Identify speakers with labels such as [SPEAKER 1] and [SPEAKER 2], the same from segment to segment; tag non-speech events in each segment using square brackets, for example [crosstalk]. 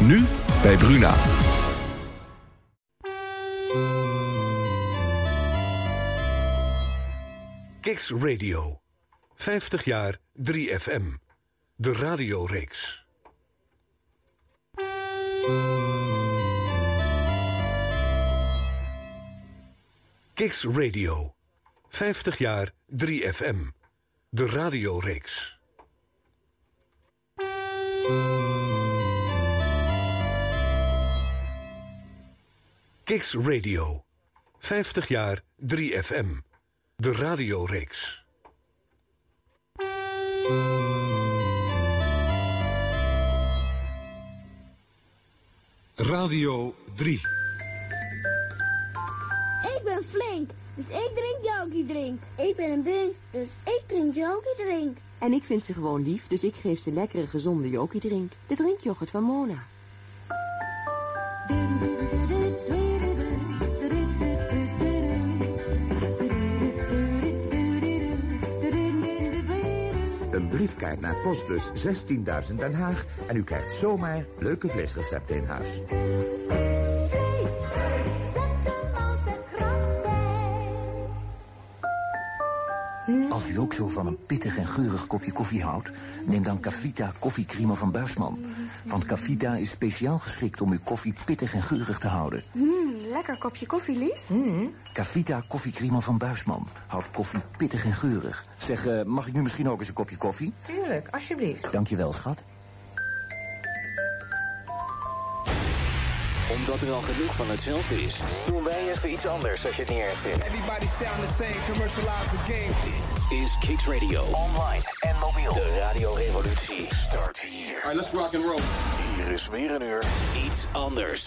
[SPEAKER 1] Nu bij Bruna.
[SPEAKER 2] Kicks Radio. 50 jaar 3FM. De radioreeks. Kicks Radio. 50 jaar 3FM. De radioreeks. Kicks Radio. 50 jaar 3FM. De radioreeks. Radio 3.
[SPEAKER 3] Ik ben flink, dus ik drink Jokie drink. Ik ben een bun, dus ik drink Jokie drink.
[SPEAKER 4] En ik vind ze gewoon lief, dus ik geef ze lekkere, gezonde Jokie drink. De drinkyoghurt van Mona.
[SPEAKER 5] Briefkaart naar postbus 16.000 Den Haag... en u krijgt zomaar leuke vleesrecepten in huis.
[SPEAKER 6] Als u ook zo van een pittig en geurig kopje koffie houdt... neem dan Cavita koffiecreamer van Buisman. Want Cavita is speciaal geschikt om uw koffie pittig en geurig te houden.
[SPEAKER 7] Mmm, lekker kopje koffie, Lies.
[SPEAKER 6] Cavita koffiecreamer van Buisman houdt koffie pittig en geurig. Zeg, eh, mag ik nu misschien ook eens een kopje koffie?
[SPEAKER 7] Tuurlijk, alsjeblieft.
[SPEAKER 6] Dankjewel, schat.
[SPEAKER 8] Omdat er al genoeg van hetzelfde is, doen wij even iets anders als je het niet erg vindt.
[SPEAKER 9] Everybody sound the same, commercialize the game.
[SPEAKER 8] Dit is Kicks Radio. Online en mobiel. De radiorevolutie start hier.
[SPEAKER 9] Alright, let's rock and roll.
[SPEAKER 8] Hier is weer een uur iets anders.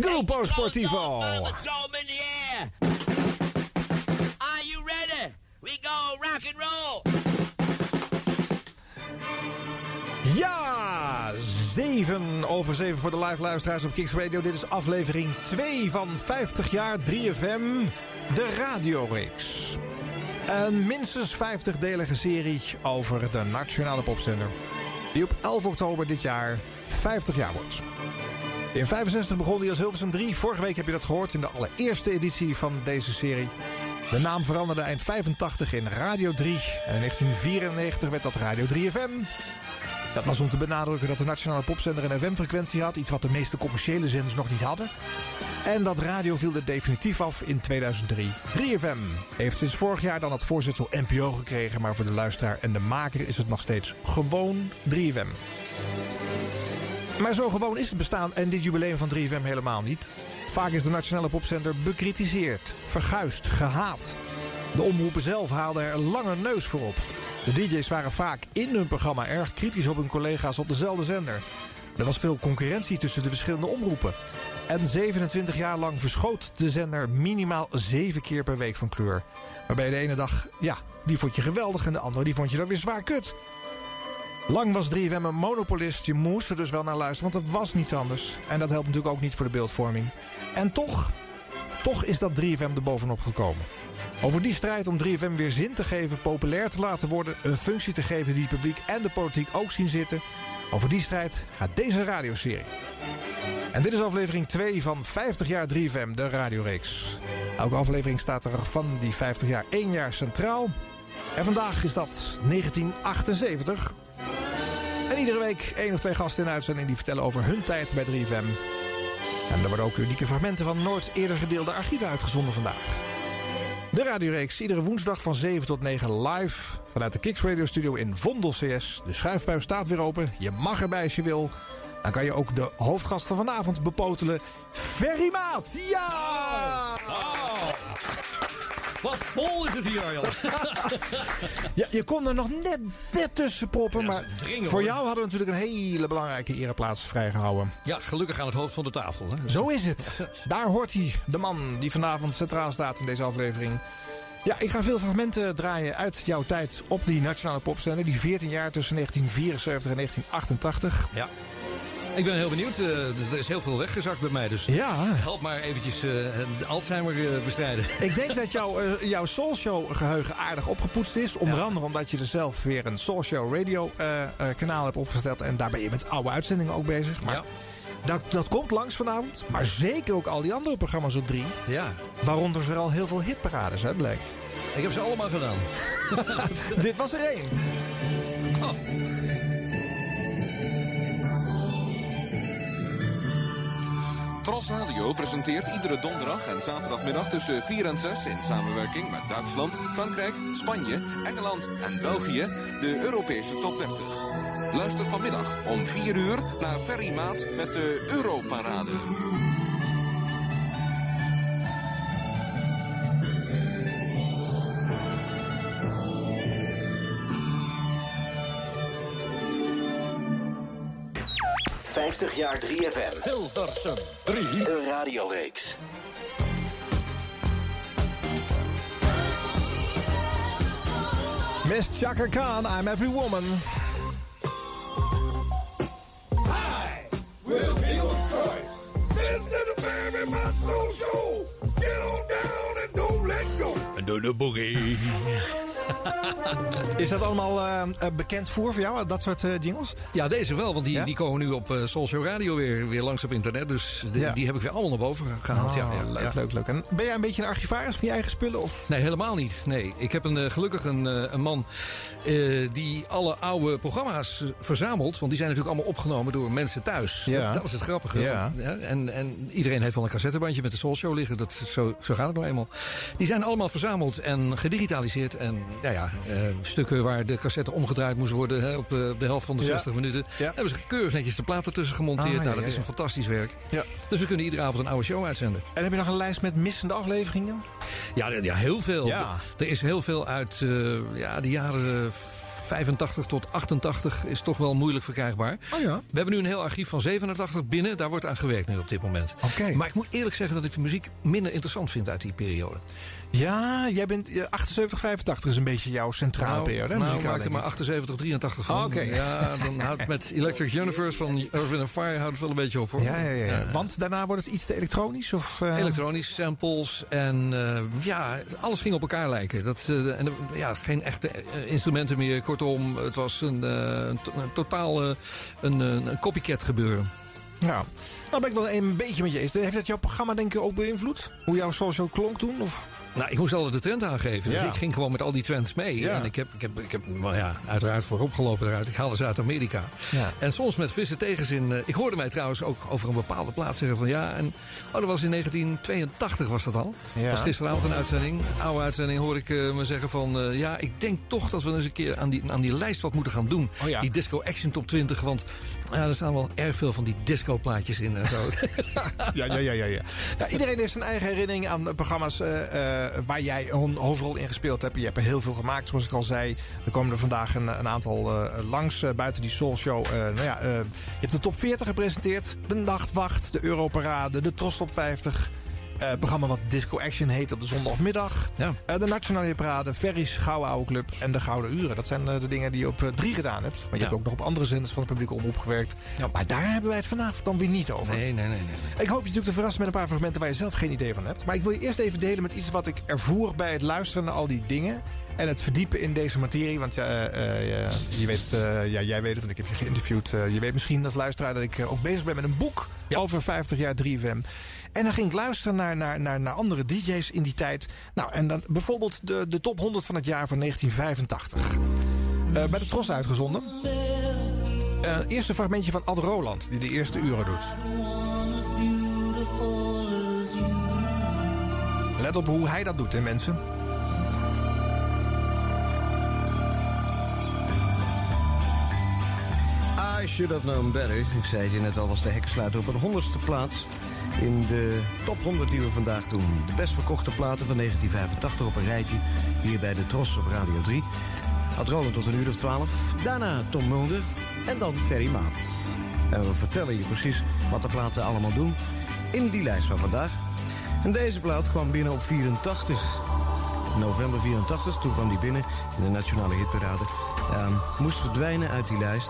[SPEAKER 10] Grupo Sportivo.
[SPEAKER 11] Are you ready? We go rock and roll.
[SPEAKER 10] Ja, 7 over 7 voor de live luisteraars op Kicks Radio. Dit is aflevering 2 van 50 jaar 3FM, de radioreeks. Een minstens 50-delige serie over de nationale popzender. Die op 11 oktober dit jaar 50 jaar wordt. In 65 begon hij als Hilversum 3. Vorige week heb je dat gehoord in de allereerste editie van deze serie. De naam veranderde eind 85 in Radio 3. En in 1994 werd dat Radio 3FM. Dat was om te benadrukken dat de nationale popzender een FM-frequentie had. Iets wat de meeste commerciële zenders nog niet hadden. En dat radio viel er definitief af in 2003. 3FM heeft sinds vorig jaar dan het voorzitsel NPO gekregen. Maar voor de luisteraar en de maker is het nog steeds gewoon 3FM. Maar zo gewoon is het bestaan en dit jubileum van 3FM helemaal niet. Vaak is de nationale popzender bekritiseerd, verguisd, gehaat. De omroepen zelf haalden er een lange neus voor op. De DJ's waren vaak in hun programma erg kritisch op hun collega's op dezelfde zender. Er was veel concurrentie tussen de verschillende omroepen. En 27 jaar lang verschoot de zender minimaal 7 keer per week van kleur. Waarbij de ene dag, ja, die vond je geweldig en de andere die vond je dan weer zwaar kut. Lang was 3FM een monopolist. Je moest er dus wel naar luisteren, want het was niets anders. En dat helpt natuurlijk ook niet voor de beeldvorming. En toch, toch is dat 3FM er bovenop gekomen. Over die strijd om 3FM weer zin te geven, populair te laten worden... een functie te geven die het publiek en de politiek ook zien zitten... over die strijd gaat deze radioserie. En dit is aflevering 2 van 50 jaar 3FM, de radioreeks. Elke aflevering staat er van die 50 jaar één jaar centraal. En vandaag is dat 1978. En iedere week één of twee gasten in uitzending die vertellen over hun tijd bij 3FM. En er worden ook unieke fragmenten van nooit eerder gedeelde archieven uitgezonden vandaag. De radioreeks iedere woensdag van 7 tot 9 live vanuit de Kicks Radio Studio in Vondel CS. De schuifpijp staat weer open. Je mag erbij als je wil. Dan kan je ook de hoofdgast van vanavond bepotelen. Ferry Maat! Ja!
[SPEAKER 12] Wat vol is het hier, joh. [laughs]
[SPEAKER 10] ja, je kon er nog net, net tussen proppen.
[SPEAKER 12] Ja,
[SPEAKER 10] maar
[SPEAKER 12] dringen,
[SPEAKER 10] voor
[SPEAKER 12] hoor.
[SPEAKER 10] jou hadden we natuurlijk een hele belangrijke ereplaats vrijgehouden.
[SPEAKER 12] Ja, gelukkig aan het hoofd van de tafel. Hè.
[SPEAKER 10] Zo is het. Daar hoort hij, de man die vanavond centraal staat in deze aflevering. Ja, ik ga veel fragmenten draaien uit jouw tijd op die nationale popzender. Die 14 jaar tussen 1974 en 1988.
[SPEAKER 12] Ja. Ik ben heel benieuwd. eh, er is heel veel weggezakt bij mij. Dus
[SPEAKER 10] Ja.
[SPEAKER 12] help maar eventjes de Alzheimer eh, bestrijden. [laughs]
[SPEAKER 10] Ik denk dat jouw, eh, jouw Soulshow geheugen aardig opgepoetst is. Onder andere omdat je er zelf weer een Soulshow radio kanaal hebt opgesteld. En daar ben je met oude uitzendingen ook bezig. Maar
[SPEAKER 12] Ja.
[SPEAKER 10] dat, dat komt langs vanavond. Maar zeker ook al die andere programma's op drie.
[SPEAKER 12] Ja.
[SPEAKER 10] Waaronder vooral heel veel hitparades, hè, blijkt.
[SPEAKER 12] Ik heb ze allemaal gedaan. [laughs]
[SPEAKER 10] Dit was er één.
[SPEAKER 12] Oh.
[SPEAKER 13] Tros Radio presenteert iedere donderdag en zaterdagmiddag tussen 4 en 6 in samenwerking met Duitsland, Frankrijk, Spanje, Engeland en België de Europese top 30. Luister vanmiddag om 4 uur naar Ferry Maat met de Europarade.
[SPEAKER 8] 50 jaar 3FM.
[SPEAKER 12] Hilversum
[SPEAKER 8] 3. De radioreeks.
[SPEAKER 10] Miss Chaka Khan, I'm Every Woman.
[SPEAKER 9] Hi, we're Eagle Choice. This is the baby my soul show. Get on down and don't let go.
[SPEAKER 12] Doe de boogie. [laughs]
[SPEAKER 10] Is dat allemaal eh, eh, bekend voor voor jou, dat soort jingles?
[SPEAKER 12] Ja, deze wel, want die,
[SPEAKER 10] Ja?
[SPEAKER 12] die komen nu op uh, Soulshow Radio weer, weer langs op internet. Dus die,
[SPEAKER 10] Ja.
[SPEAKER 12] die heb ik weer allemaal naar boven gehaald. ja,
[SPEAKER 10] Oh,
[SPEAKER 12] ja,
[SPEAKER 10] leuk,
[SPEAKER 12] ja.
[SPEAKER 10] leuk, leuk. En ben jij een beetje een archivaris van je eigen spullen? Of?
[SPEAKER 12] Nee, helemaal niet. Nee, ik heb een, gelukkig een, een man eh, die alle oude programma's verzamelt. Want die zijn natuurlijk allemaal opgenomen door mensen thuis.
[SPEAKER 10] Ja.
[SPEAKER 12] Dat, dat is het grappige.
[SPEAKER 10] Ja.
[SPEAKER 12] en, en iedereen heeft wel een cassettebandje met de Soul Show liggen. Dat, zo, zo gaat het nou eenmaal. Die zijn allemaal verzameld en gedigitaliseerd. En ja, ja, eh, stukken waar de cassette omgedraaid moest worden hè, op, eh, de helft van de
[SPEAKER 10] Ja.
[SPEAKER 12] 60 minuten.
[SPEAKER 10] Ja.
[SPEAKER 12] Hebben ze keurig netjes de platen tussen gemonteerd.
[SPEAKER 10] Ah,
[SPEAKER 12] nou, dat is een fantastisch werk.
[SPEAKER 10] Ja.
[SPEAKER 12] Dus we kunnen iedere avond een oude show uitzenden.
[SPEAKER 10] En heb je nog een lijst met missende afleveringen?
[SPEAKER 12] Ja, ja heel veel. Er is heel veel uit eh, ja, de jaren eh, 85 tot 88 is toch wel moeilijk verkrijgbaar.
[SPEAKER 10] Oh ja.
[SPEAKER 12] We hebben nu een heel archief van 87 binnen. Daar wordt aan gewerkt nu op dit moment.
[SPEAKER 10] Oké.
[SPEAKER 12] Maar ik moet eerlijk zeggen dat ik de muziek minder interessant vind uit die periode.
[SPEAKER 10] Ja, jij bent eh, 78, 85 is een beetje jouw centrale periode. hè,
[SPEAKER 12] nou
[SPEAKER 10] muzikaal,
[SPEAKER 12] maak er maar
[SPEAKER 10] ik.
[SPEAKER 12] 78, 83 van.
[SPEAKER 10] Ah, oké.
[SPEAKER 12] Ja, dan houdt met Electric Universe van Earth, Fire houdt het wel een beetje op. Hoor.
[SPEAKER 10] Ja, ja, ja, ja. Want daarna wordt het iets te elektronisch? Of, eh?
[SPEAKER 12] Elektronisch, samples en eh, ja, alles ging op elkaar lijken. Dat, eh, en, ja, geen echte eh, instrumenten meer. Kortom, het was een, eh, een, to- een totaal eh, een, een, copycat gebeuren.
[SPEAKER 10] Ja. Nou ben ik wel een beetje met je eens. Heeft dat jouw programma denk ik ook beïnvloed? Hoe jouw social klonk toen? Of?
[SPEAKER 12] Nou, ik moest altijd de trend aangeven. Dus
[SPEAKER 10] Ja.
[SPEAKER 12] ik ging gewoon met al die trends mee.
[SPEAKER 10] Ja.
[SPEAKER 12] En ik heb, ik heb, ik heb ja, uiteraard voorop gelopen eruit. Ik haalde ze uit Amerika.
[SPEAKER 10] Ja.
[SPEAKER 12] En soms met frisse tegenzin. eh, ik hoorde mij trouwens ook over een bepaalde plaats zeggen van ja. En, oh, dat was in 1982 was dat al.
[SPEAKER 10] Ja.
[SPEAKER 12] was gisteravond een uitzending. Oude uitzending hoor ik eh, me zeggen van eh, ja, ik denk toch dat we eens een keer aan die, aan die lijst wat moeten gaan doen.
[SPEAKER 10] Oh.
[SPEAKER 12] Die Disco Action Top 20. Want ja, er staan wel erg veel van die disco plaatjes in en zo. [laughs]
[SPEAKER 10] Ja, ja, ja, ja, ja. ja iedereen heeft zijn eigen herinnering aan programma's waar jij een hoofdrol in gespeeld hebt. Je hebt er heel veel gemaakt, zoals ik al zei. Er komen er vandaag een, een aantal eh, langs eh, buiten die Soul Show. Eh, nou ja, eh, je hebt de top 40 gepresenteerd, de Nachtwacht, de Europarade, de Tros Top 50. Het programma wat Disco Action heet op de zondagmiddag.
[SPEAKER 12] Ja.
[SPEAKER 10] Eh, de Nationale Hitparade, Ferries, Gouden Oude Club en de Gouden Uren. Dat zijn eh, de dingen die je op drie gedaan hebt. Maar je
[SPEAKER 12] Ja.
[SPEAKER 10] hebt ook nog op andere zenders van de publieke omroep gewerkt. Maar daar hebben wij het vanavond dan weer niet over.
[SPEAKER 12] Nee, nee, nee. nee.
[SPEAKER 10] Ik hoop je natuurlijk te verrassen met een paar fragmenten waar je zelf geen idee van hebt. Maar ik wil je eerst even delen met iets wat ik ervoer bij het luisteren naar al die dingen. En het verdiepen in deze materie. Want je weet, ja, jij weet het, want ik heb je geïnterviewd. Je weet misschien als luisteraar dat ik ook bezig ben met een boek over 50 jaar 3FM. En dan ging ik luisteren naar, naar, naar, naar andere DJ's in die tijd. Nou, en dan bijvoorbeeld de, de top 100 van het jaar van 1985. Eh, bij de Tros uitgezonden. Eh eerst een fragmentje van Ad Roland, die de eerste uren doet. Let op hoe hij dat doet, hè mensen.
[SPEAKER 14] I should have known better. Ik zei je net al, was de hekkensluiter op een honderdste plaats. In de top 100 die we vandaag doen. De best verkochte platen van 1985 op een rijtje. Hier bij de Tros op Radio 3. Had Roland tot een uur of 12. Daarna Tom Mulder. En dan Ferry Maat. En we vertellen je precies wat de platen allemaal doen. In die lijst van vandaag. En deze plaat kwam binnen op 84. November 84, toen kwam die binnen in de Nationale Hitparade. Ehm, moest verdwijnen uit die lijst.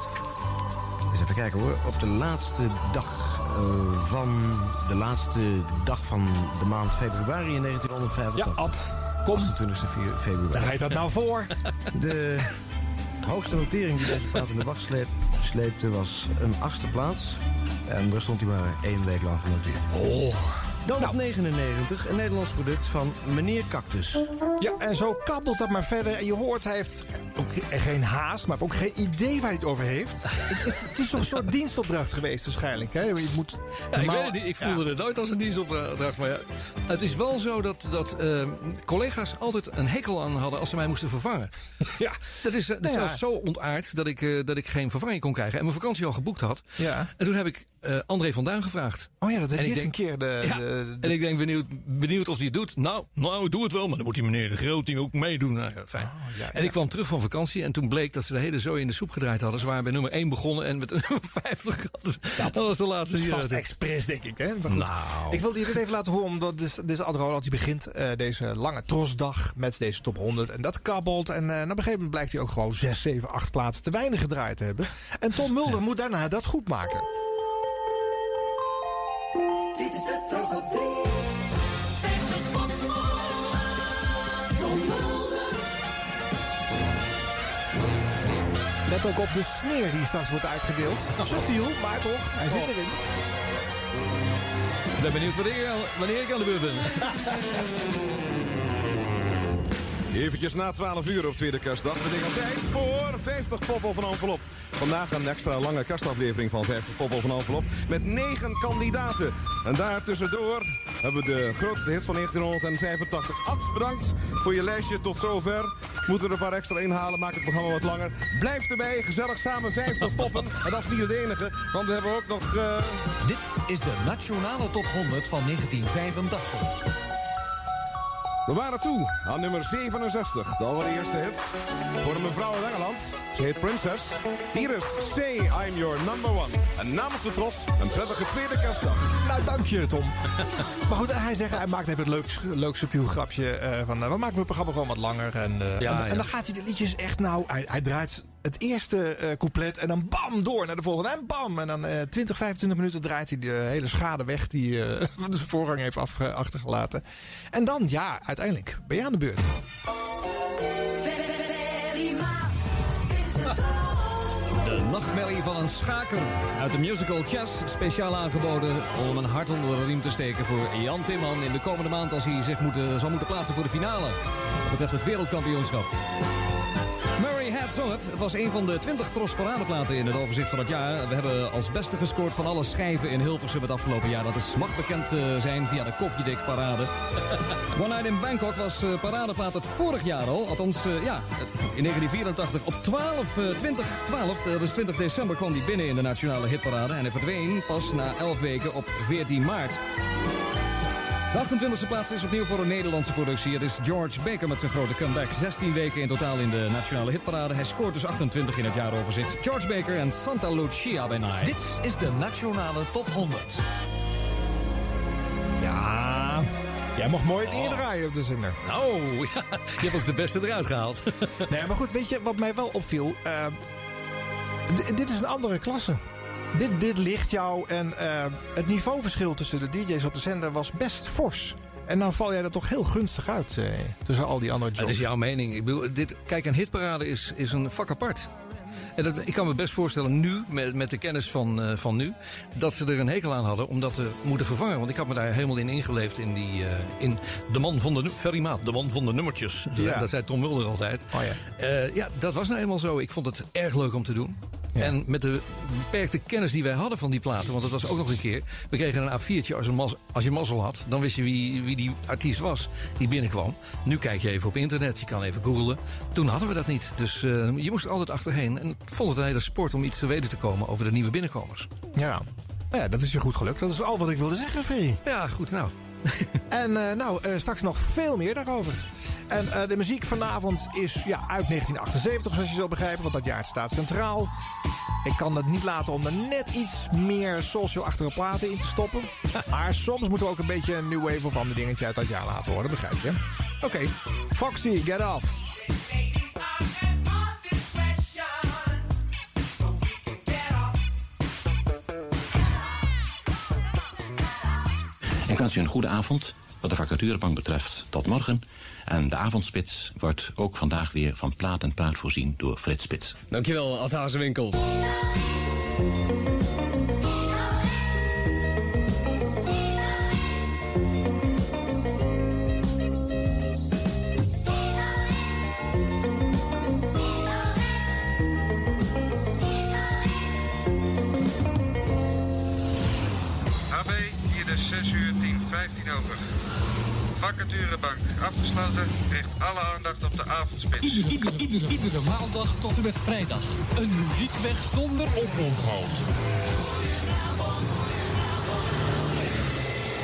[SPEAKER 14] Eens even kijken hoor. Op de laatste dag eh, van de laatste dag van de maand februari in 1985.
[SPEAKER 10] Ja, Ad, kom.
[SPEAKER 14] 28 fe- februari.
[SPEAKER 10] Daar rijdt dat nou voor.
[SPEAKER 14] De hoogste notering die deze plaat in de wacht sleep, sleepte was een achtste plaats. En daar stond hij maar één week lang genoteerd.
[SPEAKER 10] Oh.
[SPEAKER 14] Dan op 99, een Nederlands product van Meneer Cactus.
[SPEAKER 10] Ja, en zo kabbelt dat maar verder. En je hoort, hij heeft ook ge- geen haast, maar ook geen idee waar hij het over heeft. het, is, het is toch een soort [laughs] dienstopdracht geweest waarschijnlijk. Hè? Je moet
[SPEAKER 12] Ja, ik
[SPEAKER 10] normaal-
[SPEAKER 12] weet het niet. Ik voelde het nooit als een dienstopdracht. Maar ja, het is wel zo dat, dat eh, collega's altijd een hekel aan hadden als ze mij moesten vervangen. [laughs]
[SPEAKER 10] Ja.
[SPEAKER 12] Dat is, dat is
[SPEAKER 10] Nou ja.
[SPEAKER 12] zelfs zo ontaard dat ik, eh, dat ik geen vervanging kon krijgen. En mijn vakantie al geboekt had.
[SPEAKER 10] Ja.
[SPEAKER 12] En toen heb ik eh, André van Duin gevraagd.
[SPEAKER 10] Oh ja, dat heb
[SPEAKER 12] En
[SPEAKER 10] je een keer. De,
[SPEAKER 12] Ja,
[SPEAKER 10] de-
[SPEAKER 12] En ik denk benieuwd, benieuwd of hij het doet. Nou, nou, doe het wel, maar dan moet die meneer de Groot ook meedoen. Nou, ja, fijn.
[SPEAKER 10] Oh, ja,
[SPEAKER 12] En ik kwam terug van vakantie en toen bleek dat ze de hele zooi in de soep gedraaid hadden. Ze waren bij nummer 1 begonnen en met nummer 50 hadden. ze- Dat was de laatste
[SPEAKER 10] vast
[SPEAKER 12] sigaret.
[SPEAKER 10] expres, denk ik. Hè? Maar goed.
[SPEAKER 12] Nou.
[SPEAKER 10] Ik wilde je dit even laten horen, omdat is Ad Roland. Die begint eh, deze lange trosdag met deze top 100. En dat kabbelt. En eh, op een gegeven moment blijkt hij ook gewoon 6, 7, 8 platen te weinig gedraaid te hebben. En Tom Mulder moet daarna dat goed maken.
[SPEAKER 15] Dit is de Tros op 3. 50 van Tom Mulder.
[SPEAKER 10] Let ook op de sneer die straks wordt uitgedeeld. [laughs] Subtiel, maar toch, hij zit erin.
[SPEAKER 12] Ik ben benieuwd wanneer, ik aan- wanneer ik aan de beurt ben. [laughs]
[SPEAKER 16] Eventjes na 12 uur op tweede kerstdag betekent tijd voor 50 poppel van envelop. Vandaag een extra lange kerstaflevering van 50 poppel van envelop met 9 kandidaten. En daar tussendoor hebben we de grootste hit van 1985. Abs, bedankt voor je lijstje tot zover. Moeten er een paar extra inhalen, maakt het programma wat langer. Blijf erbij, gezellig samen 50 poppen. En dat is niet het enige, want we hebben ook nog... eh,
[SPEAKER 17] Dit is de Nationale Top 100 van 1985.
[SPEAKER 16] We waren toe aan nummer 67, de allereerste hit. Voor een mevrouw uit Engeland. Ze heet Princess. Hier is Say I'm Your Number One. En namens de tros, een prettige tweede kerstdag.
[SPEAKER 10] Nou, dank je, Tom. [laughs] maar goed, hij zegt, hij maakt even het leuk, leuk subtiel grapje eh, van... eh, we maken het programma gewoon wat langer. En, eh,
[SPEAKER 12] Ja,
[SPEAKER 10] en, dan gaat hij de liedjes echt nou... Hij, hij draait het eerste eh, couplet en dan bam, door naar de volgende. En bam, en dan eh 20, 25 minuten draait hij de hele schade weg... die eh [laughs] de voorganger heeft af, eh, achtergelaten. En dan, ja, uiteindelijk ben je aan de beurt. [laughs]
[SPEAKER 18] De nachtmerrie van een schaker uit de musical Chess. Speciaal aangeboden om een hart onder de riem te steken voor Jan Timman... in de komende maand als hij zich moet, zal moeten plaatsen voor de finale. Dat betreft het wereldkampioenschap. Had It. Het was een van de 20 Tros paradeplaten in het overzicht van het jaar. We hebben als beste gescoord van alle schijven in Hilversum het afgelopen jaar. Dat is mag bekend eh, zijn via de Koffiedik parade. [laughs] One Night in Bangkok was eh, paradeplaat het vorig jaar al. Althans, eh, ja, in 1984 op 12, eh, 20, 12, eh, dus 20 december kwam die binnen in de nationale hitparade. En hij verdween pas na 11 weken op 14 maart. De 28e plaats is opnieuw voor een Nederlandse productie. Het is George Baker met zijn grote comeback. 16 weken in totaal in de nationale hitparade. Hij scoort dus 28 in het jaaroverzicht. George Baker en Santa Lucia Night.
[SPEAKER 17] Dit is de Nationale Top 100.
[SPEAKER 10] Ja, Jij mocht mooi het neerdraaien op de zender.
[SPEAKER 12] Oh, [laughs] ja, je hebt ook de beste eruit gehaald. [laughs]
[SPEAKER 10] Nee, maar goed, weet je wat mij wel opviel? Eh, dit is een andere klasse. Dit, dit ligt jou en eh, het niveauverschil tussen de DJ's op de zender was best fors. En dan val jij er toch heel gunstig uit eh, tussen al die andere jobs.
[SPEAKER 12] is jouw mening. Ik bedoel, dit, kijk, een hitparade is, is een vak apart. En dat, ik kan me best voorstellen nu, met, met de kennis van, eh, van nu... dat ze er een hekel aan hadden om dat te moeten vervangen. Want ik had me daar helemaal in ingeleefd in, die, eh, in de man van de... Ferry Maat, de man van de nummertjes.
[SPEAKER 10] Ja.
[SPEAKER 12] Dat zei Tom Mulder altijd.
[SPEAKER 10] Oh ja.
[SPEAKER 12] Eh, ja, dat was nou eenmaal zo. Ik vond het erg leuk om te doen. En met de beperkte kennis die wij hadden van die platen... want dat was ook nog een keer... we kregen een A4'tje als, een mas, als je mazzel had... dan wist je wie, wie die artiest was die binnenkwam. Nu kijk je even op internet, je kan even googlen. Toen hadden we dat niet, dus je moest er altijd achterheen. En vond het een hele sport om iets te weten te komen... over de nieuwe binnenkomers.
[SPEAKER 10] Ja. Nou ja, dat is je goed gelukt. Dat is al wat ik wilde zeggen, Ferry.
[SPEAKER 12] Ja, goed, nou. [laughs]
[SPEAKER 10] En eh, nou, eh, straks nog veel meer daarover. En eh, de muziek vanavond is ja, uit 1978, zoals je zult begrijpen, want dat jaar staat centraal. Ik kan het niet laten om er net iets meer social-achtige platen in te stoppen. [laughs] Maar soms moeten we ook een beetje een new wave of ander dingetje uit dat jaar laten horen, begrijp je?
[SPEAKER 12] Oké.
[SPEAKER 10] Foxy, get off.
[SPEAKER 19] Wens u een goede avond. Wat de vacaturebank betreft, tot morgen. En de avondspits wordt ook vandaag weer van plaat en praat voorzien door Frits Spits.
[SPEAKER 20] Dankjewel, Ad Hazewinkel.
[SPEAKER 21] Over. Vacaturebank afgesloten, richt alle aandacht op de avondspits.
[SPEAKER 22] Iedere, iedere, iedere, iedere maandag tot en met vrijdag. Een muziekweg zonder oponthoud.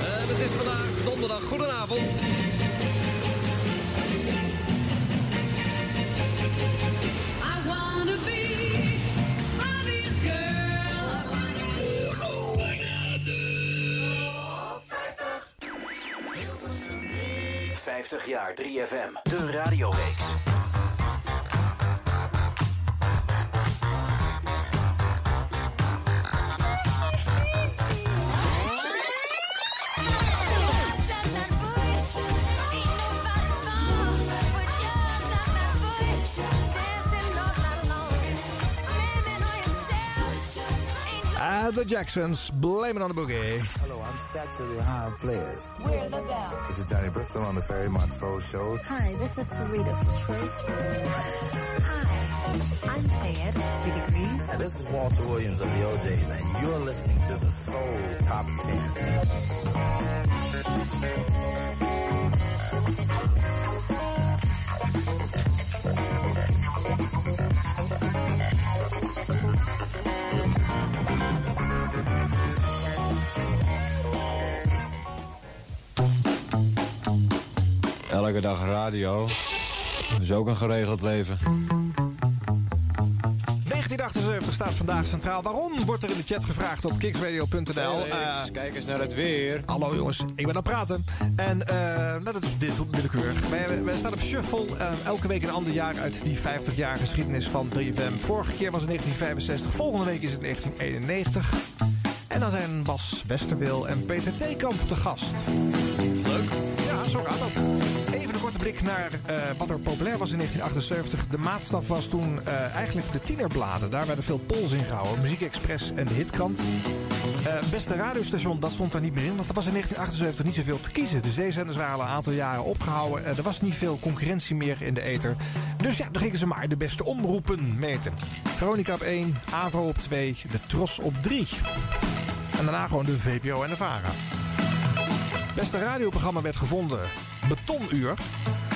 [SPEAKER 20] En het is vandaag donderdag. Goedenavond.
[SPEAKER 8] 50 jaar 3FM, de radioreeks.
[SPEAKER 10] Uh, the Jacksons, blame it on the boogie.
[SPEAKER 23] Hello, I'm Saturday High Players. We're about. This is Johnny Bristol on the Ferry Soul Show.
[SPEAKER 3] Hi, this is Sarita from Trace. Hi, I'm Fayed, Three Degrees.
[SPEAKER 23] And this is Walter Williams of the OJs, and you're listening to the Soul Top 10.
[SPEAKER 24] Elke dag radio. Dat is ook een geregeld leven.
[SPEAKER 10] 1978 staat vandaag centraal. Waarom wordt er in de chat gevraagd op kicksradio.nl?
[SPEAKER 24] Felix, kijk eens naar het weer.
[SPEAKER 10] Hallo jongens, ik ben aan het praten. En eh, nou, dat is dit willekeurig. Wij, wij staan op shuffle. eh, elke week een ander jaar uit die 50 jaar geschiedenis van 3FM. Vorige keer was het 1965. Volgende week is het 1991. En dan zijn Bas Westerwil en Peter Theekamp te gast. Leuk. Zo gaat. Even een korte blik naar eh, wat er populair was in 1978. De maatstaf was toen eh, eigenlijk de tienerbladen. Daar werden veel polls in gehouden. Muziek Express en de Hitkrant. Eh, beste radiostation, dat stond er niet meer in. Want er was in 1978 niet zoveel te kiezen. De zeezenders waren al een aantal jaren opgehouden. Eh, er was niet veel concurrentie meer in de ether. Dus ja, dan gingen ze maar de beste omroepen meten. Veronica op 1, Avo op 2, de Tros op 3. En daarna gewoon de VPO en de VARA. Beste radioprogramma werd gevonden. Betonuur.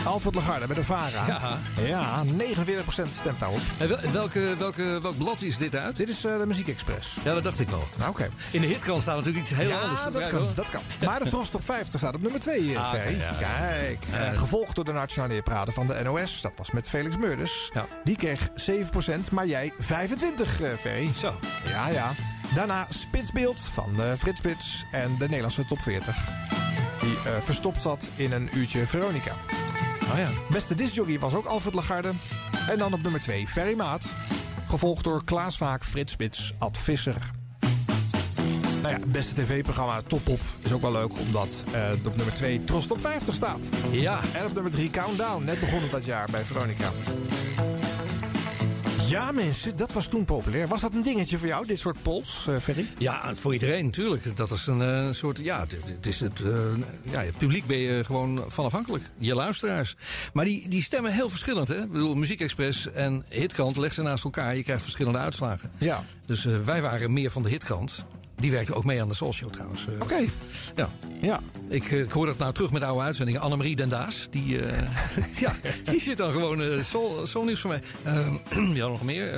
[SPEAKER 10] Alfred Lagarde met de VARA.
[SPEAKER 12] Ja.
[SPEAKER 10] Ja, 49% stemt daarop.
[SPEAKER 12] En wel- welke, welke, welk blad is dit uit?
[SPEAKER 10] Dit is eh, de Muziek Express.
[SPEAKER 12] Ja, dat dacht ik wel.
[SPEAKER 10] Nou, oké.
[SPEAKER 12] In de hitkant staat natuurlijk iets heel
[SPEAKER 10] ja,
[SPEAKER 12] anders.
[SPEAKER 10] dat
[SPEAKER 12] Ja,
[SPEAKER 10] kan,
[SPEAKER 12] hoor.
[SPEAKER 10] dat kan. Maar de Tros Top 50 staat op nummer 2,
[SPEAKER 12] Ah, oké,
[SPEAKER 10] Ferry.
[SPEAKER 12] ja.
[SPEAKER 10] Kijk. Eh, gevolgd door de Nationale Neerpraten van de NOS. Dat was met Felix Meurders. Die kreeg 7%, maar jij 25, eh Ferry.
[SPEAKER 12] Zo.
[SPEAKER 10] Ja, ja. Daarna Spitsbeeld van eh, Frits Spits en de Nederlandse Top 40. Die eh, verstopt zat in een uurtje Veronica.
[SPEAKER 12] Oh ja.
[SPEAKER 10] Beste discjockey was ook Alfred Lagarde. En dan op nummer 2 Ferry Maat. Gevolgd door Klaas Vaak, Frits Spits, Ad Visser. Nou ja, het beste tv-programma Top Op is ook wel leuk, omdat eh, op nummer 2 Tros Top 50 staat.
[SPEAKER 12] Ja.
[SPEAKER 10] En op nummer 3 Countdown, net begonnen dat jaar bij Veronica. Ja, mensen, dat was toen populair. Was dat een dingetje voor jou, dit soort polls, eh, Ferry?
[SPEAKER 12] Ja, voor iedereen natuurlijk. Dat is een eh, soort. Ja, het, is het, eh, ja, het publiek ben je gewoon van afhankelijk. Je luisteraars. Maar die, die stemmen heel verschillend, hè? Ik bedoel, Muziekexpress en Hitkant leg ze naast elkaar. Je krijgt verschillende uitslagen.
[SPEAKER 10] Ja.
[SPEAKER 12] Dus wij waren meer van de Hitkant. Die werkte ook mee aan de Show trouwens. Eh,
[SPEAKER 10] Oké.
[SPEAKER 12] Ja.
[SPEAKER 10] ja.
[SPEAKER 12] Ik, eh, ik hoor dat nou terug met oude uitzendingen. Annemarie Den Daas. Die, eh, [laughs] ja, die zit dan gewoon eh Soul, Soul Nieuws voor mij. Eh, [clears throat] ja, nog meer.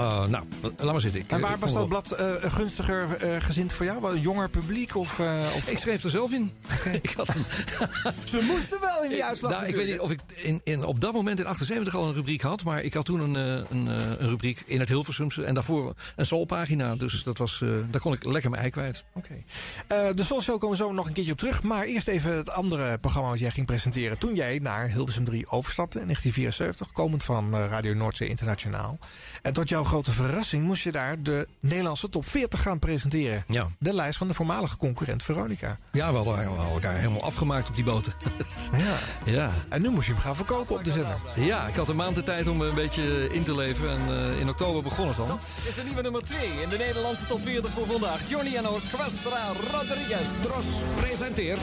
[SPEAKER 12] Eh, eh, nou, laat maar zitten. Ik,
[SPEAKER 10] En
[SPEAKER 12] eh,
[SPEAKER 10] waar
[SPEAKER 12] ik
[SPEAKER 10] was dat blad eh, gunstiger eh, gezind voor jou? Wel Een jonger publiek of... eh, of...
[SPEAKER 12] Ik schreef er zelf in. [laughs] ik had een... [laughs]
[SPEAKER 10] Ze moesten wel in die
[SPEAKER 12] Ik-
[SPEAKER 10] uitslag
[SPEAKER 12] nou, ik weet niet of ik in, in, op dat moment in 78 al een rubriek had. Maar ik had toen een, eh, een, eh, een rubriek in het Hilversumse. En daarvoor een soulpagina. Dus dat was, eh, daar kon ik lekker mijn ei kwijt.
[SPEAKER 10] Oké. Eh, de Soul Show komen we zo nog een keertje op terug. Maar eerst even het andere programma wat jij ging presenteren. Toen jij naar Hilversum 3 overstapte in 1974. Komend van eh, Radio Noordzee Internationaal. En tot jouw grote verrassing moest je daar de Nederlandse top 40 gaan presenteren.
[SPEAKER 12] Ja.
[SPEAKER 10] De lijst van de voormalige concurrent Veronica.
[SPEAKER 12] Ja, we hadden, we hadden elkaar helemaal afgemaakt op die boten. [laughs]
[SPEAKER 10] Ja.
[SPEAKER 12] ja.
[SPEAKER 10] En nu moest je hem gaan verkopen op de zender.
[SPEAKER 12] Ja, ik had een maand de tijd om een beetje in te leven. En eh, in oktober begon het al.
[SPEAKER 18] is de nieuwe nummer 2 in de Nederlandse top 40 voor vandaag. Johnny en Orquestra Rodriguez.
[SPEAKER 25] Tros presenteert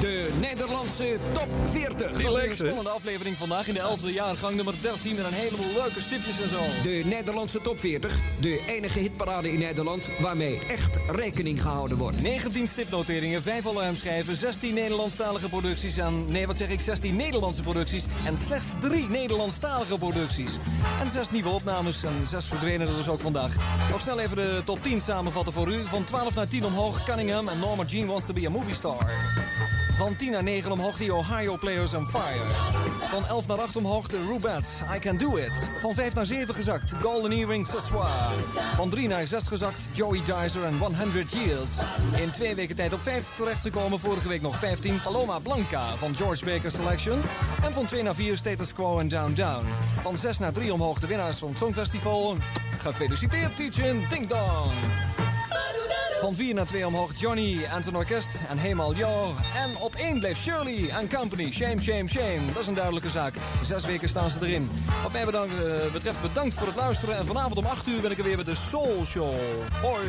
[SPEAKER 25] de Nederlandse top 40.
[SPEAKER 18] Die leek een spannende aflevering vandaag in de 11e jaargang nummer 13 met een heleboel leuke stipjes en zo.
[SPEAKER 25] De Nederlandse top 40, de enige hitparade in Nederland waarmee echt rekening gehouden wordt.
[SPEAKER 18] 19 stipnoteringen, 5 alarmschijven, 16 Nederlandstalige producties en... Nee, wat zeg ik? 16 Nederlandse producties en slechts 3 Nederlandstalige producties. En 6 nieuwe opnames en 6 verdwenen er dus ook vandaag. Nog snel even de top 10 samenvatten voor u. Van 12 naar 10 omhoog Cunningham en Norma Jean Wants to be a Movie Star. Van 10 naar 9 omhoog de Ohio Players on Fire. Van 11 naar 8 omhoog de Rubettes, I Can Do It. Van 5 naar 7 gezakt, Golden Earring Sassoir. Van 3 naar 6 gezakt, Joey Dizer en 100 Years. In twee weken tijd op 5 terechtgekomen, vorige week nog 15, Paloma Blanca van George Baker Selection. En van 2 naar 4 Status Quo en Down Down. Van 6 naar 3 omhoog de winnaars van het Songfestival. Gefeliciteerd, Teachin, Ding Dong. Van 4 naar 2 omhoog Johnny en zijn orkest en Hemal Yo. En op 1 bleef Shirley en Company. Shame, shame, shame. Dat is een duidelijke zaak. Zes weken staan ze erin. Wat mij bedankt, eh, betreft bedankt voor het luisteren. En vanavond om 8 uur ben ik er weer met de Soul Show. Hoi.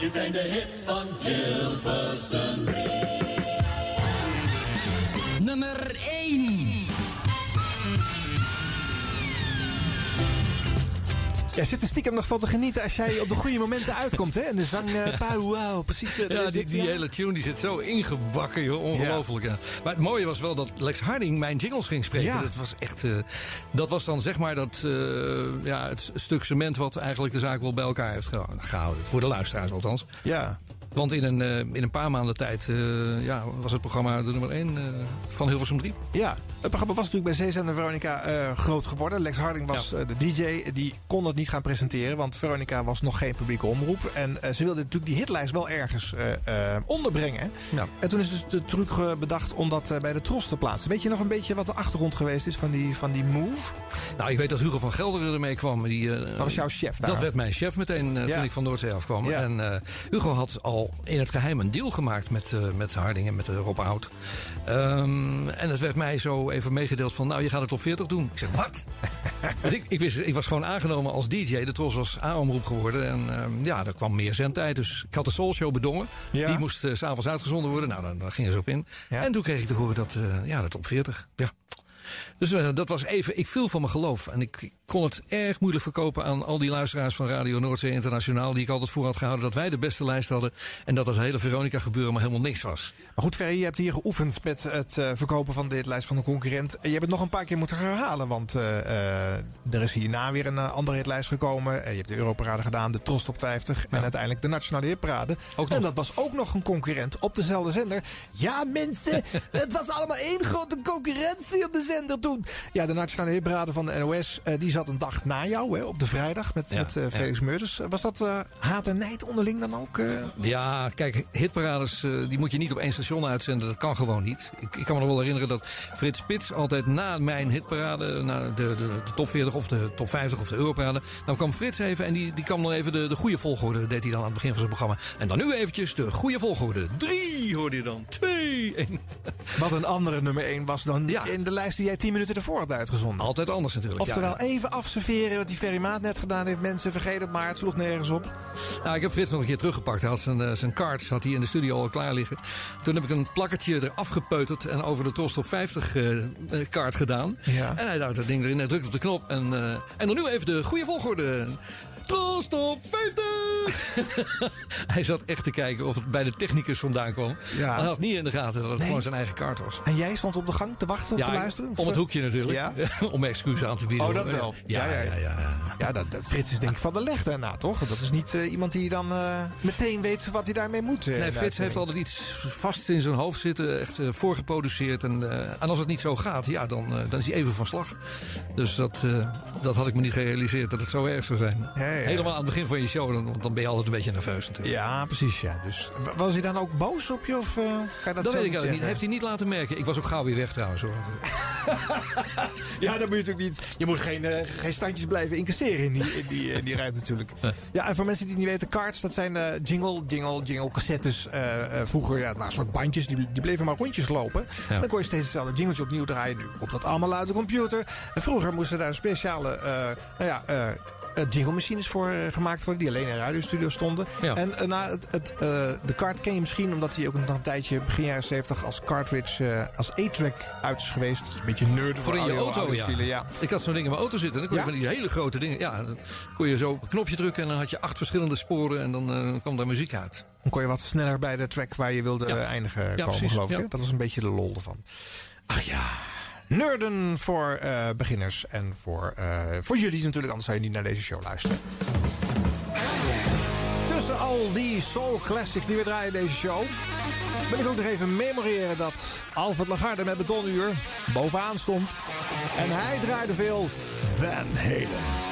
[SPEAKER 26] Dit zijn de hits van Hilversum.
[SPEAKER 25] Nummer 1.
[SPEAKER 10] Jij zit er stiekem nog van te genieten als jij op de goede momenten uitkomt, hè? En de zang, uh, precies. eh,
[SPEAKER 12] Ja, die,
[SPEAKER 10] ja.
[SPEAKER 12] hele tune die zit zo ingebakken, joh. Ongelooflijk, ja. Maar het mooie was wel dat Lex Harding mijn jingles ging spreken.
[SPEAKER 10] Ja.
[SPEAKER 12] Dat was echt... eh, dat was dan zeg maar dat, ja, het stuk cement wat eigenlijk de zaak wel bij elkaar heeft geho- gehouden. Voor de luisteraars althans.
[SPEAKER 10] Ja.
[SPEAKER 12] Want in een, eh, in een paar maanden tijd eh, ja, was het programma de nummer 1 van Hilversum 3.
[SPEAKER 10] Ja, het programma was natuurlijk bij Zeezender Veronica eh, groot geworden. Lex Harding was eh, de DJ. Die kon het niet gaan presenteren, want Veronica was nog geen publieke omroep. En eh, ze wilde natuurlijk die hitlijst wel ergens eh, eh, onderbrengen.
[SPEAKER 12] Ja.
[SPEAKER 10] En toen is dus de truc eh, bedacht om dat eh, bij de Tros te plaatsen. Weet je nog een beetje wat de achtergrond geweest is van die, van die move?
[SPEAKER 12] Nou, ik weet dat Hugo van Gelderen ermee kwam. Die, eh,
[SPEAKER 10] Dat was jouw chef daar.
[SPEAKER 12] Dat werd mijn chef meteen eh,
[SPEAKER 10] Ja.
[SPEAKER 12] toen ik van Noordzee afkwam. En eh, Hugo had al in het geheim een deal gemaakt met, eh, met Harding en met eh, Rob Oud. Ehm, en het werd mij zo even meegedeeld van, nou, je gaat het op 40 doen. Ik zeg, wat? [laughs] Ik, ik, wist, ik was gewoon aangenomen als DJ. De Tros was A-omroep geworden. En ehm, ja, er kwam meer zendtijd. Dus ik had de Soul Show bedongen.
[SPEAKER 10] Ja.
[SPEAKER 12] Die moest eh, s s'avonds uitgezonden worden. Nou, dan, dan gingen ze op in. En toen kreeg ik te horen dat, ja, de top 40. Ja. Dus eh, dat was even, ik viel van mijn geloof. En ik, kon het erg moeilijk verkopen aan al die luisteraars van Radio Noordzee Internationaal. Die ik altijd voor had gehouden dat wij de beste lijst hadden. En dat het hele Veronica gebeuren maar helemaal niks was.
[SPEAKER 10] Maar goed, Ferry, je hebt hier geoefend met het eh, verkopen van dit lijst van een concurrent. En je hebt het nog een paar keer moeten herhalen. Want eh, er is hierna weer een andere hitlijst gekomen. Je hebt de Europarade gedaan, de Tros Top 50. En uiteindelijk de Nationale Hitparade. en dat was ook nog een concurrent op dezelfde zender. Ja, mensen, [laughs] het was allemaal één grote concurrentie op de zender toen, ja, de Nationale Hitparade van de NOS... eh, die zat een dag na jou, hè, op de vrijdag, met,
[SPEAKER 12] Ja,
[SPEAKER 10] met eh,
[SPEAKER 12] ja.
[SPEAKER 10] Felix Meurders. Was dat eh, haat en nijd onderling dan ook?
[SPEAKER 12] Ja, kijk, hitparades die moet je niet op één station uitzenden. Dat kan gewoon niet. Ik, ik kan me nog wel herinneren dat Frits Spits altijd na mijn hitparade... Na de, de, de top 40 of de top 50 of de Europarade... dan kwam Frits even en die, die kwam dan even de, de goede volgorde... deed hij dan aan het begin van zijn programma. En dan nu eventjes de goede volgorde. Drie hoorde je dan. Twee. één.
[SPEAKER 10] Wat een andere nummer 1 was dan in de lijst die jij 10 minuten ervoor had uitgezonden.
[SPEAKER 12] Altijd anders natuurlijk.
[SPEAKER 10] Oftewel,
[SPEAKER 12] ja.
[SPEAKER 10] even afserveren wat die Ferry Maat net gedaan heeft. Mensen, vergeet het maar, het sloeg nergens op.
[SPEAKER 12] Nou, ik heb Frits nog een keer teruggepakt. Hij had zijn, eh, zijn kaart had hij in de studio al klaar liggen. Toen heb ik een plakkertje eraf gepeuterd en over de Tros Top 50 eh, eh, kaart gedaan.
[SPEAKER 10] Ja.
[SPEAKER 12] En hij duwt dat ding erin, hij drukt op de knop. En, eh, en dan nu even de goede volgorde. Tros Top 50! hij zat echt te kijken of het bij de technicus vandaan kwam.
[SPEAKER 10] Ja.
[SPEAKER 12] Hij had niet in de gaten dat het
[SPEAKER 10] Nee.
[SPEAKER 12] gewoon zijn eigen kaart was.
[SPEAKER 10] En jij stond op de gang te wachten, te luisteren?
[SPEAKER 12] om het hoekje natuurlijk.
[SPEAKER 10] Ja? [laughs]
[SPEAKER 12] om excuus aan te bieden.
[SPEAKER 10] Oh, dat wel.
[SPEAKER 12] Ja, ja, ja. ja,
[SPEAKER 10] Ja, dat, Frits is denk ik van de leg daarna, toch? Dat is niet eh, iemand die dan eh, meteen weet wat hij daarmee moet. eh,
[SPEAKER 12] Nee, Frits heeft altijd iets vast in zijn hoofd zitten, echt voorgeproduceerd. En, en als het niet zo gaat, ja, dan, dan is hij even van slag. Dus dat, dat had ik me niet gerealiseerd dat het zo erg zou zijn.
[SPEAKER 10] Ja.
[SPEAKER 12] Helemaal aan het begin van je show, dan, want dan ben je altijd een beetje nerveus natuurlijk.
[SPEAKER 10] Ja, precies. Ja. Dus, was hij dan ook boos op je? Of, eh, kan je dat,
[SPEAKER 12] Dat, weet ik eigenlijk niet. Heeft hij niet laten merken. Ik was ook gauw weer weg trouwens. Hoor. [laughs]
[SPEAKER 10] Ja, dat moet je natuurlijk niet. Je moet geen, eh, geen standjes blijven incasseren in die, in die, in die ruimte natuurlijk. Ja, en voor mensen die het niet weten, cards, dat zijn eh, jingle, jingle, jingle cassettes. eh, eh, vroeger, ja, nou, soort bandjes, die, die bleven maar rondjes lopen.
[SPEAKER 12] Ja.
[SPEAKER 10] Dan kon je steeds hetzelfde jingletje opnieuw draaien. Nu komt dat allemaal uit de computer. En vroeger moesten daar speciale, eh, nou ja... eh, jingle-machines voor eh, gemaakt worden, die alleen in radiostudio stonden.
[SPEAKER 12] Ja.
[SPEAKER 10] En eh, nou, het, het, de kaart ken je misschien omdat hij ook nog een tijdje, begin jaren 70, als cartridge, als A-track uit is geweest. Dat is een beetje nerd
[SPEAKER 12] Voor in je auto, ja. Ik had zo'n ding in mijn auto zitten. En dan kon je van die hele grote dingen. Ja, dan kon je zo op een knopje drukken en dan had je acht verschillende sporen en dan kwam daar muziek uit.
[SPEAKER 10] Dan kon je wat sneller bij de track waar je wilde eindigen komen, geloof ik. Dat was een beetje de lol ervan. Ach ja, nerden voor eh, beginners en voor, eh, voor jullie natuurlijk, anders zou je niet naar deze show luisteren. Tussen al die soul classics die we draaien in deze show... wil ik ook nog even memoreren dat Alfred Lagarde met Betonuur bovenaan stond. En hij draaide veel Van Halen.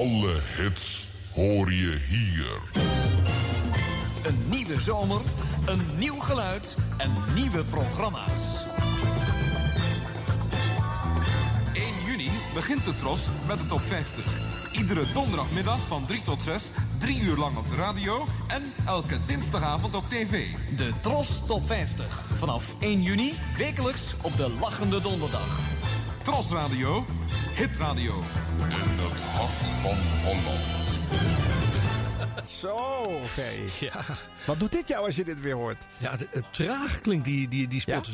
[SPEAKER 9] Alle hits hoor je hier.
[SPEAKER 18] Een nieuwe zomer, een nieuw geluid en nieuwe programma's.
[SPEAKER 13] 1 juni begint de Tros met de top 50. Iedere donderdagmiddag van 3 tot 6, 3 uur lang op de radio en elke dinsdagavond op tv.
[SPEAKER 18] De Tros Top 50. Vanaf 1 juni, wekelijks op de Lachende Donderdag.
[SPEAKER 13] Tros Radio, Hit Radio.
[SPEAKER 9] In het hart van Holland.
[SPEAKER 10] Zo, oké. [laughs]
[SPEAKER 12] Ja.
[SPEAKER 10] Wat doet dit jou als je dit weer hoort?
[SPEAKER 12] Ja, de- het traag klinkt die, die, die spot.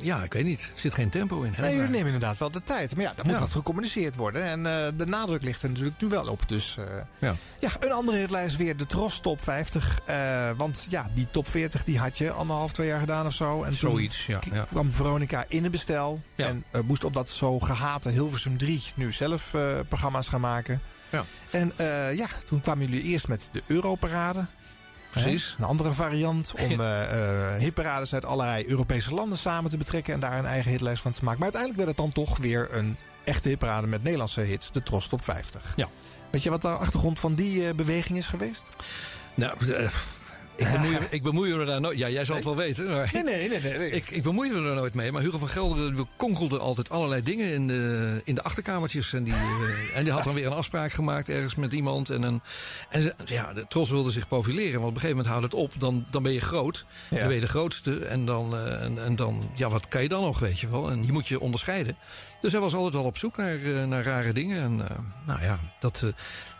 [SPEAKER 12] Ja? ja, ik weet niet. Er zit geen tempo in.
[SPEAKER 10] Nee, jullie nemen inderdaad wel de tijd. Maar ja, daar moet
[SPEAKER 12] Ja.
[SPEAKER 10] wat gecommuniceerd worden. En eh, de nadruk ligt er natuurlijk nu wel op. Dus eh,
[SPEAKER 12] Ja.
[SPEAKER 10] ja, een andere hitlijst weer. De Tros Top 50. Eh, want ja, die top 40 die had je anderhalf, twee jaar gedaan of zo. En toen
[SPEAKER 12] Zoiets, ja. ja.
[SPEAKER 10] kwam Veronica in een bestel. En moest op dat zo gehate Hilversum 3 nu zelf programma's gaan maken.
[SPEAKER 12] Ja.
[SPEAKER 10] En eh, ja, toen kwamen jullie eerst met de Europarade.
[SPEAKER 12] Precies.
[SPEAKER 10] Een andere variant om [laughs] eh, hitparades uit allerlei Europese landen samen te betrekken en daar een eigen hitlijst van te maken. Maar uiteindelijk werd het dan toch weer een echte hitparade met Nederlandse hits, de Tros Top 50.
[SPEAKER 12] Ja.
[SPEAKER 10] Weet je wat de achtergrond van die beweging is geweest?
[SPEAKER 12] Nou, ik, bemoei, [laughs] ik bemoei me daar nooit... Ja, jij zal het wel weten. Maar
[SPEAKER 10] Nee, nee, nee. nee, nee.
[SPEAKER 12] Ik, ik bemoei me er nooit mee. Maar Hugo van Gelderen die konkelde altijd allerlei dingen in de, in de achterkamertjes. En die, eh, en die had dan weer een afspraak gemaakt ergens met iemand. En, een, en ze- ja, de Tros wilde zich profileren. Want op een gegeven moment houdt het op. Dan, dan ben je groot.
[SPEAKER 10] Ja.
[SPEAKER 12] Dan ben je de grootste. En dan, eh, en, en dan, ja, wat kan je dan nog, weet je wel? En je moet je onderscheiden. Dus hij was altijd wel op zoek naar, eh, naar rare dingen. En nou ja, dat...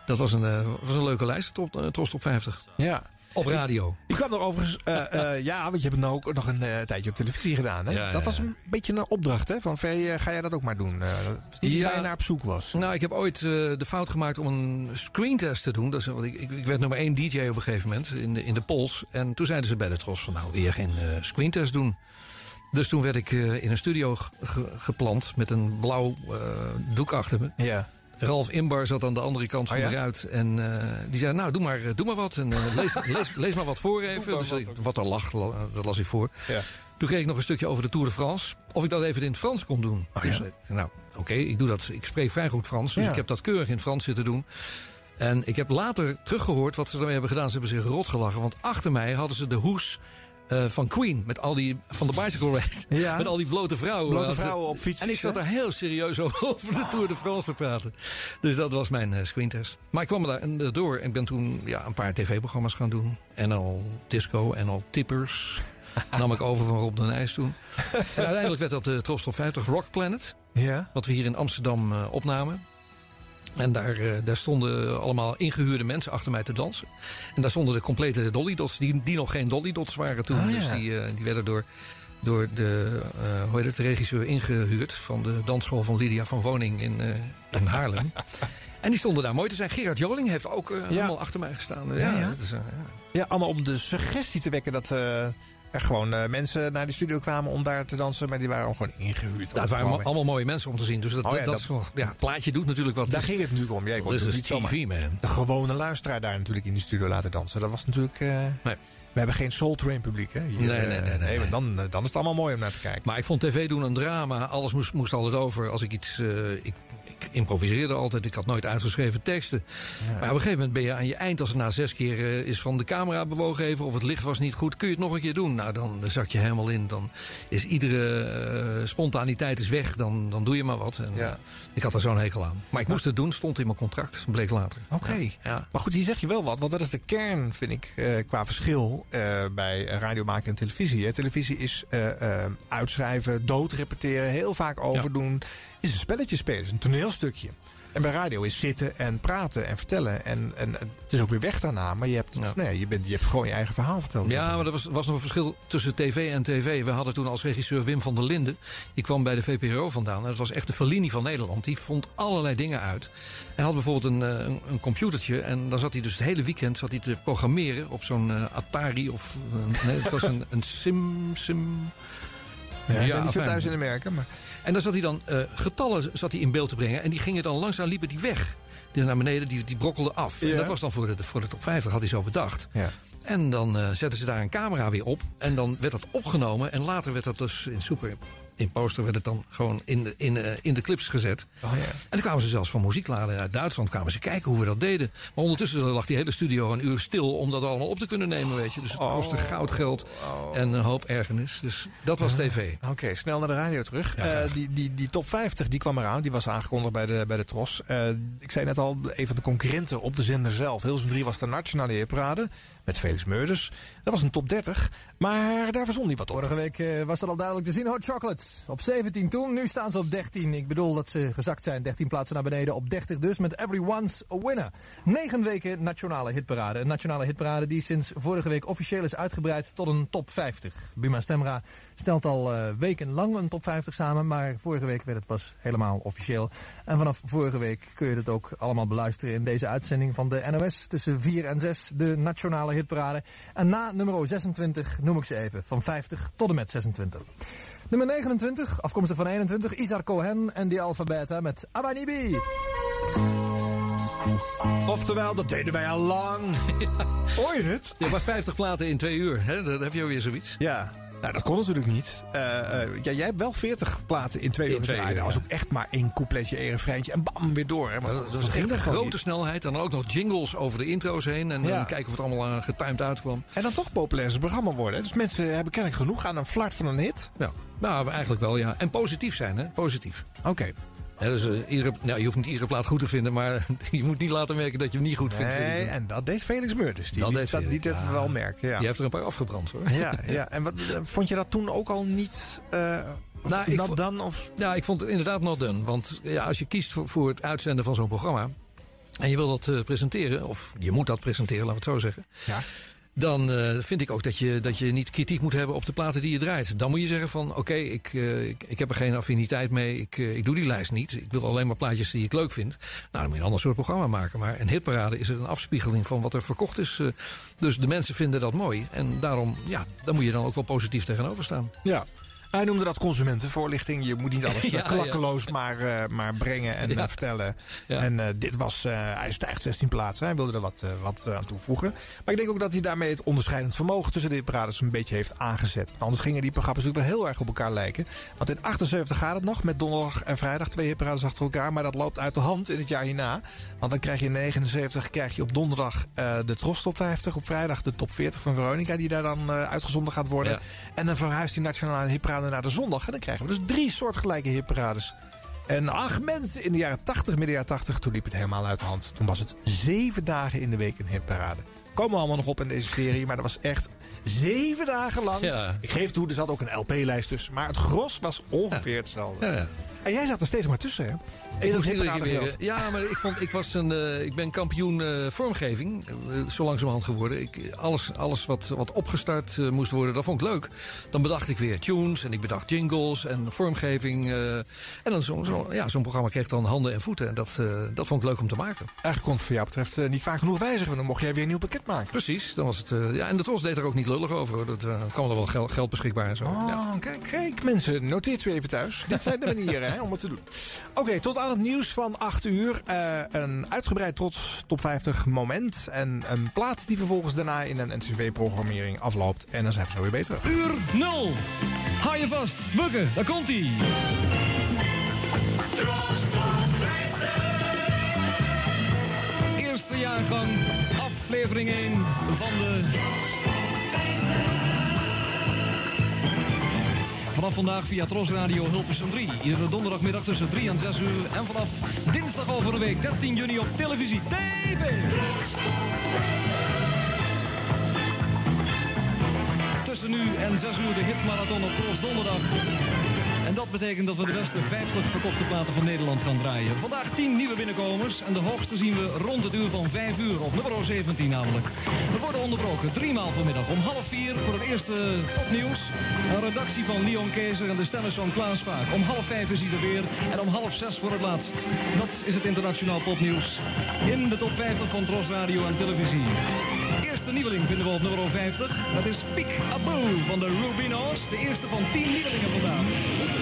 [SPEAKER 12] Dat was een, was een leuke lijst, top, Tros Top 50.
[SPEAKER 10] Ja.
[SPEAKER 12] Op radio.
[SPEAKER 10] Je kwam er overigens, uh, uh, ja, want je hebt het nou ook nog een uh, tijdje op televisie gedaan. Hè?
[SPEAKER 12] Ja,
[SPEAKER 10] dat was een beetje een opdracht, hè? Van ga jij dat ook maar doen? Waar je naar op zoek was.
[SPEAKER 12] Nou, ik heb ooit eh, de fout gemaakt om een screentest te doen. Dat is, want ik, ik, ik werd nummer één DJ op een gegeven moment in de, in de Pols. En toen zeiden ze bij de Tros van nou, wil je geen eh, screentest doen? Dus toen werd ik eh, in een studio ge- ge- geplant met een blauw eh, doek achter me.
[SPEAKER 10] Ja.
[SPEAKER 12] Ralf Imbar zat aan de andere kant van
[SPEAKER 10] Oh ja?
[SPEAKER 12] de ruit. En eh, die zei, nou, doe maar, eh, doe maar wat. En, eh, lees, [laughs] lees, lees maar wat voor even. Dus wat er lag, la- dat las ik voor.
[SPEAKER 10] Ja.
[SPEAKER 12] Toen kreeg ik nog een stukje over de Tour de France. Of ik dat even in het Frans kon doen.
[SPEAKER 10] Oh,
[SPEAKER 12] dus,
[SPEAKER 10] ja?
[SPEAKER 12] nou, oké, ik doe dat. Ik spreek vrij goed Frans. Dus ik heb dat keurig in het Frans zitten doen. En ik heb later teruggehoord wat ze ermee hebben gedaan. Ze hebben zich rot gelachen. Want achter mij hadden ze de hoes eh, van Queen. Met al die, van de bicycle race. [laughs]
[SPEAKER 10] Ja.
[SPEAKER 12] Met al die blote vrouwen.
[SPEAKER 10] Blote vrouwen op fietsjes,
[SPEAKER 12] En ik zat daar heel serieus [laughs] over de Tour de France te praten. Dus dat was mijn eh, screentest. Maar ik kwam er daar eh, door. En ik ben toen ja, een paar tv-programma's gaan doen. En al disco en al tippers. [laughs] Nam ik over van Rob de Nijs toen. En uiteindelijk werd dat de Top 50 Rock Planet.
[SPEAKER 10] Ja.
[SPEAKER 12] Wat we hier in Amsterdam opnamen. En daar, eh, daar stonden allemaal ingehuurde mensen achter mij te dansen. En daar stonden de complete Dolly Dots, die, die nog geen Dolly Dots waren toen.
[SPEAKER 10] Ah, ja.
[SPEAKER 12] Dus die, eh, die werden door, door de, eh, hoe heet het, de regisseur ingehuurd... van de dansschool van Lydia van Woning in, in Haarlem. [laughs] en die stonden daar mooi te zijn. Gerard Joling heeft ook helemaal achter mij gestaan. Ja,
[SPEAKER 10] Ja, ja.
[SPEAKER 12] Dat is, ja.
[SPEAKER 10] Ja, allemaal om de suggestie te wekken dat er gewoon eh, mensen naar de studio kwamen om daar te dansen. Maar die waren gewoon ingehuurd.
[SPEAKER 12] Ja, het waren allemaal mooie mensen om te zien. Dus dat,
[SPEAKER 10] Oh ja,
[SPEAKER 12] dat,
[SPEAKER 10] dat-
[SPEAKER 12] is gewoon- ja, het plaatje doet natuurlijk wat.
[SPEAKER 10] Daar
[SPEAKER 12] Dus-
[SPEAKER 10] ging het natuurlijk om. Jij kon
[SPEAKER 12] is
[SPEAKER 10] niet
[SPEAKER 12] TV, man.
[SPEAKER 10] de gewone luisteraar daar natuurlijk in de studio laten dansen. Dat was natuurlijk... eh,
[SPEAKER 12] Nee.
[SPEAKER 10] We hebben geen Soul Train publiek, hè? Hier,
[SPEAKER 12] Nee, nee,
[SPEAKER 10] eh,
[SPEAKER 12] nee, nee,
[SPEAKER 10] maar Dan, eh, dan is het allemaal mooi om naar te kijken.
[SPEAKER 12] Maar ik vond tv doen een drama. Alles moest, moest altijd over. Als ik iets. ik improviseerde altijd. Ik had nooit uitgeschreven teksten. Maar op een gegeven moment ben je aan je eind. Als er na zes keer eh, is van de camera bewogen even. of het licht was niet goed. kun je het nog een keer doen. Nou, dan zak je helemaal in. Dan is iedere eh, spontaniteit is weg. Dan, dan doe je maar wat. En,
[SPEAKER 10] Ja.
[SPEAKER 12] eh, ik had er zo'n hekel aan. Maar ik moest het doen. Stond in mijn contract. Bleek later.
[SPEAKER 10] Oké.
[SPEAKER 12] Ja.
[SPEAKER 10] Maar goed, hier zeg je wel wat. Want dat is de kern, vind ik, qua verschil bij radio maken en televisie. Hè. Televisie is uitschrijven, doodrepeteren, heel vaak overdoen. Is een spelletje spelen, is een toneelstukje. En bij radio is zitten en praten en vertellen. En, en het is ook weer weg daarna. Maar je hebt, nee, je, bent, je hebt gewoon je eigen verhaal verteld.
[SPEAKER 12] Ja, maar er was, was nog een verschil tussen tv en tv. We hadden toen als regisseur Wim van der Linden. Die kwam bij de VPRO vandaan. En dat was echt de Fellini van Nederland. Die vond allerlei dingen uit. Hij had bijvoorbeeld een, eh, een, een computertje. En dan zat hij dus het hele weekend zat hij te programmeren op zo'n eh, Atari. Of eh, nee, het was een, een Sim... sim
[SPEAKER 10] Ja, ik ben niet zo thuis in de merken. Maar...
[SPEAKER 12] En dan zat hij dan eh, getallen zat hij in beeld te brengen. En die gingen dan langzaam liepen die weg. Die naar beneden, die, die brokkelden af.
[SPEAKER 10] Ja.
[SPEAKER 12] En dat was dan voor de, voor de top 50, had hij zo bedacht.
[SPEAKER 10] Ja.
[SPEAKER 12] En dan eh, zetten ze daar een camera weer op. En dan werd dat opgenomen. En later werd dat dus in super. In poster werd het dan gewoon in de, in, eh, in de clips gezet.
[SPEAKER 10] Oh, ja.
[SPEAKER 12] En dan kwamen ze zelfs van muziekladen uit Duitsland. kwamen ze kijken hoe we dat deden. Maar ondertussen lag die hele studio een uur stil. om dat allemaal op te kunnen nemen. Weet je. Dus het kostte goud, geld en een hoop ergernis. Dus dat was tv.
[SPEAKER 10] Oké, snel naar de radio terug.
[SPEAKER 12] Ja,
[SPEAKER 10] Eh, die, die, die top 50 die kwam eraan. Die was aangekondigd bij de, bij de Tros. Eh, ik zei net al, een van de concurrenten op de zender zelf. Hilsum 3 was de nationale heerparade. Met Felix Meurders. Dat was een top 30. Maar daar verzon hij wat op.
[SPEAKER 27] Vorige week eh, was dat al duidelijk te zien. Hot Chocolate op 17 toen. Nu staan ze op 13. Ik bedoel dat ze gezakt zijn. 13 plaatsen naar beneden. Op 30 dus met Everyone's a Winner. 9 weken nationale hitparade. Een nationale hitparade die sinds vorige week officieel is uitgebreid tot een top 50. Buma Stemra stelt al eh, wekenlang een top 50 samen. Maar vorige week werd het pas helemaal officieel. En vanaf vorige week kun je het ook allemaal beluisteren in deze uitzending van de NOS. Tussen 4 en 6 de nationale hitparade. En na nummer 26 noem ik ze even. Van 50 tot en met 26. Nummer 29, afkomstig van 21, Isar Cohen en die Alphabeta met Abanibi.
[SPEAKER 10] Oftewel, dat deden wij al lang. [laughs] Hoor je het?
[SPEAKER 12] Ja, maar 50 platen in twee uur. Hè? Dan heb je ook weer zoiets.
[SPEAKER 10] Ja. Nou, dat kon natuurlijk niet. Eh, eh, ja, jij hebt wel 40 platen in twee uur gedraaid. Dat was ook echt maar één coupletje, één refreintje en bam, weer door. Hè. Maar
[SPEAKER 12] Dat was echt een grote
[SPEAKER 10] niet.
[SPEAKER 12] snelheid. En dan ook nog jingles over de intro's heen. En
[SPEAKER 10] Ja.
[SPEAKER 12] kijken of het allemaal eh, getimed uitkwam.
[SPEAKER 10] En dan toch populair programma worden. Dus mensen hebben kennelijk genoeg aan een flart van een hit.
[SPEAKER 12] Ja, nou eigenlijk wel ja. En positief zijn hè, positief.
[SPEAKER 10] Oké.
[SPEAKER 12] Hè, dus, eh, iedere, nou, je hoeft niet iedere plaat goed te vinden, maar [laughs] je moet niet laten merken dat je hem niet goed vindt. vind
[SPEAKER 10] Nee, en dat deed Felix Meurders. Die
[SPEAKER 12] Dat deed
[SPEAKER 10] dat, die deed het
[SPEAKER 12] ja.
[SPEAKER 10] wel merken. Ja.
[SPEAKER 12] Die heeft er een paar afgebrand hoor.
[SPEAKER 10] Ja, ja. En wat, eh, vond je dat toen ook al niet eh
[SPEAKER 12] Nou, ik
[SPEAKER 10] done? Of...
[SPEAKER 12] Ja, ik vond het inderdaad not done. Want ja, als je kiest voor, voor het uitzenden van zo'n programma... en je wil dat presenteren, of je moet dat presenteren, laten we het zo zeggen.
[SPEAKER 10] Ja.
[SPEAKER 12] Dan eh, vind ik ook dat je, dat je niet kritiek moet hebben op de platen die je draait. Dan moet je zeggen van oké, ik, eh, ik, ik heb er geen affiniteit mee. Ik, eh, ik doe die lijst niet. Ik wil alleen maar plaatjes die ik leuk vind. Nou, dan moet je een ander soort programma maken. Maar een hitparade is een afspiegeling van wat er verkocht is. dus de mensen vinden dat mooi. En daarom, ja, daar moet je dan ook wel positief tegenover staan.
[SPEAKER 10] Ja. Hij noemde dat consumentenvoorlichting. Je moet niet alles [laughs]
[SPEAKER 12] Ja,
[SPEAKER 10] eh, klakkeloos Maar, eh, maar brengen en [laughs]
[SPEAKER 12] Ja.
[SPEAKER 10] eh, vertellen. En dit was, hij stijgt 16 plaatsen. Hij wilde er wat, wat aan toevoegen. Maar ik denk ook dat hij daarmee het onderscheidend vermogen tussen de parades een beetje heeft aangezet. Want anders gingen die programma's natuurlijk wel heel erg op elkaar lijken. Want in 78 gaat het nog met donderdag en vrijdag twee hitparades achter elkaar. Maar dat loopt uit de hand in het jaar hierna. Want dan krijg je in 79 krijg je op donderdag de Tros Top 50. Op vrijdag de Top 40 van Veronica die daar dan uitgezonden gaat worden. En dan verhuist die nationale hitparade naar de zondag. En dan krijgen we dus drie soortgelijke hitparades. En ach mensen, in de jaren 80, midden jaren 80, toen liep het helemaal uit de hand. Toen was het zeven dagen in de week een hitparade. Komen we allemaal nog op in deze serie, maar dat was echt zeven dagen lang.
[SPEAKER 12] Ja.
[SPEAKER 10] Ik geef toe, er zat ook een LP-lijst tussen. Maar het gros was ongeveer hetzelfde.
[SPEAKER 12] Ja, ja.
[SPEAKER 10] En jij zat er steeds maar tussen, hè? In
[SPEAKER 12] Ik
[SPEAKER 10] dat
[SPEAKER 12] moest weer, ja, maar ik, vond, ik, was een, eh, ik ben kampioen eh, vormgeving, eh, zo langzamerhand geworden. Ik, alles alles wat, wat opgestart moest worden, dat vond ik leuk. Dan bedacht ik weer tunes en ik bedacht jingles en vormgeving. en dan zo'n zo, ja, zo'n programma kreeg dan handen en voeten. En dat, dat vond ik leuk om te maken.
[SPEAKER 10] Eigenlijk kon het voor jou betreft niet vaak genoeg wijzigen. Dan mocht jij weer een nieuw pakket maken.
[SPEAKER 12] Precies, dan was het, ja, en de Tros deed er ook niet lullig over. hoor. Dat eh, kwam er wel geld, geld beschikbaar en zo.
[SPEAKER 10] Oh,
[SPEAKER 12] Ja.
[SPEAKER 10] kijk, kijk, mensen, noteert u even thuis. Dit zijn de manieren hè, om het te doen. Oké, tot aan het nieuws van 8 uur. Eh, een uitgebreid trots top 50 moment. En een plaat die vervolgens daarna in een NCV-programmering afloopt. En dan zijn we zo weer bezig.
[SPEAKER 18] Uur 0. Hou je vast. Bukken, daar komt hij. Eerste jaargang, aflevering 1 van de... Vanaf vandaag via Tros Radio Hilversum 3. Iedere donderdagmiddag tussen 3 en 6 uur. En vanaf dinsdag over een week 13 juni op televisie. TV! Tussen nu en 6 uur de hitmarathon op Tros Donderdag. En dat betekent dat we de beste 50 verkochte platen van Nederland gaan draaien. Vandaag 10 nieuwe binnenkomers en de hoogste zien we rond het uur van 5 uur op nummer 17 namelijk. We worden onderbroken driemaal vanmiddag om half 4 voor het eerste topnieuws. Een redactie van Leon Kezer en de stemmers van Klaas Vaak. Om half 5 is hij er weer en om half 6 voor het laatst. Dat is het internationaal popnieuws in de top 50 van Tros Radio en Televisie. Eerste nieuweling vinden we op nummer 50. Dat is Peek Aboo van de Rubino's. De eerste van 10 nieuwelingen vandaag.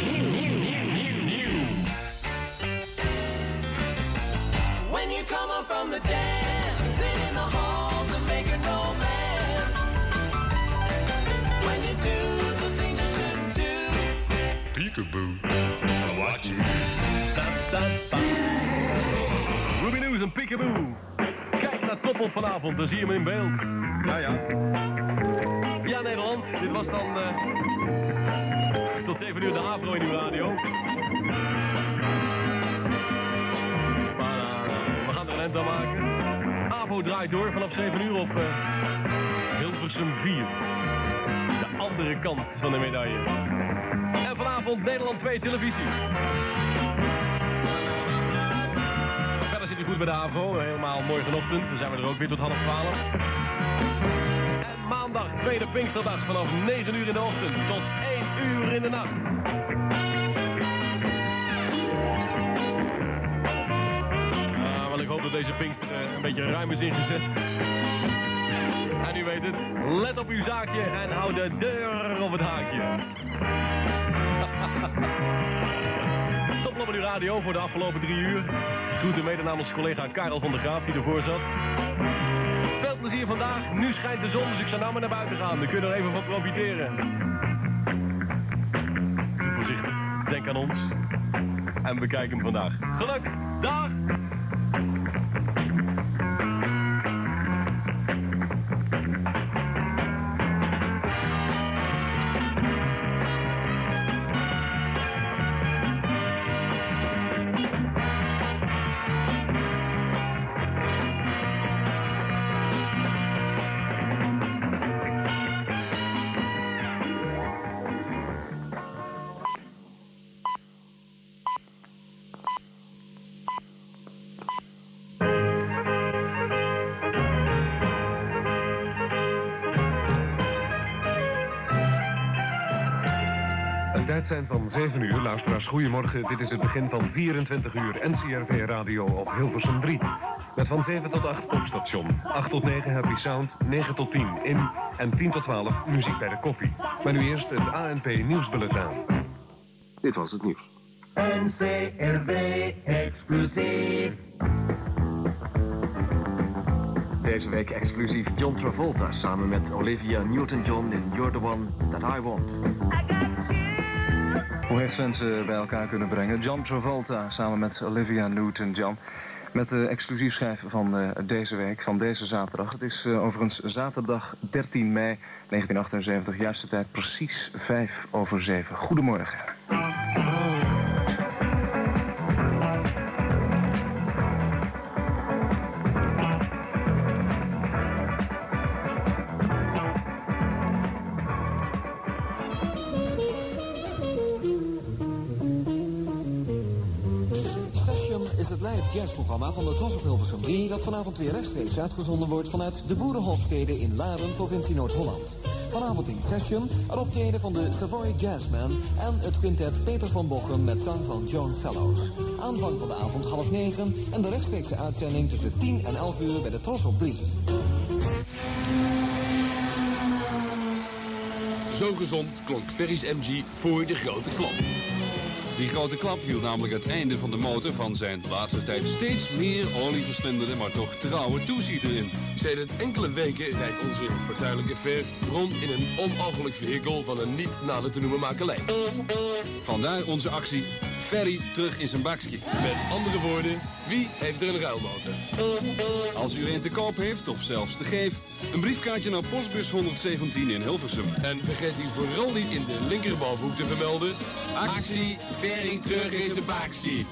[SPEAKER 28] When you come up from the dance, sit in the halls and make a romance. When you do the things you shouldn't do.
[SPEAKER 9] Peekaboo. I'm watching you.
[SPEAKER 29] Ruby News en Peekaboo. Kijk naar Toppel vanavond, dan zie je hem in beeld. Ja, ja. Ja, Nederland, dit was dan eh, tot 7 uur de Afro in uw radio. We gaan er een aan maken. AVO draait door vanaf 7 uur op eh, Hilversum 4. De andere kant van de medaille. En vanavond Nederland 2 televisie. Verder zit hij goed bij de AVO. Helemaal morgenochtend. Dan zijn we er ook weer tot half 12. Maandag, tweede Pinksterdag, vanaf 9 uur in de ochtend tot 1 uur in de nacht. Ah, ik hoop dat deze Pinkster eh, een beetje ruim is ingezet. En u weet het, let op uw zaakje en hou de deur op het haakje. Tot op uw radio voor de afgelopen drie uur. Groeten mede namens collega Karel van der Graaf die ervoor zat. Veel plezier vandaag. Nu schijnt de zon, dus ik zou nou maar naar buiten gaan. Dan kun je er even van profiteren. Voorzichtig, denk aan ons. En bekijk hem vandaag. Geluk, dag! Goedemorgen. Dit is het begin van 24 uur NCRV Radio op Hilversum 3. Met van 7 tot 8 popstation. 8 tot 9 Happy Sound. 9 tot 10 in. En 10 tot 12 muziek bij de koffie. Maar nu eerst het ANP Nieuwsbulletin. Dit was het nieuws.
[SPEAKER 30] NCRV exclusief.
[SPEAKER 31] Deze week exclusief John Travolta samen met Olivia Newton-John in You're the One That I Want. Hoe heeft mensen bij elkaar kunnen brengen? John Travolta samen met Olivia Newton-John. Met de exclusief schijf van eh, deze week, van deze zaterdag. Het is eh, overigens zaterdag 13 mei 1978, juiste tijd precies 5 over 7. Goedemorgen.
[SPEAKER 18] Het jazzprogramma van de Tros op Hilversum 3... dat vanavond weer rechtstreeks uitgezonden wordt vanuit de Boerenhofstede in Laren, provincie Noord-Holland. Vanavond in Session een optreden van de Savoy Jazzman... en het quintet Peter van Bochum met zang van Joan Fellows. Aanvang van de avond half negen en de rechtstreekse uitzending tussen 10 en 11 uur bij de Tros op 3.
[SPEAKER 32] Zo gezond klonk Ferry's MG voor de grote klap. Die grote klap hield namelijk het einde van de motor van zijn laatste tijd steeds meer olieverslindende, maar toch trouwe toezieter in.
[SPEAKER 33] Sedert enkele weken rijdt onze fortuinlijke Fer rond in een onmogelijk vehikel van een niet nader te noemen makelij.
[SPEAKER 32] Vandaar onze actie Ferry terug in zijn bakje.
[SPEAKER 33] Met andere woorden, wie heeft er een ruilmotor?
[SPEAKER 32] Als u er een te koop heeft, of zelfs te geven, een briefkaartje naar postbus 117 in Hilversum.
[SPEAKER 33] En vergeet u vooral niet in de linkerbovenhoek te vermelden...
[SPEAKER 32] Actie Ferry terug in zijn bakje.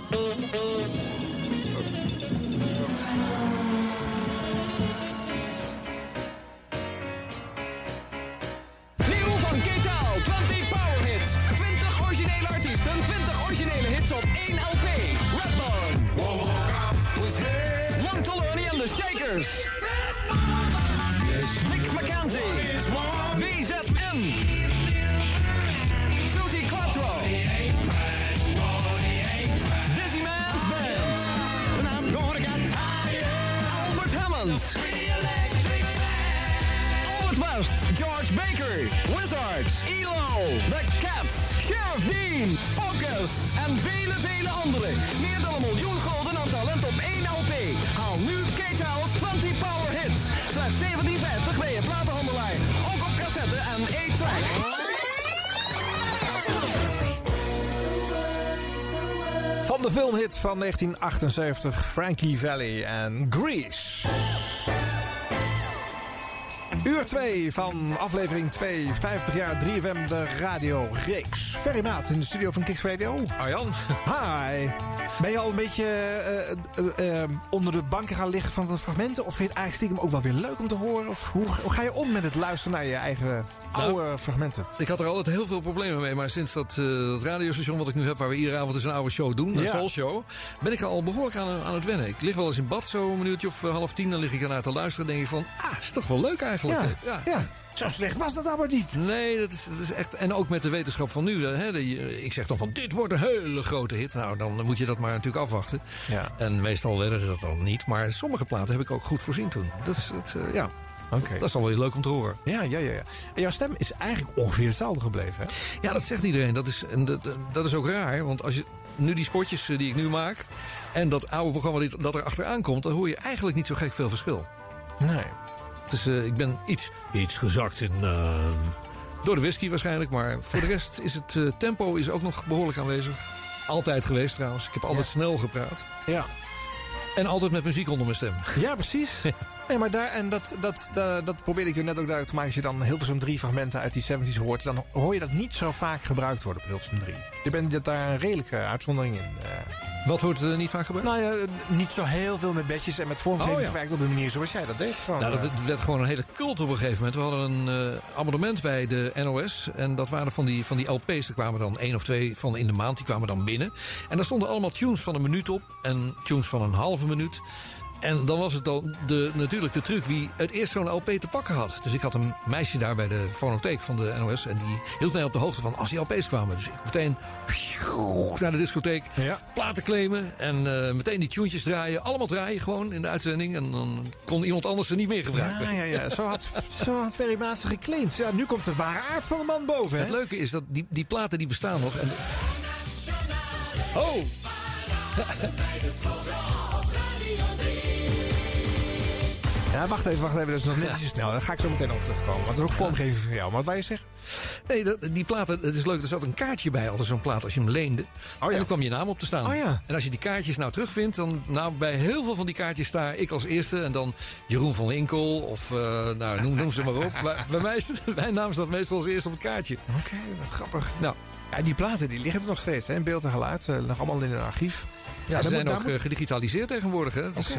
[SPEAKER 34] Wizards, ELO, The Cats, Sheriff Dean, Focus en vele, vele anderen. Meer dan een miljoen gulden aan talent op één LP. Haal nu Kate House 20 Power Hits. Slechts 17,50 bij je platenhandelaar. Ook op cassette en 8-track.
[SPEAKER 10] Van de filmhit van 1978, Frankie Valley en Grease. Uur 2 van aflevering 2, 50 jaar 3FM, de radio-reeks. Ferry Maat in de studio van Kicks Radio.
[SPEAKER 12] Arjan.
[SPEAKER 10] Hi. Ben je al een beetje eh, eh, eh, onder de banken gaan liggen van de fragmenten? Of vind je het eigenlijk stiekem ook wel weer leuk om te horen? Of hoe, hoe ga je om met het luisteren naar je eigen oude fragmenten?
[SPEAKER 12] Ik had er altijd heel veel problemen mee, maar sinds dat, dat radiostation wat ik nu heb, waar we iedere avond een oude show doen, een. Soul Show, ben ik al behoorlijk aan, aan het wennen. Ik lig wel eens in bad, zo een minuutje of half tien, dan lig ik ernaar te luisteren en denk ik van, ah, is toch wel leuk eigenlijk.
[SPEAKER 10] Ja, ja. Zo slecht was dat allemaal niet.
[SPEAKER 12] Nee, dat is, dat is echt. En ook met de wetenschap van nu. Hè, de- ik zeg dan van dit wordt een hele grote hit. Nou, dan moet je dat maar natuurlijk afwachten.
[SPEAKER 10] Ja.
[SPEAKER 12] En meestal werden ze dat dan niet. Maar sommige platen heb ik ook goed voorzien toen. Dat is, het, eh, ja.
[SPEAKER 10] Oké.
[SPEAKER 12] Dat is dan wel leuk om te horen.
[SPEAKER 10] Ja, ja, ja, ja. En jouw stem is eigenlijk ongeveer hetzelfde gebleven, hè?
[SPEAKER 12] Ja, dat zegt iedereen. Dat is, en dat, dat is ook raar. Want als je nu die spotjes eh, die ik nu maak. en dat oude programma dat er achteraan komt. dan hoor je eigenlijk niet zo gek veel verschil.
[SPEAKER 10] Nee.
[SPEAKER 12] Is, eh, ik ben iets, iets gezakt in. eh, door de whisky waarschijnlijk. Maar voor de rest is het eh, tempo is ook nog behoorlijk aanwezig. Altijd geweest trouwens. Ik heb altijd snel gepraat.
[SPEAKER 10] Ja.
[SPEAKER 12] En altijd met muziek onder mijn stem.
[SPEAKER 10] Ja, precies. [laughs] Nee, maar daar, en dat, dat, dat, dat probeerde ik je net ook duidelijk te maken. Als je dan Hilversum 3 fragmenten uit die 70s hoort, dan hoor je dat niet zo vaak gebruikt worden op Hilversum 3. Je bent daar een redelijke uitzondering in. eh.
[SPEAKER 12] Wat wordt eh, niet vaak gebruikt?
[SPEAKER 10] Nou ja, niet zo heel veel met bedjes en met vormgeving
[SPEAKER 12] Oh, ja.
[SPEAKER 10] gewerkt op de manier zoals jij dat deed. Gewoon,
[SPEAKER 12] Nou, dat
[SPEAKER 10] eh,
[SPEAKER 12] werd- gewoon een hele cult op een gegeven moment. We hadden een eh, abonnement bij de NOS. En dat waren van die, van die LP's. Er kwamen dan één of twee van in de maand. Die kwamen dan binnen. En daar stonden allemaal tunes van een minuut op. En tunes van een halve minuut. En dan was het dan de, natuurlijk de truc wie het eerst zo'n LP te pakken had. Dus ik had een meisje daar bij de fonotheek van de NOS. En die hield mij op de hoogte van als die LP's kwamen. Dus ik meteen naar de discotheek, platen claimen. En eh, meteen die tunes draaien. Allemaal draaien gewoon in de uitzending. En dan kon iemand anders ze niet meer gebruiken.
[SPEAKER 10] Ja, ja, ja. Zo had, zo had Ferry Maatsen geclaimd. Ja, nu komt de ware aard van de man boven. Hè?
[SPEAKER 12] Het leuke is dat die, die platen die bestaan nog. En... Oh! [laughs]
[SPEAKER 10] Ja, wacht even, wacht even. Dat is nog net iets te snel. Daar ga ik zo meteen op terugkomen. Want dat is ook vormgeving van jou. Maar wat wij je zeggen?
[SPEAKER 12] Nee, dat, die platen, het is leuk. Er zat een kaartje bij, altijd zo'n plaat, als je hem leende. En dan kwam je naam op te staan.
[SPEAKER 10] Oh ja.
[SPEAKER 12] En als je die kaartjes nou terugvindt, dan nou, bij heel veel van die kaartjes sta ik als eerste. En dan Jeroen van Inkel of uh, nou, noem, noem ze maar op. Maar [laughs] bij mij, mijn naam staat meestal als eerste op het kaartje.
[SPEAKER 10] Oké, wat grappig.
[SPEAKER 12] Nou.
[SPEAKER 10] Ja, die platen die liggen er nog steeds, hè? in beeld en geluid. Uh, nog allemaal in een archief.
[SPEAKER 12] Ja, ze zijn ook moet... gedigitaliseerd tegenwoordig. Hè? Dus.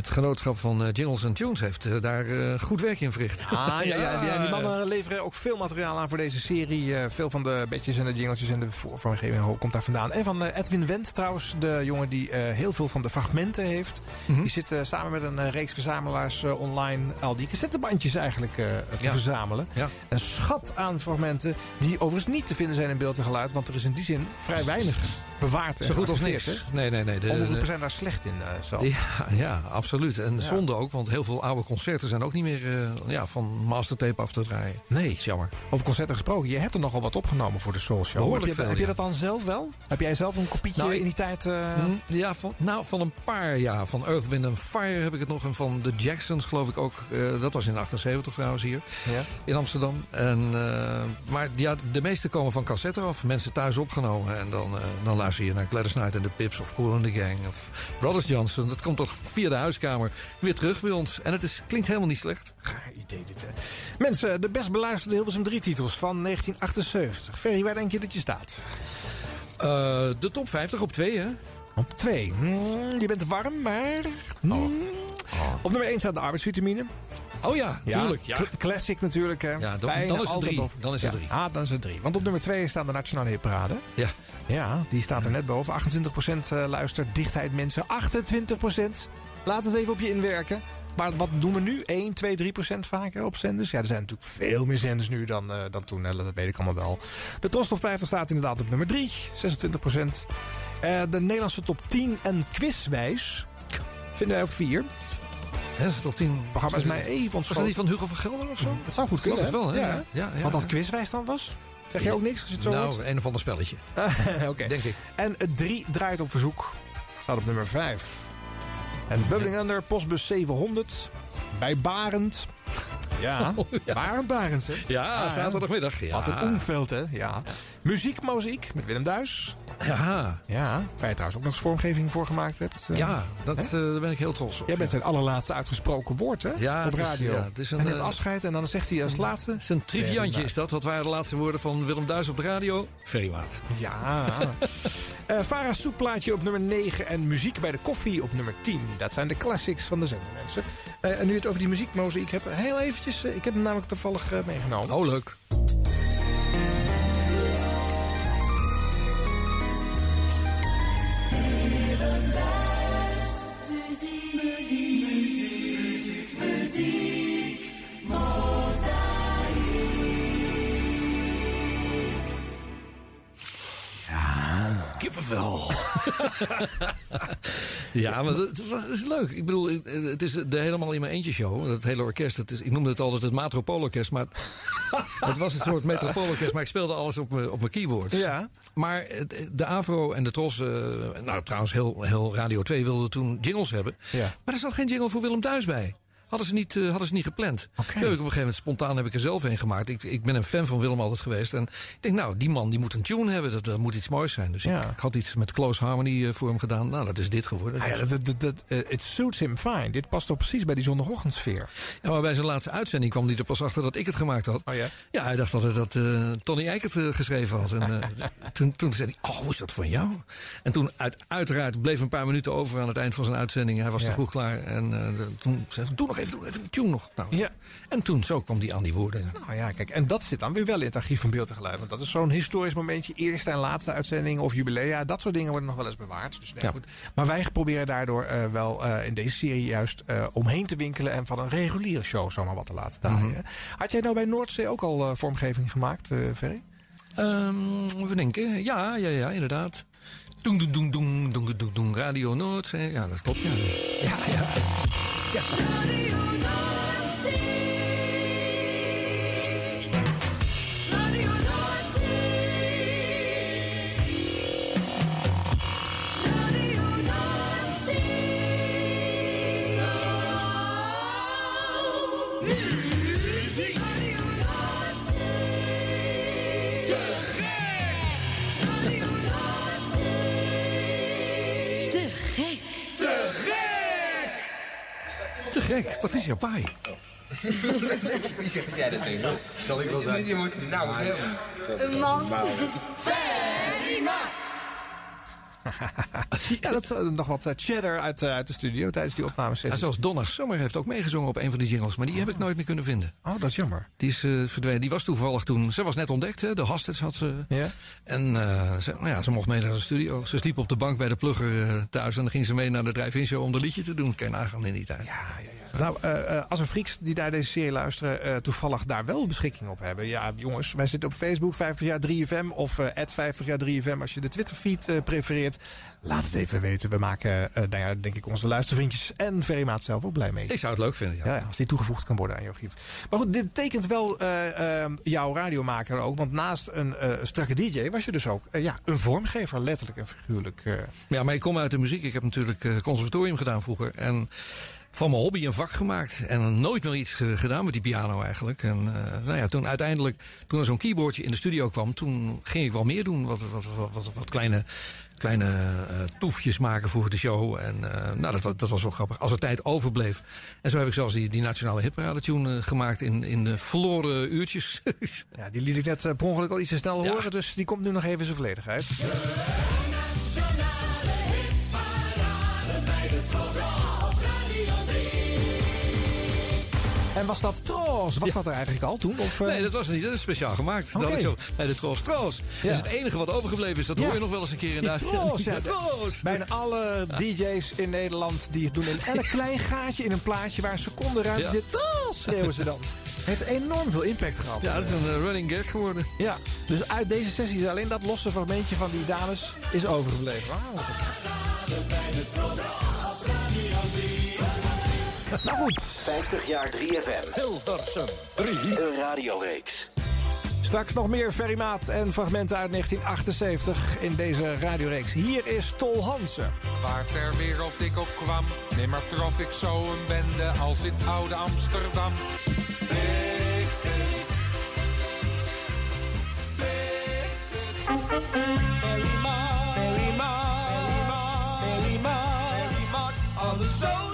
[SPEAKER 12] Het genootschap van uh, Jingles and Tunes heeft uh, daar uh, goed werk in verricht.
[SPEAKER 10] Ah, ja, ja, ja, die mannen leveren ook veel materiaal aan voor deze serie. veel van de bedjes en de jingletjes en de vormgeving komt daar vandaan. En van Edwin Wendt trouwens, de jongen die heel veel van de fragmenten heeft. Mm -hmm. Die zit samen met een reeks verzamelaars online al die cassettebandjes eigenlijk te
[SPEAKER 12] ja.
[SPEAKER 10] verzamelen.
[SPEAKER 12] Ja.
[SPEAKER 10] Een schat aan fragmenten die overigens niet te vinden zijn in beeld en geluid. Want er is in die zin vrij weinig bewaard.
[SPEAKER 12] Zo goed als niks.
[SPEAKER 10] Hè?
[SPEAKER 12] Nee, nee, nee. De,
[SPEAKER 10] Omroepen zijn daar slecht in. zo.
[SPEAKER 12] Ja, ja, absoluut. En
[SPEAKER 10] Ja.
[SPEAKER 12] zonde ook, want heel veel oude concerten zijn ook niet meer uh, ja, van mastertape af te draaien.
[SPEAKER 10] Nee.
[SPEAKER 12] Dat is jammer.
[SPEAKER 10] Over concerten gesproken, je hebt er nogal wat opgenomen voor de Soul Show.
[SPEAKER 12] Behoorlijk
[SPEAKER 10] heb je,
[SPEAKER 12] veel,
[SPEAKER 10] heb je dat dan zelf wel? Heb jij zelf een kopietje
[SPEAKER 12] Nou,
[SPEAKER 10] in die tijd? eh,
[SPEAKER 12] Hm, Ja, van, nou, van een paar, ja. Van Earth, Wind and Fire heb ik het nog. En van de Jacksons geloof ik ook. eh, dat was in 78 trouwens hier.
[SPEAKER 10] Ja.
[SPEAKER 12] In Amsterdam. En, maar ja, de meeste komen van cassette af. Mensen thuis opgenomen. En dan, dan luister je naar Gladys Knight en de Pips of Cool and the Gang. Of Brothers Johnson. Dat komt toch via de huiskamer weer terug bij ons. En het is, klinkt helemaal niet slecht.
[SPEAKER 10] Gaar idee dit, hè. Mensen, de best beluisterde Hilversum 3 titels van 1978. Ferry, waar denk je dat je staat?
[SPEAKER 12] Eh, de top 50 op 2, hè?
[SPEAKER 10] Op 2. je bent warm, maar... hmm. Op nummer 1 staat de arbeidsvitamine.
[SPEAKER 12] Oh ja, tuurlijk. Ja.
[SPEAKER 10] cl- Classic natuurlijk. Hè.
[SPEAKER 12] Ja, dan- is het drie. Dan is het
[SPEAKER 10] Ja.
[SPEAKER 12] drie.
[SPEAKER 10] Ah, dan is het 3. Want op nummer 2 staat de Nationale Hitparade.
[SPEAKER 12] Ja.
[SPEAKER 10] Ja, die staat er net boven. 28% eh, luistert. Dichtheid mensen. 28%. Laat het even op je inwerken. Maar wat doen we nu? 1, 2, 3 procent vaker op zenders? Ja, er zijn natuurlijk veel meer zenders nu dan, eh, dan toen. hè. Dat weet ik allemaal wel. De Tros Top 50 staat inderdaad op nummer 3. 26 procent. Eh, de Nederlandse top 10 en quizwijs vinden wij op 4.
[SPEAKER 12] Dat is de top 10.
[SPEAKER 10] Programma is mij even
[SPEAKER 12] Was
[SPEAKER 10] ontschoten.
[SPEAKER 12] dat niet van Hugo van Gelder of zo?
[SPEAKER 10] Dat zou goed kunnen.
[SPEAKER 12] wel, hè?
[SPEAKER 10] Ja.
[SPEAKER 12] Ja, ja,
[SPEAKER 10] Wat dat quizwijs dan was? Zeg je ook niks als je het zo hoort?
[SPEAKER 12] Nou, een of ander spelletje. [laughs]
[SPEAKER 10] Oké.
[SPEAKER 12] Denk ik.
[SPEAKER 10] En het 3 draait op verzoek. Staat op nummer 5. En Bubbling Under, postbus 700. Bij Barend. Ja, [laughs] Barend Barends, hè?
[SPEAKER 12] Oh, Ja, zaterdagmiddag. Ja.
[SPEAKER 10] Altijd Oenveld, hè? Ja. Muziekmozaïek met Willem Duis.
[SPEAKER 12] Ja.
[SPEAKER 10] Ja, waar je trouwens ook nog eens vormgeving voor gemaakt hebt. eh.
[SPEAKER 12] Ja, dat, eh, daar ben ik heel trots op.
[SPEAKER 10] Jij bent zijn allerlaatste uitgesproken woord, hè?
[SPEAKER 12] Ja,
[SPEAKER 10] op
[SPEAKER 12] het is-
[SPEAKER 10] radio.
[SPEAKER 12] ja, het is een,
[SPEAKER 10] en het
[SPEAKER 12] eh,
[SPEAKER 10] afscheid en dan zegt hij als laatste...
[SPEAKER 12] Het is een triviantje is dat. Wat waren de laatste woorden van Willem Duis op de radio? Veewaard.
[SPEAKER 10] Ja. [laughs] Eh Farah soepplaatje op nummer 9 en muziek bij de koffie op nummer 10. Dat zijn de classics van de zender, mensen. En nu je het over die muziekmozaïek hebt, heel eventjes... eh, ik heb hem namelijk toevallig eh, meegenomen.
[SPEAKER 12] Oh, leuk. Kippenvel. [laughs] ja, maar dat, dat is leuk. Ik bedoel, het is de helemaal in mijn eentje show. Dat hele orkest. Het is, ik noemde het altijd het Matropoolorkest. Maar het, [laughs] het was een soort Metropoolorkest. Maar ik speelde alles op mijn, op mijn keyboards.
[SPEAKER 10] Ja.
[SPEAKER 12] Maar het- de Avro en de Tros... eh, nou, trouwens, heel, heel Radio 2 wilde toen jingles hebben.
[SPEAKER 10] Ja.
[SPEAKER 12] Maar er zat geen jingle voor Willem Thuis bij. Hadden ze niet, eh, hadden ze niet gepland. Heb ik op een gegeven moment spontaan heb ik er zelf een gemaakt. Ik, ik ben een fan van Willem altijd geweest. En ik denk, nou, die man die moet een tune hebben. Dat, dat moet iets moois zijn. Dus
[SPEAKER 10] Ja.
[SPEAKER 12] ik, ik had iets met Close Harmony eh, voor hem gedaan. Nou, dat is dit geworden.
[SPEAKER 10] Ah ja, dat, dat, dat, eh, it suits him fine. Dit past toch precies bij die zondagochtendsfeer.
[SPEAKER 12] Ja, maar bij zijn laatste uitzending kwam hij er pas achter dat ik het gemaakt had.
[SPEAKER 10] Oh ja?
[SPEAKER 12] Ja, hij dacht dat, dat Tony Eikert geschreven had. En [laughs] toen, toen zei hij, oh, is dat van jou? En toen uit, uiteraard bleef een paar minuten over aan het eind van zijn uitzending. Hij was
[SPEAKER 10] Ja.
[SPEAKER 12] te vroeg klaar. En toen zei hij, doe nog even doen, even tune nog. Nou,
[SPEAKER 10] Ja.
[SPEAKER 12] En toen, zo kwam die aan die woorden.
[SPEAKER 10] Nou ja, kijk, en dat zit dan weer wel in het archief van Beeld en Geluid. Want dat is zo'n historisch momentje. Eerste en laatste uitzending of jubilea. Dat soort dingen worden nog wel eens bewaard. Dus nee,
[SPEAKER 12] Ja.
[SPEAKER 10] goed. Maar wij proberen daardoor eh, wel eh, in deze serie juist eh, omheen te winkelen... en van een reguliere show zomaar wat te laten draaien.
[SPEAKER 12] Mhm.
[SPEAKER 10] Had jij nou bij Noordzee ook al vormgeving gemaakt, Ferry?
[SPEAKER 12] Ehm, even denken. Ja, ja, ja, inderdaad. Doeng, doeng, doeng, doeng, doeng, doeng, doeng, Radio Noord. eh, Ja, dat klopt, ja. Ja, ja. Ja.
[SPEAKER 35] Gek,
[SPEAKER 12] Patricia Pai.
[SPEAKER 36] Wie zegt dat jij dat tegen doet? Zal ik wel zijn? Je moet nou helemaal.
[SPEAKER 35] Een man.
[SPEAKER 9] Very much! [laughs]
[SPEAKER 10] ja, dat is eh, nog wat eh, cheddar uit, eh, uit de studio tijdens die
[SPEAKER 12] Ja,
[SPEAKER 10] opnamesessie.
[SPEAKER 12] zoals Donna Summer heeft ook meegezongen op een van die jingles. Maar die heb ik nooit meer kunnen vinden.
[SPEAKER 10] Oh, dat is jammer.
[SPEAKER 12] Die is verdwenen. Die was toevallig toen... Ze was net ontdekt, hè? De Hostets had ze.
[SPEAKER 10] Ja?
[SPEAKER 12] En ze, nou ja, ze mocht mee naar de studio. Ze sliep op de bank bij de plugger thuis. En dan ging ze mee naar de drive-in show om een liedje te doen. Kan nagaan in die tijd.
[SPEAKER 10] Nou, eh, eh, als er freaks die naar deze serie luisteren toevallig daar wel beschikking op hebben. Ja, jongens, wij zitten op Facebook 50 jaar 3FM of eh 50 jaar 3FM als je de Twitterfeed prefereert. Laat het even weten. We maken, eh nou ja, denk ik, onze luistervriendjes en Verimaat zelf ook blij mee.
[SPEAKER 12] Ik zou het leuk vinden, ja.
[SPEAKER 10] Ja, ja, als die toegevoegd kan worden aan je archief. Maar goed, dit tekent wel eh, eh, jouw radiomaker ook. Want naast een eh, strakke DJ was je dus ook ja, een vormgever, letterlijk en figuurlijk.
[SPEAKER 12] Ja, maar ik kom uit de muziek. Ik heb natuurlijk conservatorium gedaan vroeger. En van mijn hobby een vak gemaakt. En nooit meer iets gedaan met die piano eigenlijk. En nou ja, toen uiteindelijk, toen er zo'n keyboardje in de studio kwam... toen ging ik wel meer doen. Wat, wat, wat, wat, wat kleine, kleine eh, toefjes maken voor de show. En eh, nou, dat, dat was wel grappig. Als er tijd overbleef. En zo heb ik zelfs die, die nationale hitparade tune eh, gemaakt in, in de verloren uurtjes. [laughs]
[SPEAKER 10] Ja, die liet ik net per ongeluk al iets te snel horen. Dus die komt nu nog even zijn volledigheid. En was dat Tros? Was dat er eigenlijk al toen? Of, eh?
[SPEAKER 12] Nee, dat was niet. Dat is speciaal gemaakt. Dat ik zo bij de Tros. Tros. Dat is het enige wat overgebleven is. Dat hoor je nog wel eens een keer in de
[SPEAKER 10] Tros, ja. [laughs]
[SPEAKER 12] Tros.
[SPEAKER 10] Bijna alle DJ's in Nederland die doen in elk [laughs] klein gaatje in een plaatje waar een seconde ruimte zit. Tros, schreeuwen ze dan. Het heeft enorm veel impact gehad.
[SPEAKER 12] Ja, dat is een eh, running gag geworden.
[SPEAKER 10] Ja, dus uit deze sessie is alleen dat losse fragmentje van die dames is overgebleven. Wauw. Nou goed.
[SPEAKER 8] 50 jaar 3FM.
[SPEAKER 10] Hilversum
[SPEAKER 8] 3. De radioreeks.
[SPEAKER 10] Straks nog meer Ferrymaat en fragmenten uit 1978 in deze radioreeks. Hier is Tol Hansen.
[SPEAKER 37] Waar ter wereld ik ook kwam, nimmer trof ik zo een bende als in oude Amsterdam. Vixen. Vixen. Mary Ma, Mary Ma, Mary Ma, Mary Ma, Mary Ma, on the social.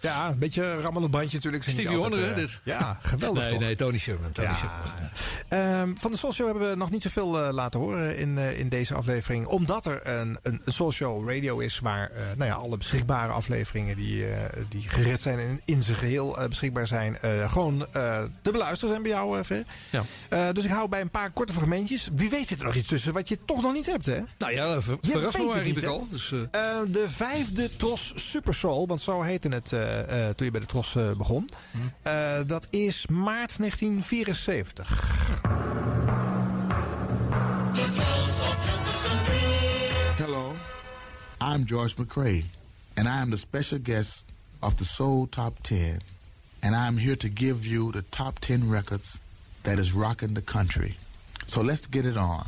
[SPEAKER 10] Ja, een beetje een rammelend bandje natuurlijk.
[SPEAKER 12] Stevie Wonder, hè,
[SPEAKER 10] eh,
[SPEAKER 12] dit?
[SPEAKER 10] Ja, geweldig
[SPEAKER 12] Nee,
[SPEAKER 10] toch?
[SPEAKER 12] nee, Tony Sherman. Tony
[SPEAKER 10] Ja.
[SPEAKER 12] Sherman.
[SPEAKER 10] Ehm, van de Soul Show hebben we nog niet zoveel eh, laten horen in, eh, in deze aflevering. Omdat er een, een, een Soul Show radio is waar nou ja, alle beschikbare afleveringen die, die gered zijn en in zijn geheel eh, beschikbaar zijn, gewoon te beluisteren zijn bij jou, Ver.
[SPEAKER 12] Ja.
[SPEAKER 10] Dus ik hou bij een paar korte fragmentjes. Wie weet zit er nog iets tussen wat je toch nog niet hebt, hè?
[SPEAKER 12] Nou ja, ver,
[SPEAKER 10] Je
[SPEAKER 12] verras
[SPEAKER 10] weet
[SPEAKER 12] me
[SPEAKER 10] het
[SPEAKER 12] maar, riep ik al. Dus,
[SPEAKER 10] de vijfde Tros Super Soul, want zo heette het toen je bij de Tros eh, begon.
[SPEAKER 12] Hm.
[SPEAKER 10] Eh, dat is maart 1974.
[SPEAKER 38] Hello, I'm George McCrae, and I am the special guest of the Soul Top 10. And I'm here to give you the top 10 records that is rocking the country. So let's get it on.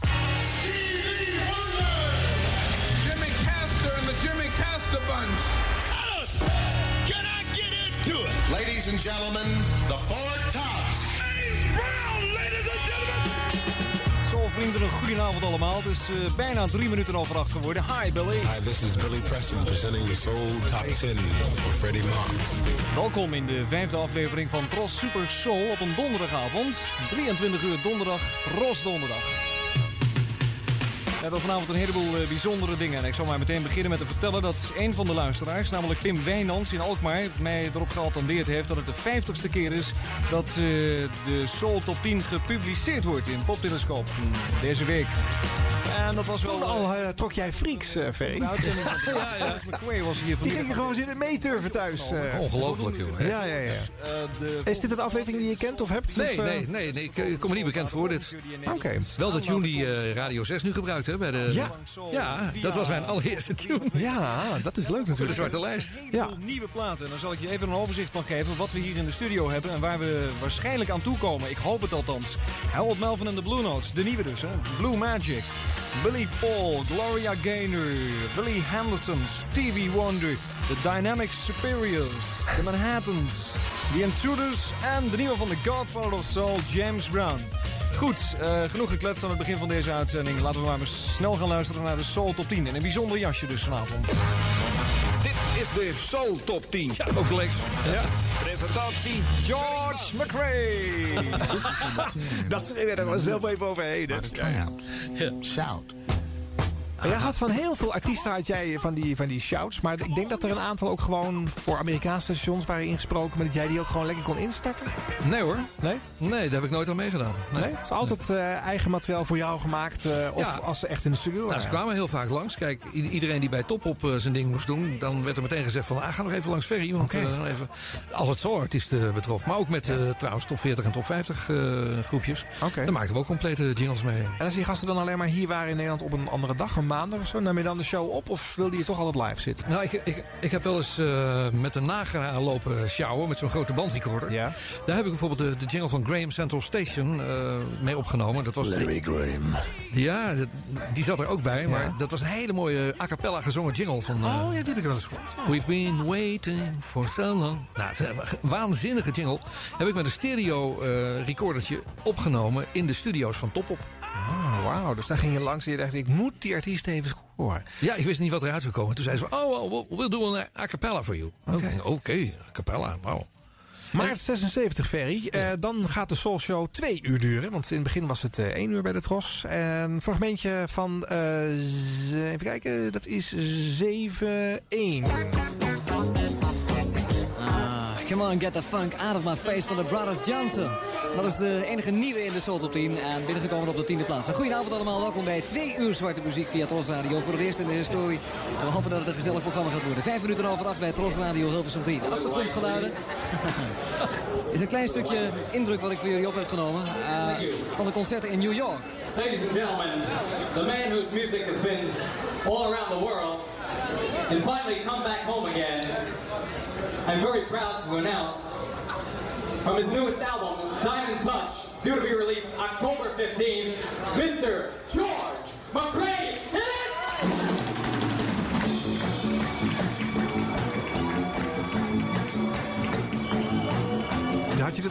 [SPEAKER 39] Gentlemen, the Four Tops.
[SPEAKER 9] James Brown, ladies and gentlemen.
[SPEAKER 40] Soulvrienden, een goedenavond allemaal. Het is eh, bijna drie minuten over acht geworden. Hi Billy.
[SPEAKER 33] Hi, this is Billy Preston presenting the Soul Top 10 for Freddie Marks.
[SPEAKER 40] Welkom in de vijfde aflevering van Tros Super Soul op een donderdagavond. 23 uur donderdag, Tros Donderdag.
[SPEAKER 18] Hebben vanavond een heleboel eh, bijzondere dingen. En ik zal maar meteen beginnen met te vertellen dat een van de luisteraars, namelijk Pim Wijnands in Alkmaar, mij erop geattendeerd heeft dat het de vijftigste keer is dat eh, de Soul Top 10 gepubliceerd wordt in Poptelescoop deze week. En dat was wel...
[SPEAKER 10] Toen al eh, trok jij freaks, eh Ferry. [laughs]
[SPEAKER 18] ja, ja. McQuay was hier
[SPEAKER 10] Die gingen gewoon zitten meeturven thuis. eh.
[SPEAKER 12] Ongelooflijk, joh. hè?
[SPEAKER 10] Ja, ja, ja. Is dit een aflevering die je kent of hebt?
[SPEAKER 12] Nee,
[SPEAKER 10] of,
[SPEAKER 12] nee, nee, nee, ik, kom me niet bekend voor dit.
[SPEAKER 10] Oké.
[SPEAKER 12] Wel die eh, Radio 6 nu gebruikt, hè? Bij de,
[SPEAKER 10] Ja.
[SPEAKER 12] ja, dat was mijn allereerste tune.
[SPEAKER 10] Ja, dat is leuk natuurlijk.
[SPEAKER 12] Voor de zwarte lijst.
[SPEAKER 10] Ja.
[SPEAKER 18] nieuwe platen. En daar zal ik je even een overzicht van geven wat we hier in de studio hebben en waar we waarschijnlijk aan toe komen. Ik hoop het althans. Harold Melvin en de Blue Notes, de nieuwe dus, hè. Blue Magic. Billy Paul, Gloria Gaynor, Billy Henderson, Stevie Wonder, The Dynamic Superiors, The Manhattans, The Intruders en de nieuwe van de Godfather of Soul, James Brown. Goed, eh, genoeg gekletst aan het begin van deze uitzending. Laten we maar eens snel gaan luisteren naar de Soul Top 10. En een bijzonder jasje dus vanavond.
[SPEAKER 41] Dit is de Soul Top 10.
[SPEAKER 12] Ja, ook Lex.
[SPEAKER 10] Ja.
[SPEAKER 18] Presentatie George McRae. [laughs]
[SPEAKER 10] dat is er was zelf even overheen. hè.
[SPEAKER 38] Shout.
[SPEAKER 10] Jij had van heel veel artiesten had jij van die, van die shouts. Maar ik denk dat er een aantal ook gewoon voor Amerikaanse stations waren ingesproken. Maar dat jij die ook gewoon lekker kon instarten.
[SPEAKER 12] Nee hoor.
[SPEAKER 10] Nee?
[SPEAKER 12] Nee, daar heb ik nooit aan meegedaan. Nee.
[SPEAKER 10] Nee? Het is altijd eh, eigen materiaal voor jou gemaakt. eh, of
[SPEAKER 12] Ja.
[SPEAKER 10] als ze echt in de studio
[SPEAKER 12] Nou, ze
[SPEAKER 10] waren.
[SPEAKER 12] kwamen heel vaak langs. Kijk, iedereen die bij Top op eh, zijn ding moest doen... dan werd er meteen gezegd van, ah, ga nog even langs Ferry. Want eh, even, als het solo-artiesten betrof. Maar ook met trouwens top 40 en top 50 eh, groepjes.
[SPEAKER 10] Oké.
[SPEAKER 12] Daar maakten we ook complete jingles mee.
[SPEAKER 10] En als die gasten dan alleen maar hier waren in Nederland op een andere dag, een maandag of zo, nam je dan de show op of wilde je toch altijd live zitten?
[SPEAKER 12] Nou, ik, ik, ik heb wel eens eh, met een naga lopen sjouwen met zo'n grote bandrecorder.
[SPEAKER 10] Ja.
[SPEAKER 12] Daar heb ik bijvoorbeeld de, de jingle van Graham Central Station eh, mee opgenomen. Dat was
[SPEAKER 10] Larry Graham.
[SPEAKER 12] Ja, die zat er ook bij. Maar dat was een hele mooie a cappella gezongen jingle van... eh,
[SPEAKER 10] Oh ja, die heb ik wel eens gehoord. ja.
[SPEAKER 12] We've been waiting for so long. Nou, het is een waanzinnige jingle. Heb ik met een stereo eh, recordertje opgenomen in de studio's van Top Op.
[SPEAKER 10] Oh, wauw. Dus daar ging je langs en je dacht, ik moet die artiest even horen.
[SPEAKER 12] Ja, ik wist niet wat eruit zou komen. Toen zei ze van, oh, well, we'll do an a cappella for you. Oké, Oké, a cappella, wauw.
[SPEAKER 10] Maart 76, Ferry. Eh, dan gaat de Soul Show twee uur duren. Want in het begin was het eh, één uur bij de Tros. En een fragmentje van, eh, even kijken, dat is 7-1.
[SPEAKER 42] Come on, get the funk out of my face van de Brothers Johnson. Dat is de enige nieuwe in de Soul Top 10 en binnengekomen op de tiende plaats. Goedenavond allemaal, welkom bij twee uur zwarte muziek via Tros Radio. Voor het eerst in de historie. We hopen dat het een gezellig programma gaat worden. Vijf minuten over acht bij Tros Radio Hilversum 3. De achtergrondgeluiden. [laughs] is een klein stukje indruk wat ik voor jullie op heb genomen. eh, van de concerten in New York.
[SPEAKER 43] Ladies and gentlemen, the man whose music has been all around the world and finally come back home again. I'm very proud to announce from his newest album, Diamond Touch, due to be released October 15th, Mr. George McCrae.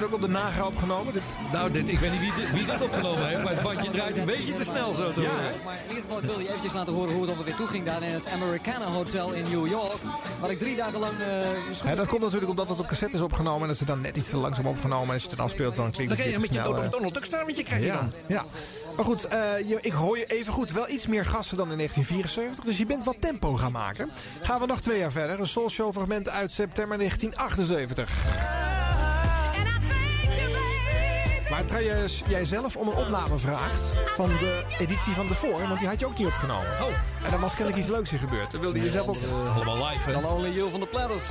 [SPEAKER 10] Dit ook op de naga opgenomen? Dit...
[SPEAKER 12] Nou, dit, ik weet niet wie, dit- wie dit opgenomen heeft, maar het bandje draait een beetje te snel zo te horen.
[SPEAKER 42] Maar in ieder geval, ik wil je eventjes laten horen hoe het ongeveer toeging daar in het Americana Hotel in New York. Waar ik drie dagen lang... eh,
[SPEAKER 10] Ja, dat komt natuurlijk omdat het op cassette is opgenomen. En dat is dan net iets te langzaam opgenomen. En als je het dan afspeelt, dan klinkt
[SPEAKER 12] Dan
[SPEAKER 10] het weer te
[SPEAKER 12] met je
[SPEAKER 10] snel,
[SPEAKER 12] Donald,
[SPEAKER 10] eh.
[SPEAKER 12] Donald Duck staartje krijg je
[SPEAKER 10] ja,
[SPEAKER 12] dan.
[SPEAKER 10] Ja. Maar goed, eh, je, ik hoor je even goed. Wel iets meer gasten dan in 1974. Dus je bent wat tempo gaan maken. Gaan we nog twee jaar verder. Een Soul Show fragment uit september 1978. Maar trouw je jij zelf om een opname vraagt van de editie van ervoor, want die had je ook niet opgenomen.
[SPEAKER 12] Oh.
[SPEAKER 10] En dan was kennelijk iets leuks in gebeurd. Dan wilde je zelf ook...
[SPEAKER 12] allemaal live, hè?
[SPEAKER 42] Dan Only You van de Platters.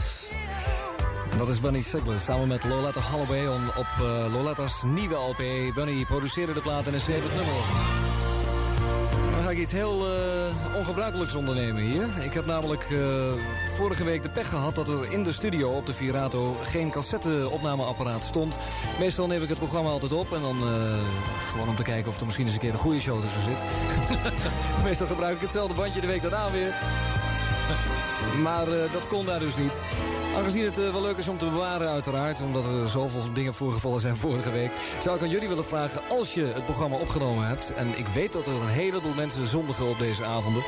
[SPEAKER 42] Dat is Bunny Sigler samen met Loletta Holloway on- op eh, Loletta's nieuwe LP. Bunny produceerde de plaat en een schreef het nummer op. Dan ga ik iets heel eh, ongebruikelijks ondernemen hier. Ik heb namelijk eh, vorige week de pech gehad dat er in de studio op de Virato geen cassette-opnameapparaat stond. Meestal neem ik het programma altijd op en dan eh, gewoon om te kijken of er misschien eens een keer een goede show tussen zit. [laughs] Meestal gebruik ik hetzelfde bandje de week daarna weer. [laughs] Maar eh, dat kon daar dus niet. Aangezien het eh, wel leuk is om te bewaren uiteraard... omdat er zoveel dingen voorgevallen zijn vorige week... zou ik aan jullie willen vragen, als je het programma opgenomen hebt... en ik weet dat er een heleboel mensen zondigen op deze avonden...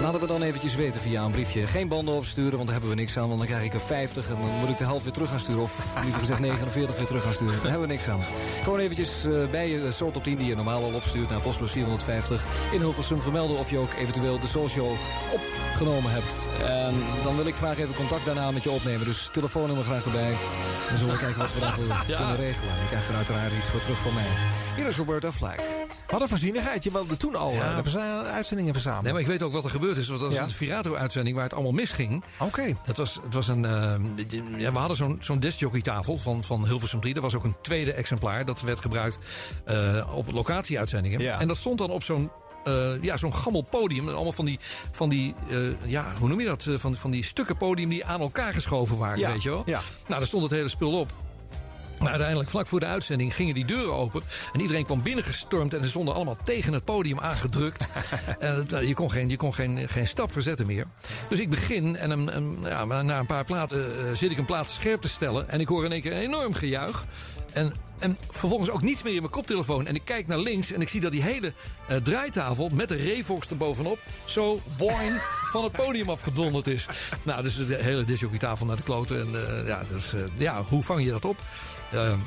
[SPEAKER 42] Laten we dan eventjes weten via een briefje. Geen banden opsturen, want daar hebben we niks aan. Want dan krijg ik er 50 en dan moet ik de helft weer terug gaan sturen. Of liever gezegd 49 weer terug gaan sturen. Daar hebben we niks aan. Gewoon eventjes eh, bij je soort op 10 die je normaal al opstuurt naar postbus 450 in Hilversum vermelden of je ook eventueel de Show opgenomen hebt. En dan wil ik graag even contact daarna met je opnemen. Dus telefoonnummer graag erbij. Dan zullen we kijken wat we daarvoor [laughs]
[SPEAKER 12] Ja.
[SPEAKER 42] kunnen regelen. Je krijgt er uiteraard iets voor terug van mij. Hier is Roberta Flack.
[SPEAKER 10] Wat een voorzienigheid. Je wilde toen al eh, uitzendingen verzamelen.
[SPEAKER 12] Nee, maar ik weet ook wat er gebeurd is. Want dat was
[SPEAKER 10] Ja?
[SPEAKER 12] een Virato-uitzending waar het allemaal misging.
[SPEAKER 10] Oké.
[SPEAKER 12] Dat was, het was een, eh, ja, we hadden zo'n zo'n discjockeytafel van, van Hilversum 3. Er was ook een tweede exemplaar. Dat werd gebruikt eh, op locatieuitzendingen.
[SPEAKER 10] Ja.
[SPEAKER 12] En dat stond dan op zo'n ja, zo'n gammel podium. Allemaal van die, van die ja, hoe noem je dat? Van, van die stukken podium die aan elkaar geschoven waren,
[SPEAKER 10] Ja,
[SPEAKER 12] weet je wel?
[SPEAKER 10] ja.
[SPEAKER 12] Nou, daar stond het hele spul op. Maar uiteindelijk, vlak voor de uitzending, gingen die deuren open. En iedereen kwam binnengestormd. En ze stonden allemaal tegen het podium aangedrukt. [laughs] en eh, je kon, geen, je kon geen, geen stap verzetten meer. Dus ik begin en een, een- ja, na een paar platen eh, zit ik een plaat scherp te stellen. En ik hoor in één keer een enorm gejuich. En, en vervolgens ook niets meer in mijn koptelefoon. En ik kijk naar links en ik zie dat die hele eh, draaitafel met de Revox erbovenop... zo boing [laughs] van het podium afgedonderd is. Nou, dus de hele disjockeytafel naar de kloten. En ja, dus, ja, hoe vang je dat op?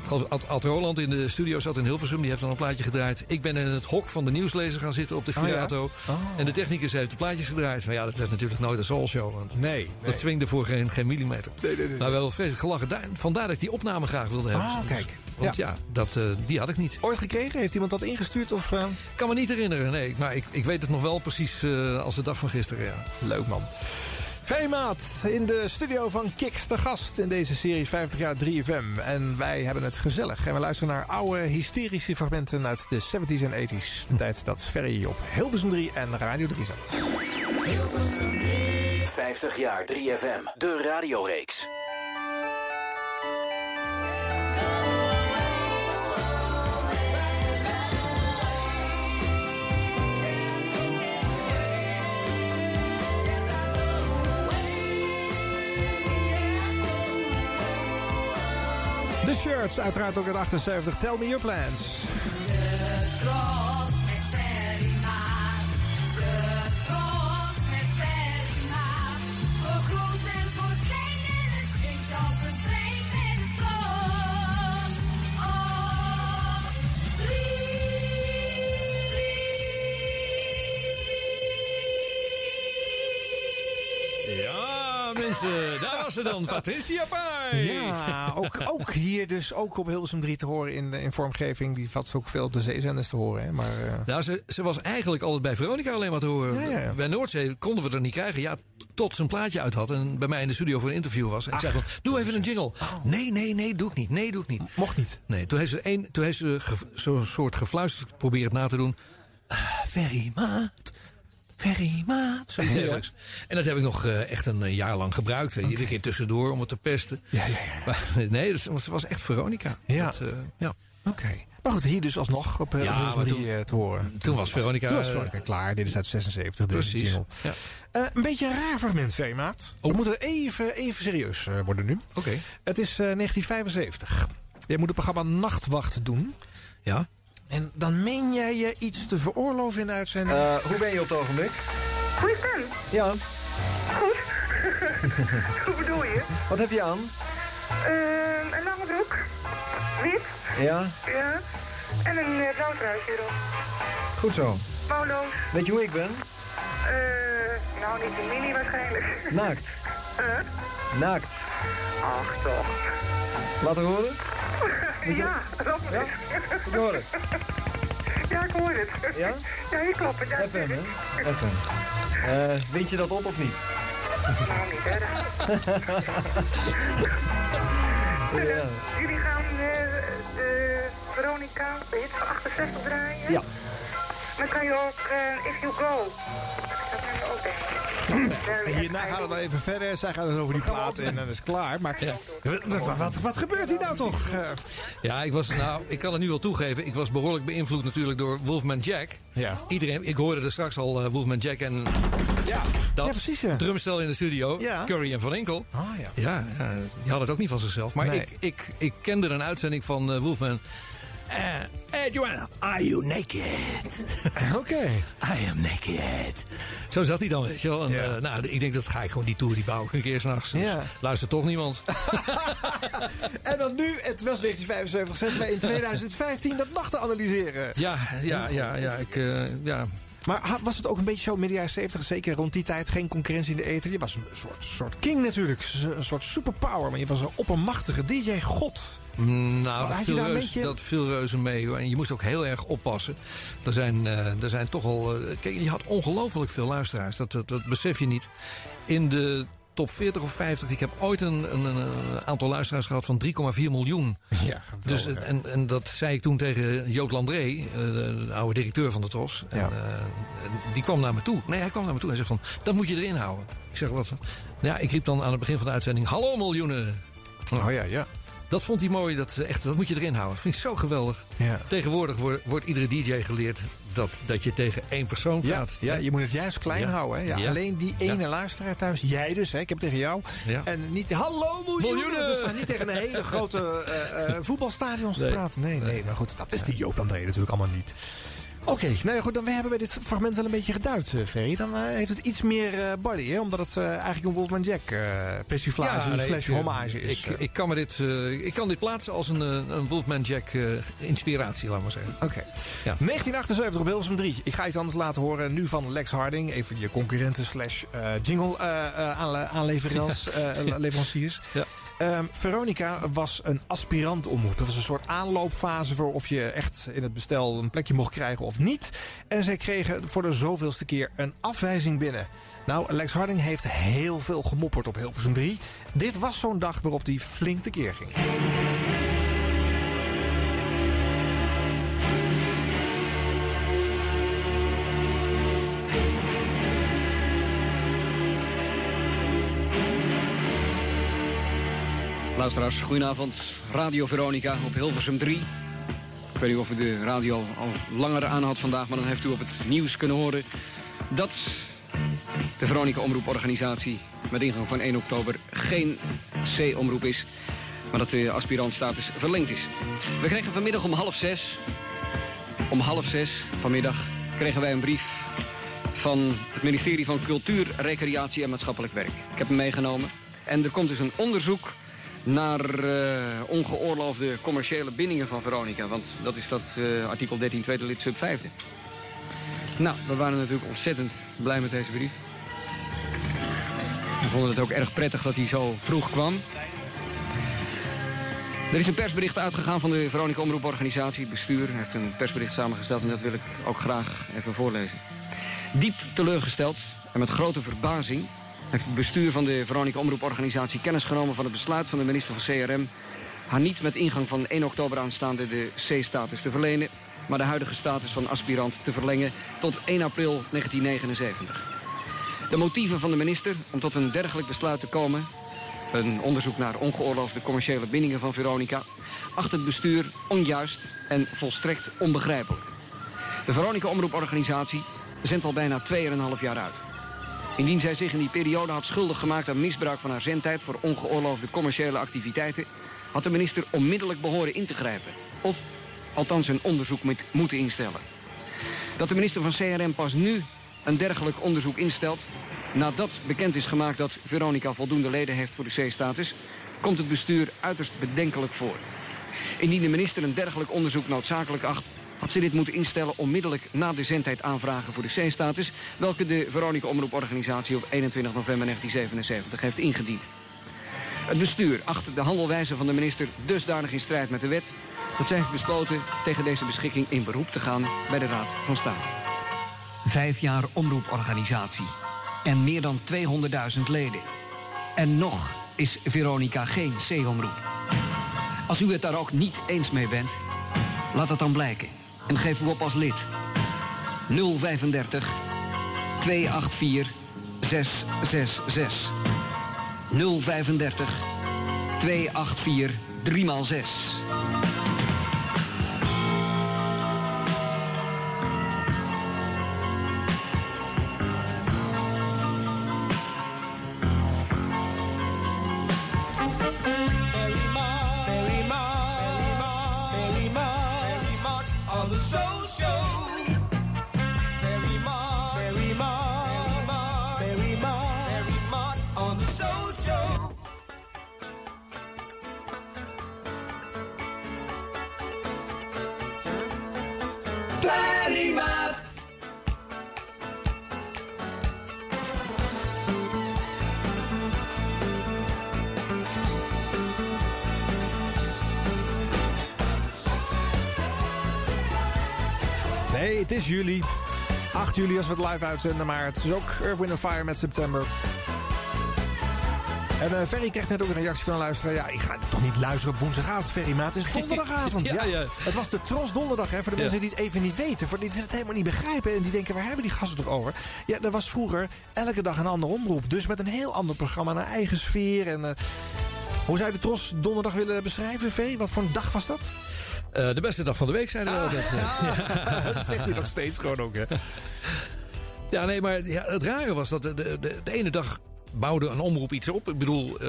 [SPEAKER 12] Geloof Ad, Ad Roland in de studio zat in Hilversum. Die heeft dan een plaatje gedraaid. Ik ben in het hok van de nieuwslezer gaan zitten op de
[SPEAKER 10] Oh, ja?
[SPEAKER 12] Virato.
[SPEAKER 10] Oh.
[SPEAKER 12] En de technicus heeft de plaatjes gedraaid. Maar ja, dat werd natuurlijk nooit een soul show. Want
[SPEAKER 10] Nee.
[SPEAKER 12] dat swingde voor geen, geen millimeter.
[SPEAKER 10] Nee, nee, nee.
[SPEAKER 12] Nou, wel vreselijk gelachen. Daar, vandaar dat ik die opname graag wilde hebben.
[SPEAKER 10] Ah, kijk.
[SPEAKER 12] Want ja, dat, eh, die had ik niet.
[SPEAKER 10] Ooit gekregen? Heeft iemand dat ingestuurd? Of, eh?
[SPEAKER 12] Ik kan me niet herinneren, nee. Maar ik, ik weet het nog wel precies als de dag van gisteren, ja.
[SPEAKER 10] Leuk man. Veemaat in de studio van Kiks te gast in deze serie 50 jaar 3FM. En wij hebben het gezellig. En we luisteren naar oude hysterische fragmenten uit de 70s en 80s. De tijd dat Ferry op Hilversum 3 en Radio 3 zat.
[SPEAKER 8] 50 jaar 3FM, de radioreeks.
[SPEAKER 10] Shirts, uiteraard ook uit 78. Tell me your plans.
[SPEAKER 12] Ja, mensen, daar was ze dan, Patricia
[SPEAKER 10] Ja, ook, ook hier dus ook op Hilversum 3 te horen in, de- in vormgeving. Die valt ook veel op de zeezenders te horen. Hè? Maar, eh,
[SPEAKER 12] Nou, ze, ze was eigenlijk altijd bij Veronica alleen maar te horen.
[SPEAKER 10] Ja, ja, ja.
[SPEAKER 12] Bij Noordzee konden we er niet krijgen. Ja, tot ze een plaatje uit had en bij mij in de studio voor een interview was. En ik zei van, doe even een jingle. Nee, nee, nee, doe ik niet. Nee, doe ik niet.
[SPEAKER 10] Mocht niet.
[SPEAKER 12] Nee, toen heeft ze, een, toen heeft ze zo'n soort gefluisterd geprobeerd na te doen. Ah, Ferry maat, Ferry maat. Zoiets
[SPEAKER 10] Ja.
[SPEAKER 12] En dat heb ik nog eh, echt een eh, jaar lang gebruikt. Iedere keer tussendoor om het te pesten.
[SPEAKER 10] Ja, ja, ja.
[SPEAKER 12] Maar, [laughs] nee, dus, ze was echt Veronica.
[SPEAKER 10] Ja.
[SPEAKER 12] Dat, eh, ja.
[SPEAKER 10] Oké. Maar goed, hier dus alsnog op,
[SPEAKER 12] Ja,
[SPEAKER 10] op Hilversum
[SPEAKER 12] maar
[SPEAKER 10] 3 eh, te horen.
[SPEAKER 12] toen was Veronica,
[SPEAKER 10] Toen was Veronica klaar. Dit is uit 76, deze
[SPEAKER 12] Precies. Ja.
[SPEAKER 10] Een beetje een raar fragment, Veemaat. We moeten even, even serieus worden nu.
[SPEAKER 12] Oké.
[SPEAKER 10] Het is eh, 1975. Jij moet het programma Nachtwacht doen.
[SPEAKER 12] Ja.
[SPEAKER 10] En dan meen jij je iets te veroorloven in de uitzending?
[SPEAKER 31] Eh, hoe ben je op het ogenblik?
[SPEAKER 44] Goeie stem.
[SPEAKER 31] Ja.
[SPEAKER 44] Goed. [laughs] Hoe bedoel je?
[SPEAKER 31] Wat heb je aan?
[SPEAKER 44] Ehm, een lange broek. Wit.
[SPEAKER 31] Ja,
[SPEAKER 44] Ja. En een uh, blauw truitje erop.
[SPEAKER 31] goed zo.
[SPEAKER 44] Mouwloos.
[SPEAKER 31] Weet je hoe ik ben?
[SPEAKER 44] Eh, nou niet een mini waarschijnlijk.
[SPEAKER 31] Naakt.
[SPEAKER 44] Huh?
[SPEAKER 31] Naakt.
[SPEAKER 44] Ach toch.
[SPEAKER 31] Laten horen.
[SPEAKER 44] Ja, dat
[SPEAKER 31] Ja? Ik hoor het.
[SPEAKER 44] Ja, ik hoor het.
[SPEAKER 31] Ja?
[SPEAKER 44] Ja, hier kloppen. Ja,
[SPEAKER 31] FM, hè? FM. Eh, wind je dat op of niet?
[SPEAKER 44] Nou, niet erg. [laughs]
[SPEAKER 31] Ja.
[SPEAKER 44] Jullie gaan eh, de Veronica, de hit van 68 draaien?
[SPEAKER 31] Ja.
[SPEAKER 44] Dan kan je ook eh, If You Go. Dat kan je ook denken.
[SPEAKER 10] Hierna gaat het wel even verder. Zij gaat het over die plaat en dan is het klaar. Maar wat, wat, wat, wat gebeurt hier nou toch? Eh,
[SPEAKER 12] Ja, ik was, nou, ik kan het nu wel toegeven. Ik was behoorlijk beïnvloed natuurlijk door Wolfman Jack.
[SPEAKER 10] Ja.
[SPEAKER 12] Iedereen, ik hoorde er straks al eh, Wolfman Jack en
[SPEAKER 10] ja.
[SPEAKER 12] dat
[SPEAKER 10] Ja, precies, ja.
[SPEAKER 12] drumstel in de studio.
[SPEAKER 10] Ja.
[SPEAKER 12] Curry en Van Enkel.
[SPEAKER 10] Ah, ja.
[SPEAKER 12] Ja, ja, die hadden het ook niet van zichzelf. Maar
[SPEAKER 10] Nee.
[SPEAKER 12] ik, ik, ik kende een uitzending van eh, Wolfman. Eh, hey Joanna, are you naked? [laughs]
[SPEAKER 10] Oké.
[SPEAKER 12] I am naked. Zo zat hij dan, weet je wel. En, eh, nou, ik denk dat ga ik gewoon die tour, die bouw ik een keer s'nachts. Dus
[SPEAKER 10] Ja.
[SPEAKER 12] Luistert toch niemand. [laughs]
[SPEAKER 10] En dan nu, het was 1975, zetten wij in 2015 dat te analyseren.
[SPEAKER 12] Ja, ja, ja, ja. Ik, eh, ja.
[SPEAKER 10] Maar was het ook een beetje zo midden jaren 70, zeker rond die tijd, geen concurrentie in de ether? Je was een soort, soort king natuurlijk, een soort superpower, maar je was een oppermachtige DJ, god.
[SPEAKER 12] Mm, Nou, dat viel,
[SPEAKER 10] beetje-
[SPEAKER 12] dat viel reuze mee. hoor. En je moest ook heel erg oppassen. Er zijn, eh, er zijn toch al... eh, kijk, je had ongelooflijk veel luisteraars. Dat, dat, dat besef je niet. In de top 40 of 50... Ik heb ooit een, een, een aantal luisteraars gehad van 3,4 miljoen.
[SPEAKER 10] Ja,
[SPEAKER 12] Dus, en, en dat zei ik toen tegen Jood Landré, eh, de oude directeur van de TROS. En,
[SPEAKER 10] Ja.
[SPEAKER 12] die kwam naar me toe. Nee, hij kwam naar me toe en zegt van, dat moet je erin houden. Ik zeg, wat? Ja, ik riep dan aan het begin van de uitzending, hallo miljoenen.
[SPEAKER 10] Oh ja, ja.
[SPEAKER 12] Dat vond hij mooi, dat, echt, dat moet je erin houden. Dat vind ik zo geweldig.
[SPEAKER 10] Ja.
[SPEAKER 12] Tegenwoordig wordt, wordt iedere DJ geleerd dat, dat je tegen één persoon
[SPEAKER 10] Ja,
[SPEAKER 12] praat.
[SPEAKER 10] ja, je moet het juist klein
[SPEAKER 12] Ja.
[SPEAKER 10] houden. Hè? Ja,
[SPEAKER 12] Ja.
[SPEAKER 10] Alleen die ene luisteraar thuis, jij dus, hè? ik heb tegen jou.
[SPEAKER 12] Ja.
[SPEAKER 10] En niet, hallo miljoenen!
[SPEAKER 12] Miljoenen!
[SPEAKER 10] Dus maar niet tegen een hele grote eh, eh, voetbalstadions te
[SPEAKER 12] Nee.
[SPEAKER 10] praten. Nee, nee, maar goed, dat is die Joop André natuurlijk allemaal niet. Oké, nou ja, goed, dan hebben we dit fragment wel een beetje geduid, eh, Ferry. Dan eh, heeft het iets meer eh, body, hè? Omdat het eigenlijk een Wolfman Jack persiflage
[SPEAKER 12] nee,
[SPEAKER 10] slash
[SPEAKER 12] ik, eh,
[SPEAKER 10] hommage is.
[SPEAKER 12] Ik, ik, kan me dit, ik kan dit plaatsen als een, een Wolfman Jack inspiratie, laat maar zeggen.
[SPEAKER 10] Oké. 1978 op Hilversum 3. Ik ga iets anders laten horen. Nu van Lex Harding. Even je concurrenten slash jingle aanle- aanleveranciers. [laughs] leveranciers.
[SPEAKER 12] Ja.
[SPEAKER 10] Ehm, Veronica was een aspirant omroep. Dat was een soort aanloopfase voor of je echt in het bestel een plekje mocht krijgen of niet. En zij kregen voor de zoveelste keer een afwijzing binnen. Nou, Lex Harding heeft heel veel gemopperd op Hilversum 3. Dit was zo'n dag waarop hij flink tekeer ging.
[SPEAKER 45] Goedenavond. Radio Veronica op Hilversum 3. Ik weet niet of u de radio al langer aan had vandaag, maar dan heeft u op het nieuws kunnen horen dat de Veronica Omroeporganisatie met ingang van 1 oktober geen C-omroep is, maar dat de aspirantstatus verlengd is. We kregen vanmiddag om half zes, om half zes vanmiddag, kregen wij een brief van het ministerie van Cultuur, Recreatie en Maatschappelijk Werk. Ik heb hem meegenomen. En er komt dus een onderzoek naar eh, ongeoorloofde commerciële bindingen van Veronica. Want dat is dat eh, artikel 13 tweede lid sub 5. Nou, we waren natuurlijk ontzettend blij met deze brief. We vonden het ook erg prettig dat hij zo vroeg kwam. Er is een persbericht uitgegaan van de Veronica Omroeporganisatie. Het bestuur heeft een persbericht samengesteld en dat wil ik ook graag even voorlezen. Diep teleurgesteld en met grote verbazing het bestuur van de Veronica Omroeporganisatie kennis genomen van het besluit van de minister van CRM haar niet met ingang van 1 oktober aanstaande de C-status te verlenen, maar de huidige status van aspirant te verlengen tot 1 april 1979. De motieven van de minister om tot een dergelijk besluit te komen, een onderzoek naar ongeoorloofde commerciële bindingen van Veronica, acht het bestuur onjuist en volstrekt onbegrijpelijk. De Veronica Omroeporganisatie zendt al bijna 2,5 jaar uit. Indien zij zich in die periode had schuldig gemaakt aan misbruik van haar zendtijd voor ongeoorloofde commerciële activiteiten, had de minister onmiddellijk behoren in te grijpen. Of althans een onderzoek moet- moeten instellen. Dat de minister van CRM pas nu een dergelijk onderzoek instelt, nadat bekend is gemaakt dat Veronica voldoende leden heeft voor de C-status, komt het bestuur uiterst bedenkelijk voor. Indien de minister een dergelijk onderzoek noodzakelijk acht, had ze dit moeten instellen onmiddellijk na de zendtijd aanvragen voor de C-status, welke de Veronica Omroeporganisatie op 21 november 1977 heeft ingediend. Het bestuur acht de handelwijze van de minister dusdanig in strijd met de wet, dat zij heeft besloten tegen deze beschikking in beroep te gaan bij de Raad van State. Vijf jaar omroeporganisatie en meer dan 200.000 leden. En nog is Veronica geen C-omroep. Als u het daar ook niet eens mee bent, laat het dan blijken. En geef u op als lid. 035 284 666. 035 284 3x6.
[SPEAKER 10] Het is juli. 8 juli als we het live uitzenden, maar het is ook Earth, Wind Fire met september. En eh, Ferry kreeg net ook een reactie van een luisteraar. Ja, ik ga toch niet luisteren op woensdagavond, Ferry, maar het is [laughs] donderdagavond.
[SPEAKER 12] Ja, ja.
[SPEAKER 10] Het was de Tros donderdag, hè, voor de
[SPEAKER 12] Ja.
[SPEAKER 10] mensen die het even niet weten. Voor die het helemaal niet begrijpen en die denken, waar hebben die gasten toch over? Ja, er was vroeger elke dag een ander omroep. Dus met een heel ander programma, een eigen sfeer. En, eh, hoe zou je de Tros donderdag willen beschrijven, V? Wat voor een dag was dat?
[SPEAKER 12] Eh, de beste dag van de week, zeiden we altijd. [laughs]
[SPEAKER 10] dat zegt hij nog steeds gewoon ook, hè?
[SPEAKER 12] Ja, nee, maar ja, het rare was dat de, de, de, de ene dag bouwde een omroep iets op. Ik bedoel, eh,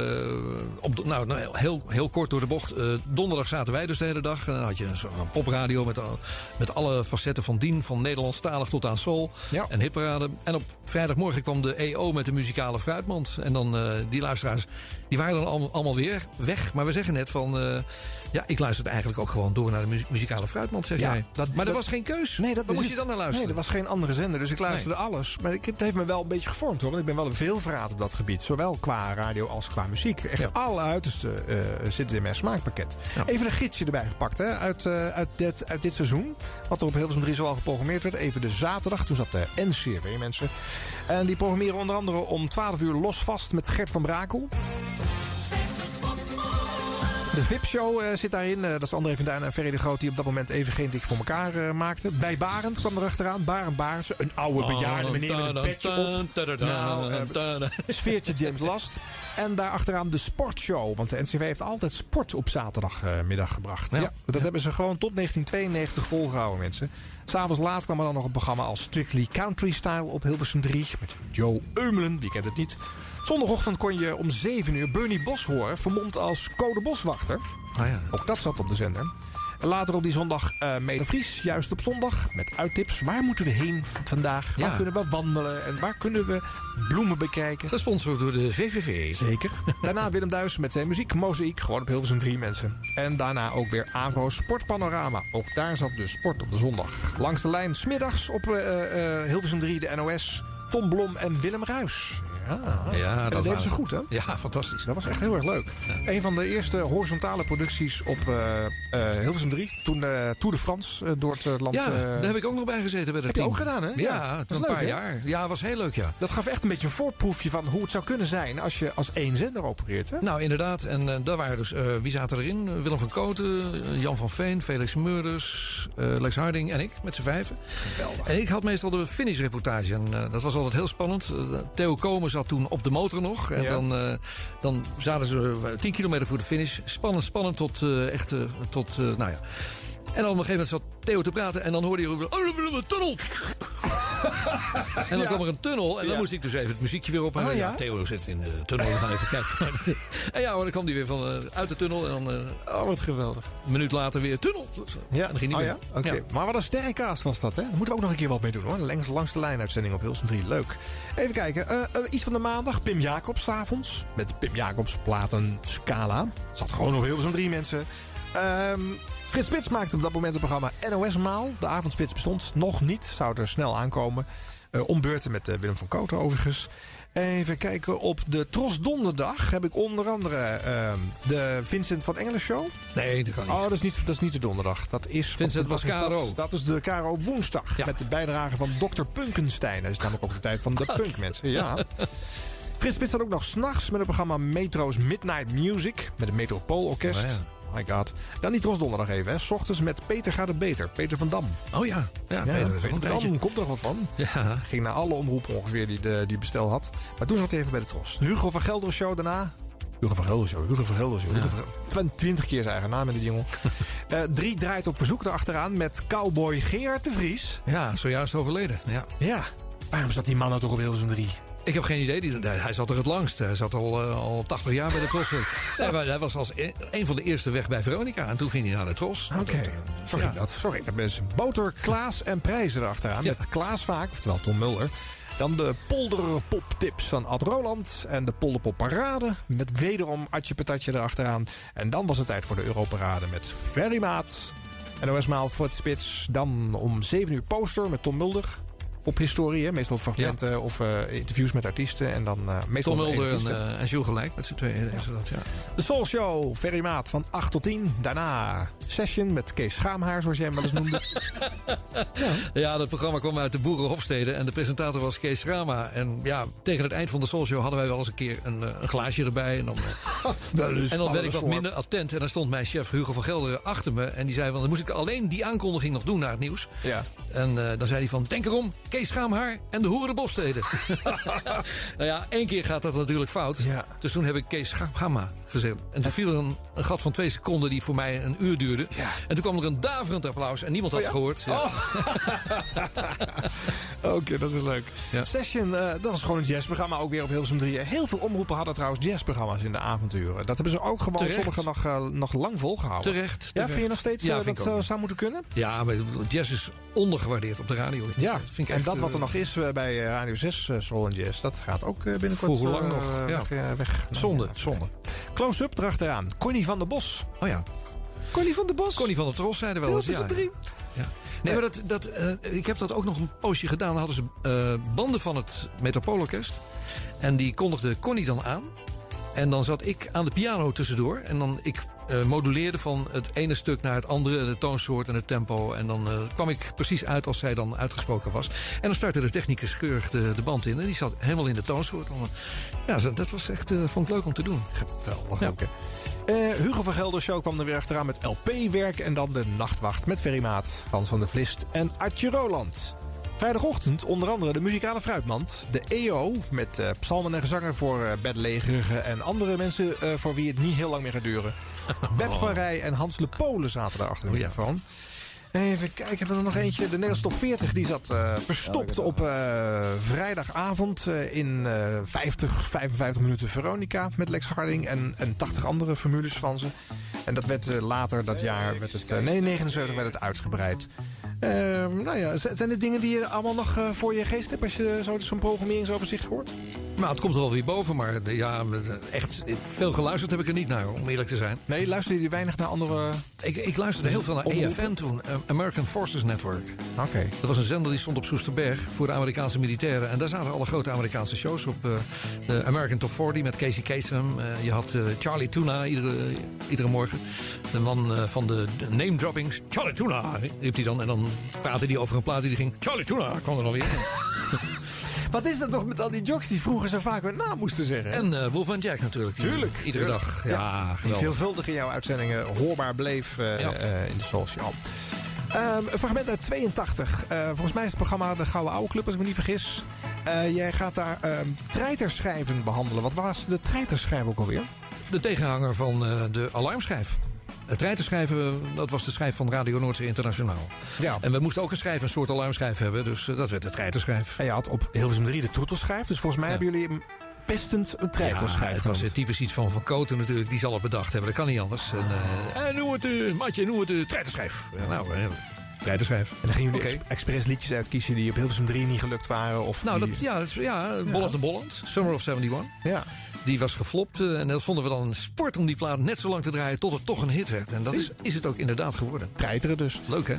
[SPEAKER 12] op, nou, nou, heel, heel kort door de bocht. Eh, donderdag zaten wij dus de hele dag. Dan had je een, van popradio met, al- met alle facetten van dien. Van Nederlandstalig tot aan soul en hitparade. En op vrijdagmorgen kwam de EO met de muzikale fruitmand. En dan die luisteraars, die waren dan allemaal weer weg. Maar we zeggen net van... ja, ik luisterde eigenlijk ook gewoon door naar de mu- muzikale fruitmand, zeg jij. maar er
[SPEAKER 10] dat-
[SPEAKER 12] was geen keus.
[SPEAKER 10] Nee, dat
[SPEAKER 12] Waar moest je dan naar luisteren?
[SPEAKER 10] Nee, er was geen andere zender, dus ik luisterde alles. Maar ik, het heeft me wel een beetje gevormd hoor. Want ik ben wel een veelverraad op dat gebied. Zowel qua radio als qua muziek. Echt alle uiterste eh zitten in mijn smaakpakket. Even een gidsje erbij gepakt hè, uit, eh, uit, dit, uit dit seizoen. Wat er op Hilversum 3 zo al geprogrammeerd werd. Even de zaterdag. Toen zat de NCRV mensen. En die programmeren onder andere om 12 uur los vast met Gert van Brakel. De VIP-show eh, zit daarin. Eh, dat is André van Duin en Ferry de Groot... die op dat moment even geen dik voor elkaar eh, maakten. Bij Barend kwam er achteraan. Barend Baartse, een oude bejaarde meneer met een petje op. Nou, sfeertje James Last. En daar achteraan de sportshow. Want de NCV heeft altijd sport op zaterdagmiddag gebracht. Ja, dat hebben ze gewoon tot 1992 volgehouden, mensen. S'avonds laat kwam er dan nog een programma als Strictly Country Style op Hilversum 3. Met Joe Eumelen, wie kent het niet. Zondagochtend kon je om 7 uur Bernie Bos horen, vermomd als code boswachter. Ook dat zat op de zender. En later op die zondag eh Mede Vries, juist op zondag, met uittips. Waar moeten we heen vandaag? Waar
[SPEAKER 12] Ja.
[SPEAKER 10] kunnen we wandelen? En waar kunnen we bloemen bekijken?
[SPEAKER 12] Gesponsord door de VVV.
[SPEAKER 10] Zeker. [laughs] Daarna Willem Duis met zijn muziek, Mozaïek, gewoon op Hilversum 3 mensen. En daarna ook weer Avro Sportpanorama. Ook daar zat de sport op de zondag. Langs de lijn, smiddags op eh, Hilversum 3 de NOS. Tom Blom en Willem Ruis. Ja,
[SPEAKER 12] Ja,
[SPEAKER 10] dat
[SPEAKER 12] dat
[SPEAKER 10] deden ze goed, hè?
[SPEAKER 12] Ja, fantastisch.
[SPEAKER 10] Dat was echt heel erg leuk. Een van de eerste horizontale producties op eh, eh, Hilversum 3. Toen de Tour de France door het land...
[SPEAKER 12] Ja, daar heb ik ook nog bij gezeten bij dat
[SPEAKER 10] heb je
[SPEAKER 12] team.
[SPEAKER 10] ook gedaan, hè?
[SPEAKER 12] Ja,
[SPEAKER 10] dat is
[SPEAKER 12] een
[SPEAKER 10] leuk,
[SPEAKER 12] paar
[SPEAKER 10] hè?
[SPEAKER 12] jaar. Ja, was heel leuk, ja.
[SPEAKER 10] Dat gaf echt een beetje een voorproefje van hoe het zou kunnen zijn als je als één zender opereert. Hè?
[SPEAKER 12] Nou, inderdaad. En daar waren dus, wie zaten erin? Willem van Koten, eh, Jan van Veen, Felix Meurders, Lex Harding en ik, met z'n vijven. En ik had meestal de finishreportage. En dat was altijd heel spannend. Theo Komen zat toen op de motor nog. En
[SPEAKER 10] Ja.
[SPEAKER 12] dan, eh, dan zaten ze eh, 10 kilometer voor de finish. Spannend, spannend tot eh, echt, eh, tot, eh, nou ja. En dan op een gegeven moment zat Theo te praten en dan hoorde je roepen... Oh, een tunnel! [laughs] en dan
[SPEAKER 10] Ja.
[SPEAKER 12] kwam er een tunnel en dan
[SPEAKER 10] Ja.
[SPEAKER 12] moest ik dus even het muziekje weer op. En,
[SPEAKER 10] Oh,
[SPEAKER 12] ja?
[SPEAKER 10] ja?
[SPEAKER 12] Theo zit in de tunnel, we gaan even kijken. [laughs] en ja dan kwam hij weer van, eh, uit de tunnel en dan eh,
[SPEAKER 10] Oh, wat geweldig.
[SPEAKER 12] een minuut later weer tunnel.
[SPEAKER 10] Ja,
[SPEAKER 12] En ging hij
[SPEAKER 10] oh, ja? Oké. Maar wat een sterrenkaast was dat, hè? Daar moeten we ook nog een keer wat mee doen, hoor. Langs, langs de lijn uitzending op Hilsum 3. Leuk. Even kijken. eh, iets van de maandag. Pim Jacobs avonds. Met Pim Jacobs platen Scala. Zat gewoon op Hilsum 3, mensen. Ehm Frits Spits maakte op dat moment het programma NOS Maal. De avondspits bestond nog niet. Zou er snel aankomen. Eh ombeurten met eh, Willem van Kooten overigens. Even kijken. Op de Tros Donderdag heb ik onder andere ehm, de Vincent van Engelen Show.
[SPEAKER 12] Nee, dat kan niet.
[SPEAKER 10] Oh, dat is niet, dat is niet de donderdag. Dat is
[SPEAKER 12] Vincent was
[SPEAKER 10] is dat?
[SPEAKER 12] KRO.
[SPEAKER 10] Dat is de KRO op woensdag. Met de bijdrage van Dr. Punkenstein. Dat is namelijk ook de tijd van de [laughs] punkmensen. Ja. Frits Spits had ook nog s'nachts met het programma Metro's Midnight Music. Met het Metropoolorkest.
[SPEAKER 12] Oh ja.
[SPEAKER 10] My god. Dan die Tros donderdag even. Hè. 's ochtends met Peter gaat het beter. Peter van Dam.
[SPEAKER 12] Oh ja, ja,
[SPEAKER 10] Ja,
[SPEAKER 12] Peter,
[SPEAKER 10] van Dam komt er nog wat van.
[SPEAKER 12] Ja.
[SPEAKER 10] Ging naar alle omroepen ongeveer die, de, die bestel had. Maar toen zat hij even bij de Tros. Hugo van Gelder show daarna. Hugo van Gelder show, Hugo van Gelder show. Hugo van. Twintig keer zijn eigen naam in de jingle. [laughs] Eh, drie draait op verzoek erachteraan met cowboy Gerard de Vries.
[SPEAKER 12] Ja, zojuist overleden. Ja.
[SPEAKER 10] Ja, waarom zat die man nou toch op Hilversum 3?
[SPEAKER 12] Ik heb geen idee. Die, hij zat er het langst. Hij zat al, eh, al 80 jaar bij de Tros. [laughs] nee, maar hij was als een, een van de eerste weg bij Veronica. En toen ging hij naar de Tros.
[SPEAKER 10] Oké,
[SPEAKER 12] eh,
[SPEAKER 10] sorry,
[SPEAKER 12] ja.
[SPEAKER 10] dat, sorry. Dat is Boter, Klaas en Prijzen erachteraan. Met Klaas vaak, oftewel Tom Mulder. Dan de polderpoptips van Ad Roland. En de polderpop parade. Met wederom Atje Patatje erachteraan. En dan was het tijd voor de Europarade met Ferry Maat. En OS Maal voor het spits. Dan om 7 uur poster met Tom Mulder. Op historie, hè? meestal fragmenten of eh, interviews met artiesten. En dan eh, meestal
[SPEAKER 12] Tom Mulder en, Jules gelijk met z'n tweeën. ze Dat, ja.
[SPEAKER 10] De Soul Show, Ferry Maat van 8 tot 10. Daarna Session met Kees Schaamhaar, zoals jij hem wel eens noemde. [laughs]
[SPEAKER 12] Ja, dat programma kwam uit de Boerenhofstede en de presentator was Kees Rama. En ja, tegen het eind van de Soul Show hadden wij wel eens een keer een, eh, een glaasje erbij. En dan, eh, [laughs] en dan werd ik wat
[SPEAKER 10] voor.
[SPEAKER 12] minder attent. En dan stond mijn chef Hugo van Gelderen achter me. En die zei van, dan moest ik alleen die aankondiging nog doen naar het nieuws.
[SPEAKER 10] Ja.
[SPEAKER 12] En eh, dan zei hij van, denk erom, Kees Schaamhaar en de Hoeren de [laughs] nou ja, één keer gaat dat natuurlijk fout. Dus toen heb ik Kees Schaamha gezegd. En toen viel er een, een gat van twee seconden die voor mij een uur duurde. En toen kwam er een daverend applaus en niemand had
[SPEAKER 10] Oh ja?
[SPEAKER 12] het gehoord. Ja. [laughs]
[SPEAKER 10] Oké, dat is leuk. Session, eh, dat was gewoon een jazzprogramma, ook weer op Hilversum 3. Heel veel omroepen hadden trouwens jazzprogramma's in de avonturen. Dat hebben ze ook gewoon
[SPEAKER 12] Terecht.
[SPEAKER 10] sommigen nog, eh, nog lang volgehouden.
[SPEAKER 12] Terecht,
[SPEAKER 10] Ja, vind je nog steeds
[SPEAKER 12] Ja, vind
[SPEAKER 10] dat zou moeten kunnen?
[SPEAKER 12] Ja, maar jazz is ondergewaardeerd op de radio.
[SPEAKER 10] Ja,
[SPEAKER 12] Dat vind ik
[SPEAKER 10] en dat wat er nog is bij Radio 6 eh, Soul and Jazz, dat gaat ook binnenkort
[SPEAKER 12] Voor lang nog? Ja.
[SPEAKER 10] weg. weg.
[SPEAKER 12] Zonde, zonde.
[SPEAKER 10] Close-up erachteraan. Connie van der Bos.
[SPEAKER 12] Oh ja.
[SPEAKER 10] Connie van der Bos.
[SPEAKER 12] Connie van der Tros zeiden wel eens. Ja,
[SPEAKER 10] 3.
[SPEAKER 12] ja. Nee, maar dat, dat, eh, ik heb dat ook nog een poosje gedaan. Dan hadden ze eh, banden van het Metropoolorkest. En die kondigde Connie dan aan. En dan zat ik aan de piano tussendoor. En dan ik eh, moduleerde van het ene stuk naar het andere. De toonsoort en het tempo. En dan kwam ik precies uit als zij dan uitgesproken was. En dan startte de technicus keurig de, de band in. En die zat helemaal in de toonsoort. Ja, dat was echt, vond ik leuk om te doen.
[SPEAKER 10] Geweldig
[SPEAKER 12] Ja.
[SPEAKER 10] Eh, Hugo van Gelder Show kwam er weer achteraan met LP-werk. En dan de Nachtwacht met Ferry Maat, Frans van der Vlist en Artje Roland. Vrijdagochtend onder andere de muzikale fruitmand. De EO met eh, psalmen en gezangen voor eh bedlegerigen en andere mensen voor wie het niet heel lang meer gaat duren. [laughs] Beb van Rij en Hans Le Polen zaten daar achter de microfoon. Even kijken, hebben we er nog eentje? De Nederlandse Top 40 die zat eh, verstopt op eh, vrijdagavond eh, in eh 50, 55 minuten Veronica met Lex Harding en, en 80 andere formules van ze. En dat werd later dat jaar, werd het, nee 79 werd het uitgebreid. Ehm, nou ja, zijn dit dingen die je allemaal nog voor je geest hebt als je zo- zo'n programmeringsoverzicht hoort?
[SPEAKER 12] Nou, het komt er wel weer boven, maar de- ja, echt veel geluisterd heb ik er niet naar, om eerlijk te zijn.
[SPEAKER 10] Nee, luisterde je weinig naar andere...
[SPEAKER 12] Ik, ik luisterde heel veel naar EFN toen, eh, American Forces Network.
[SPEAKER 10] Oké.
[SPEAKER 12] Dat was een zender die stond op Soesterberg voor de Amerikaanse militairen. En daar zaten alle grote Amerikaanse shows op. eh, de American Top 40 met Casey Kasem. Eh, je had Charlie Tuna iedere, iedere morgen. De man van de, name droppings. Charlie Tuna, riep hij dan. En dan praatte hij over een plaat die ging... Charlie Tuna, kwam er dan weer. [laughs]
[SPEAKER 10] Wat is dat toch met al die jocks die vroeger zo vaak hun naam moesten zeggen?
[SPEAKER 12] en eh Wolf van Jack natuurlijk. die
[SPEAKER 10] Tuurlijk.
[SPEAKER 12] Iedere
[SPEAKER 10] tuurlijk.
[SPEAKER 12] dag. Ja,
[SPEAKER 10] Die
[SPEAKER 12] geweldig.
[SPEAKER 10] veelvuldig in jouw uitzendingen hoorbaar bleef eh,
[SPEAKER 12] Ja.
[SPEAKER 10] eh, in de social. Ehm, een fragment uit 82. Eh, volgens mij is het programma De Gouden Oude Club, als ik me niet vergis. Jij gaat daar ehm treiterschijven behandelen. Wat was de treiterschijf ook alweer?
[SPEAKER 12] de tegenhanger van de alarmschijf. Het treiterschijven, dat was de schijf van Radio Noordzee Internationaal.
[SPEAKER 10] Ja.
[SPEAKER 12] En we moesten ook een schijf, een soort alarmschijf hebben. Dus eh, dat werd de treiterschijf.
[SPEAKER 10] En je had op Hilversum 3 de troetelschijf. Dus volgens mij hebben jullie hem pestend een treiterschijf
[SPEAKER 12] Ja, het was typisch iets van Van Koten natuurlijk. Die zal het bedacht hebben. Dat kan niet anders. En, eh, eh, noem het, eh, Matje, noem het de treiterschijf. Ja, nou, treiterschijf.
[SPEAKER 10] En dan gingen jullie
[SPEAKER 12] Oké.
[SPEAKER 10] ex- expres liedjes uitkiezen die op Hilversum 3 niet gelukt waren. Of
[SPEAKER 12] Nou,
[SPEAKER 10] die...
[SPEAKER 12] dat, ja, dat, is- ja, Bolland en Bolland. Summer of 71.
[SPEAKER 10] Ja.
[SPEAKER 12] Die was geflopt. eh, en dat vonden we dan een sport om die plaat net zo lang te draaien... tot het toch een hit werd. En dat is, is het ook inderdaad geworden.
[SPEAKER 10] Treiteren dus.
[SPEAKER 12] Leuk, hè?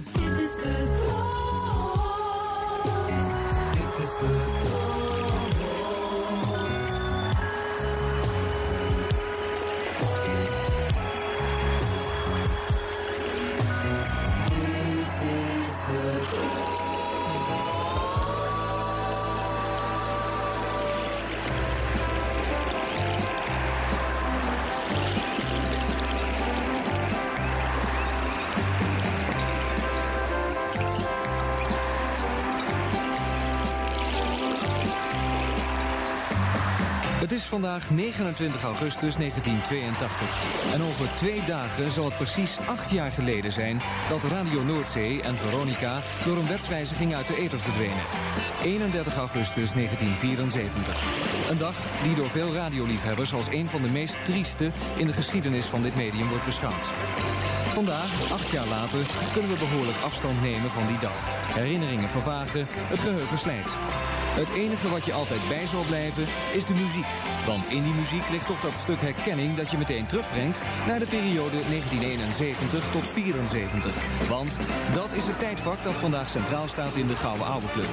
[SPEAKER 18] Is vandaag 29 augustus 1982. En over twee dagen zal het precies acht jaar geleden zijn... dat Radio Noordzee en Veronica door een wetswijziging uit de ether verdwenen. 31 augustus 1974. Een dag die door veel radioliefhebbers als een van de meest trieste... in de geschiedenis van dit medium wordt beschouwd. Vandaag, acht jaar later, kunnen we behoorlijk afstand nemen van die dag. Herinneringen vervagen, het geheugen slijt. Het enige wat je altijd bij zal blijven is de muziek. Want in die muziek ligt toch dat stuk herkenning dat je meteen terugbrengt naar de periode 1971 tot 74. Want dat is het tijdvak dat vandaag centraal staat in de Gouden Oude Club.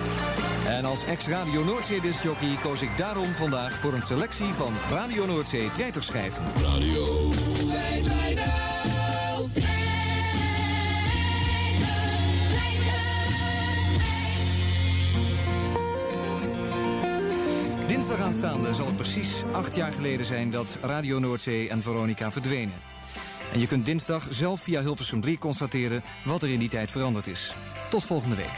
[SPEAKER 18] En als ex-Radio Noordzee discjockey koos ik daarom vandaag voor een selectie van Radio Noordzee treiterschijven. Radio Dinsdag aanstaande zal het precies acht jaar geleden zijn dat Radio Noordzee en Veronica verdwenen. En je kunt dinsdag zelf via Hilversum 3 constateren wat er in die tijd veranderd is. Tot volgende week.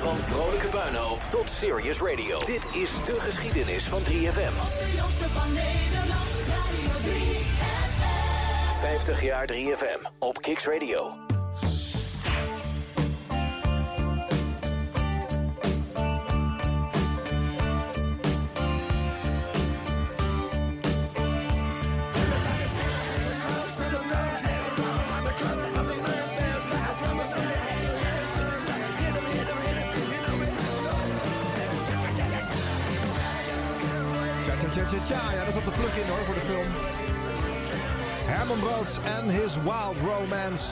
[SPEAKER 8] Van vrolijke puinhoop tot serious radio. Dit is de geschiedenis van 3FM. 50 jaar 3FM op Kicks Radio.
[SPEAKER 10] Tja, tja. Ja, dat is op de plug-in hoor voor de film. Herman Brood en His Wild Romance.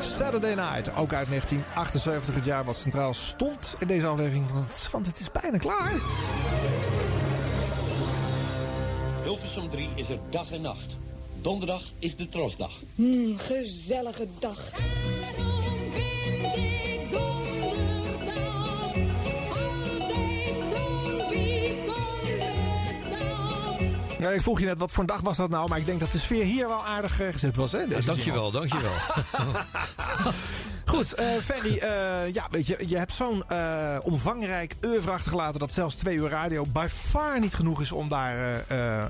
[SPEAKER 10] Saturday Night, ook uit 1978, het jaar wat centraal stond in deze aflevering. Want, het is bijna klaar.
[SPEAKER 46] Hilversum 3 is er dag en nacht. Donderdag is de Trosdag.
[SPEAKER 35] Hmm, gezellige dag.
[SPEAKER 10] Ja, ik vroeg je net, wat voor een dag was dat nou? Maar ik denk dat de sfeer hier wel aardig eh, gezet was. Hè, deze
[SPEAKER 12] dankjewel, dankjewel. [laughs] [laughs]
[SPEAKER 10] Goed, eh Ferry, eh, ja, weet je, je hebt zo'n eh, omvangrijk oeuvre achtergelaten... dat zelfs twee uur radio by far niet genoeg is om daar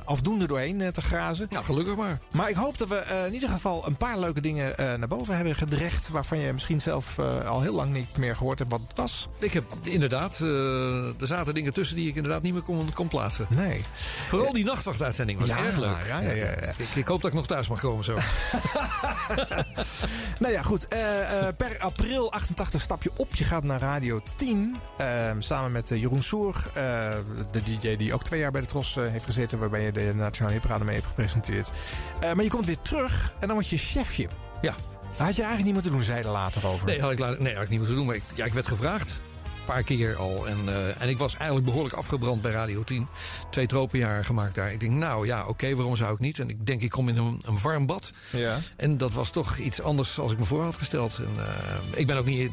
[SPEAKER 10] afdoende doorheen te grazen.
[SPEAKER 12] Nou, gelukkig maar.
[SPEAKER 10] Maar ik hoop dat we in ieder geval een paar leuke dingen naar boven hebben gedrecht... waarvan je misschien zelf al heel lang niet meer gehoord hebt wat het was.
[SPEAKER 12] Ik heb inderdaad, er zaten dingen tussen die ik inderdaad niet meer kon, kon plaatsen.
[SPEAKER 10] Nee.
[SPEAKER 12] Vooral die nachtwachtuitzending was
[SPEAKER 10] Ja,
[SPEAKER 12] erg leuk.
[SPEAKER 10] ja, ja, ja, ja.
[SPEAKER 12] Ik, ik hoop dat ik nog thuis mag komen zo. [laughs]
[SPEAKER 10] Nou ja, goed. eh, per april 88 stap je op. Je gaat naar Radio 10. eh, samen met eh, Jeroen Soer. eh, de DJ die ook twee jaar bij de Tros eh, heeft gezeten. Waarbij je de Nationale Hitparade mee hebt gepresenteerd. Maar je komt weer terug. En dan word je chefje.
[SPEAKER 12] Ja.
[SPEAKER 10] Had je eigenlijk niet moeten doen, zei je er later over.
[SPEAKER 12] Nee, had ik, nee, had ik niet moeten doen. Maar ik, ja, ik werd gevraagd. Paar keer al. En, eh, en ik was eigenlijk behoorlijk afgebrand bij Radio 10. Twee tropenjaren gemaakt daar. Ik denk, nou ja, oké, waarom zou ik niet? En ik denk, ik kom in een, een warm bad.
[SPEAKER 10] Ja.
[SPEAKER 12] En dat was toch iets anders als ik me voor had gesteld. En, eh, ik ben ook niet...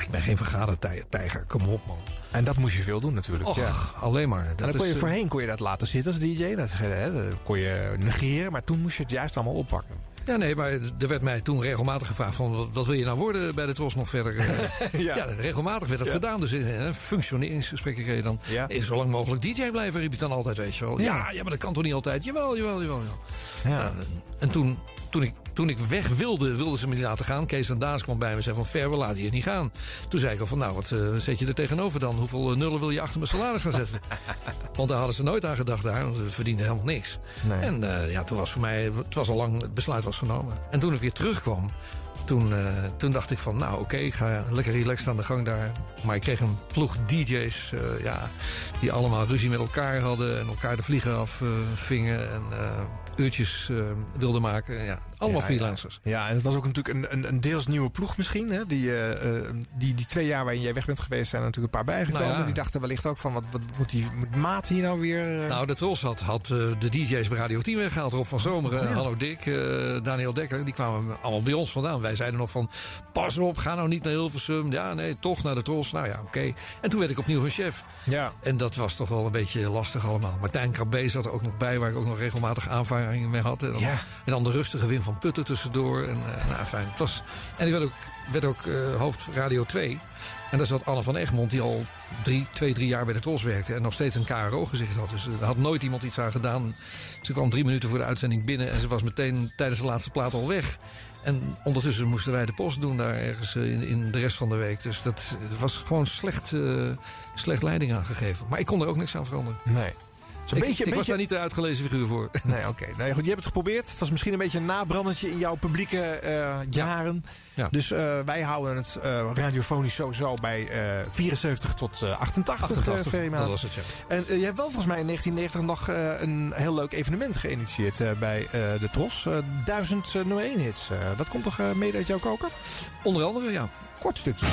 [SPEAKER 12] Ik ben geen vergadertijger, kom op man.
[SPEAKER 10] En dat moest je veel doen natuurlijk.
[SPEAKER 12] Och,
[SPEAKER 10] ja.
[SPEAKER 12] alleen maar.
[SPEAKER 10] En
[SPEAKER 12] Dat
[SPEAKER 10] dan kon je
[SPEAKER 12] is, eh,
[SPEAKER 10] voorheen kon je dat laten zitten als DJ. Dat, hè, dat kon je negeren. Maar toen moest je het juist allemaal oppakken.
[SPEAKER 12] Ja, nee, maar er werd mij toen regelmatig gevraagd van... wat, wil je nou worden bij de Tros nog verder? [laughs] Eh,
[SPEAKER 10] Ja.
[SPEAKER 12] ja. regelmatig werd dat
[SPEAKER 10] Ja.
[SPEAKER 12] gedaan. Dus in eh, functioneringsgesprekken kreeg je dan... is zo lang mogelijk DJ blijven, riep ik dan altijd, weet je wel.
[SPEAKER 10] Ja.
[SPEAKER 12] Ja, ja, maar dat kan toch niet altijd? Jawel, jawel, jawel. jawel.
[SPEAKER 10] Ja.
[SPEAKER 12] Nou, en toen, toen, ik, toen ik weg wilde, wilden ze me niet laten gaan. Kees en Daas kwam bij me en zei van... Ver, we laten je niet gaan. Toen zei ik al van, nou, wat eh, zet je er tegenover dan? Hoeveel eh, nullen wil je achter mijn salaris gaan zetten? [laughs] Want daar hadden ze nooit aan gedacht daar. Want we verdienden helemaal niks.
[SPEAKER 10] Nee.
[SPEAKER 12] En eh, ja, toen was voor mij... Het was al lang, het besluit was genomen. En toen ik weer terugkwam... Toen, toen dacht ik van, nou oké, ik ga lekker relaxed aan de gang daar. Maar ik kreeg een ploeg DJ's ja, die allemaal ruzie met elkaar hadden... en elkaar de vliegen afvingen en uurtjes eh, wilden maken. Ja, allemaal
[SPEAKER 10] Ja,
[SPEAKER 12] freelancers.
[SPEAKER 10] Ja, en het was ook natuurlijk een, een, een deels nieuwe ploeg misschien. Hè? Die, eh, eh, die, die twee jaar waarin jij weg bent geweest zijn er natuurlijk een paar bijgekomen.
[SPEAKER 12] Nou ja.
[SPEAKER 10] Die dachten wellicht ook van, wat, wat moet die moet Maat hier nou weer...
[SPEAKER 12] Nou, de Tros had, had de DJ's bij Radio 10 weggehaald. Rob van Zomeren,
[SPEAKER 10] Oh.
[SPEAKER 12] Hallo Dick, Daniel Dekker. Die kwamen allemaal bij ons vandaan. Wij zeiden nog van, pas op, ga nou niet naar Hilversum. Ja, nee, toch naar de Tros. Nou ja, oké. En toen werd ik opnieuw een chef.
[SPEAKER 10] Ja.
[SPEAKER 12] En dat was toch wel een beetje lastig allemaal. Martijn Krabbe zat er ook nog bij, waar ik ook nog regelmatig aanva- mee had. En dan, en dan de rustige Wim van Putten tussendoor. En, eh, nou, fijn. Het was, en ik werd ook, werd ook eh, hoofd Radio 2. En daar zat Anne van Egmond, die al drie, twee, drie jaar bij de Tros werkte. En nog steeds een KRO-gezicht had. Dus er had nooit iemand iets aan gedaan. Ze kwam drie minuten voor de uitzending binnen. En ze was meteen tijdens de laatste plaat al weg. En ondertussen moesten wij de post doen daar ergens eh, in, in de rest van de week. Dus dat was gewoon slecht, eh, slecht leiding aangegeven. Maar ik kon er ook niks aan veranderen.
[SPEAKER 10] Nee.
[SPEAKER 12] Ik,
[SPEAKER 10] beetje-
[SPEAKER 12] ik was daar niet de uitgelezen figuur voor. [laughs]
[SPEAKER 10] Nee, oké. Nee, goed, je hebt het geprobeerd. Het was misschien een beetje een nabrandetje in jouw publieke eh, jaren.
[SPEAKER 12] Ja.
[SPEAKER 10] Dus eh, wij houden het eh, radiofonisch sowieso bij eh 74 tot eh 88.
[SPEAKER 12] 88,
[SPEAKER 10] eh, Veemaat.
[SPEAKER 12] dat was het, ja.
[SPEAKER 10] En je hebt wel volgens mij in 1990 nog eh, een heel leuk evenement geïnitieerd eh, bij eh, de Tros. Eh, duizend eh, nummer 1 hits. Dat komt toch mede uit jouw koker?
[SPEAKER 12] Onder andere, ja.
[SPEAKER 10] Kort stukje.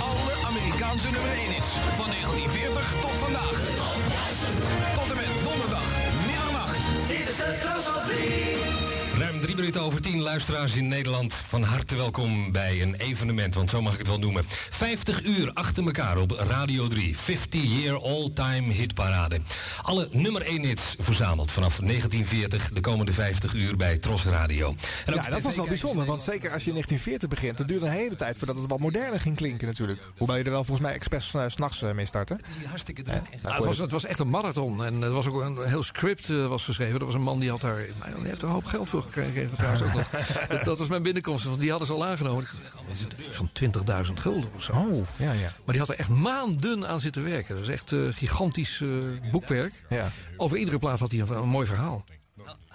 [SPEAKER 41] Alle Amerikaanse nummer 1 hits. Van 1940 tot vandaag. Tot en met donderdag, middernacht. Dit is de Tros op 3.
[SPEAKER 47] Ruim drie minuten over tien luisteraars in Nederland. Van harte welkom bij een evenement, want zo mag ik het wel noemen. 50 uur achter elkaar op Radio 3. 50 Year All-Time Hitparade. Alle nummer 1 hits verzameld vanaf 1940 de komende 50 uur bij Tros Radio. En ook
[SPEAKER 10] Ja, dat was wel bijzonder. Want zeker als je in 1940 begint, dat duurde een hele tijd voordat het wat moderner ging klinken natuurlijk. Hoewel je er wel volgens mij expres eh, 's s'nachts mee startte.
[SPEAKER 47] Hartstikke
[SPEAKER 10] druk.
[SPEAKER 12] Nou, het, was, het was echt een marathon. En er was ook een heel script eh, was geschreven. Er was een man die had daar. Nou, die heeft er een hoop geld voor gekregen. Trouwens ook nog. [laughs] dat, dat was mijn binnenkomst. Want die hadden ze al aangenomen. Van 20.000 gulden of zo.
[SPEAKER 10] Oh, ja, ja.
[SPEAKER 12] Maar die had er echt maanden aan zitten werken. Dat is echt eh, gigantisch eh, boekwerk.
[SPEAKER 10] Ja.
[SPEAKER 12] Over iedere plaat had hij een, een mooi verhaal.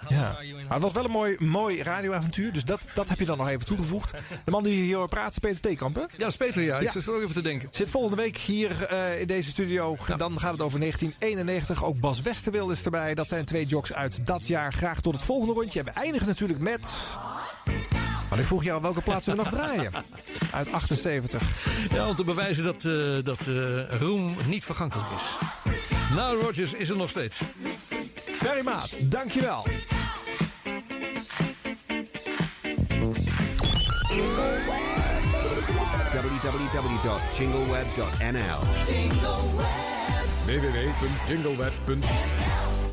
[SPEAKER 10] Ja. Maar het was wel een mooi, mooi radioavontuur. Dus dat, dat heb je dan nog even toegevoegd. De man die hier hoort praten, Peter Theekamp, hè?
[SPEAKER 12] Ja, Peter, ja. Ik zit er ook even te denken.
[SPEAKER 10] Zit volgende week hier eh, in deze studio. Dan gaat het over 1991. Ook Bas Westerwil is erbij. Dat zijn twee jocks uit dat jaar. Graag tot het volgende rondje. En we eindigen natuurlijk met... Maar ik vroeg jou welke plaatsen we nog draaien. [laughs] Uit 78.
[SPEAKER 12] Ja, om te bewijzen dat, eh, dat eh, roem niet vergankelijk is. Nou, Rogers is er nog steeds.
[SPEAKER 10] Ferry Maat, dankjewel.
[SPEAKER 48] www.jingleweb.nl
[SPEAKER 49] www.jingleweb.nl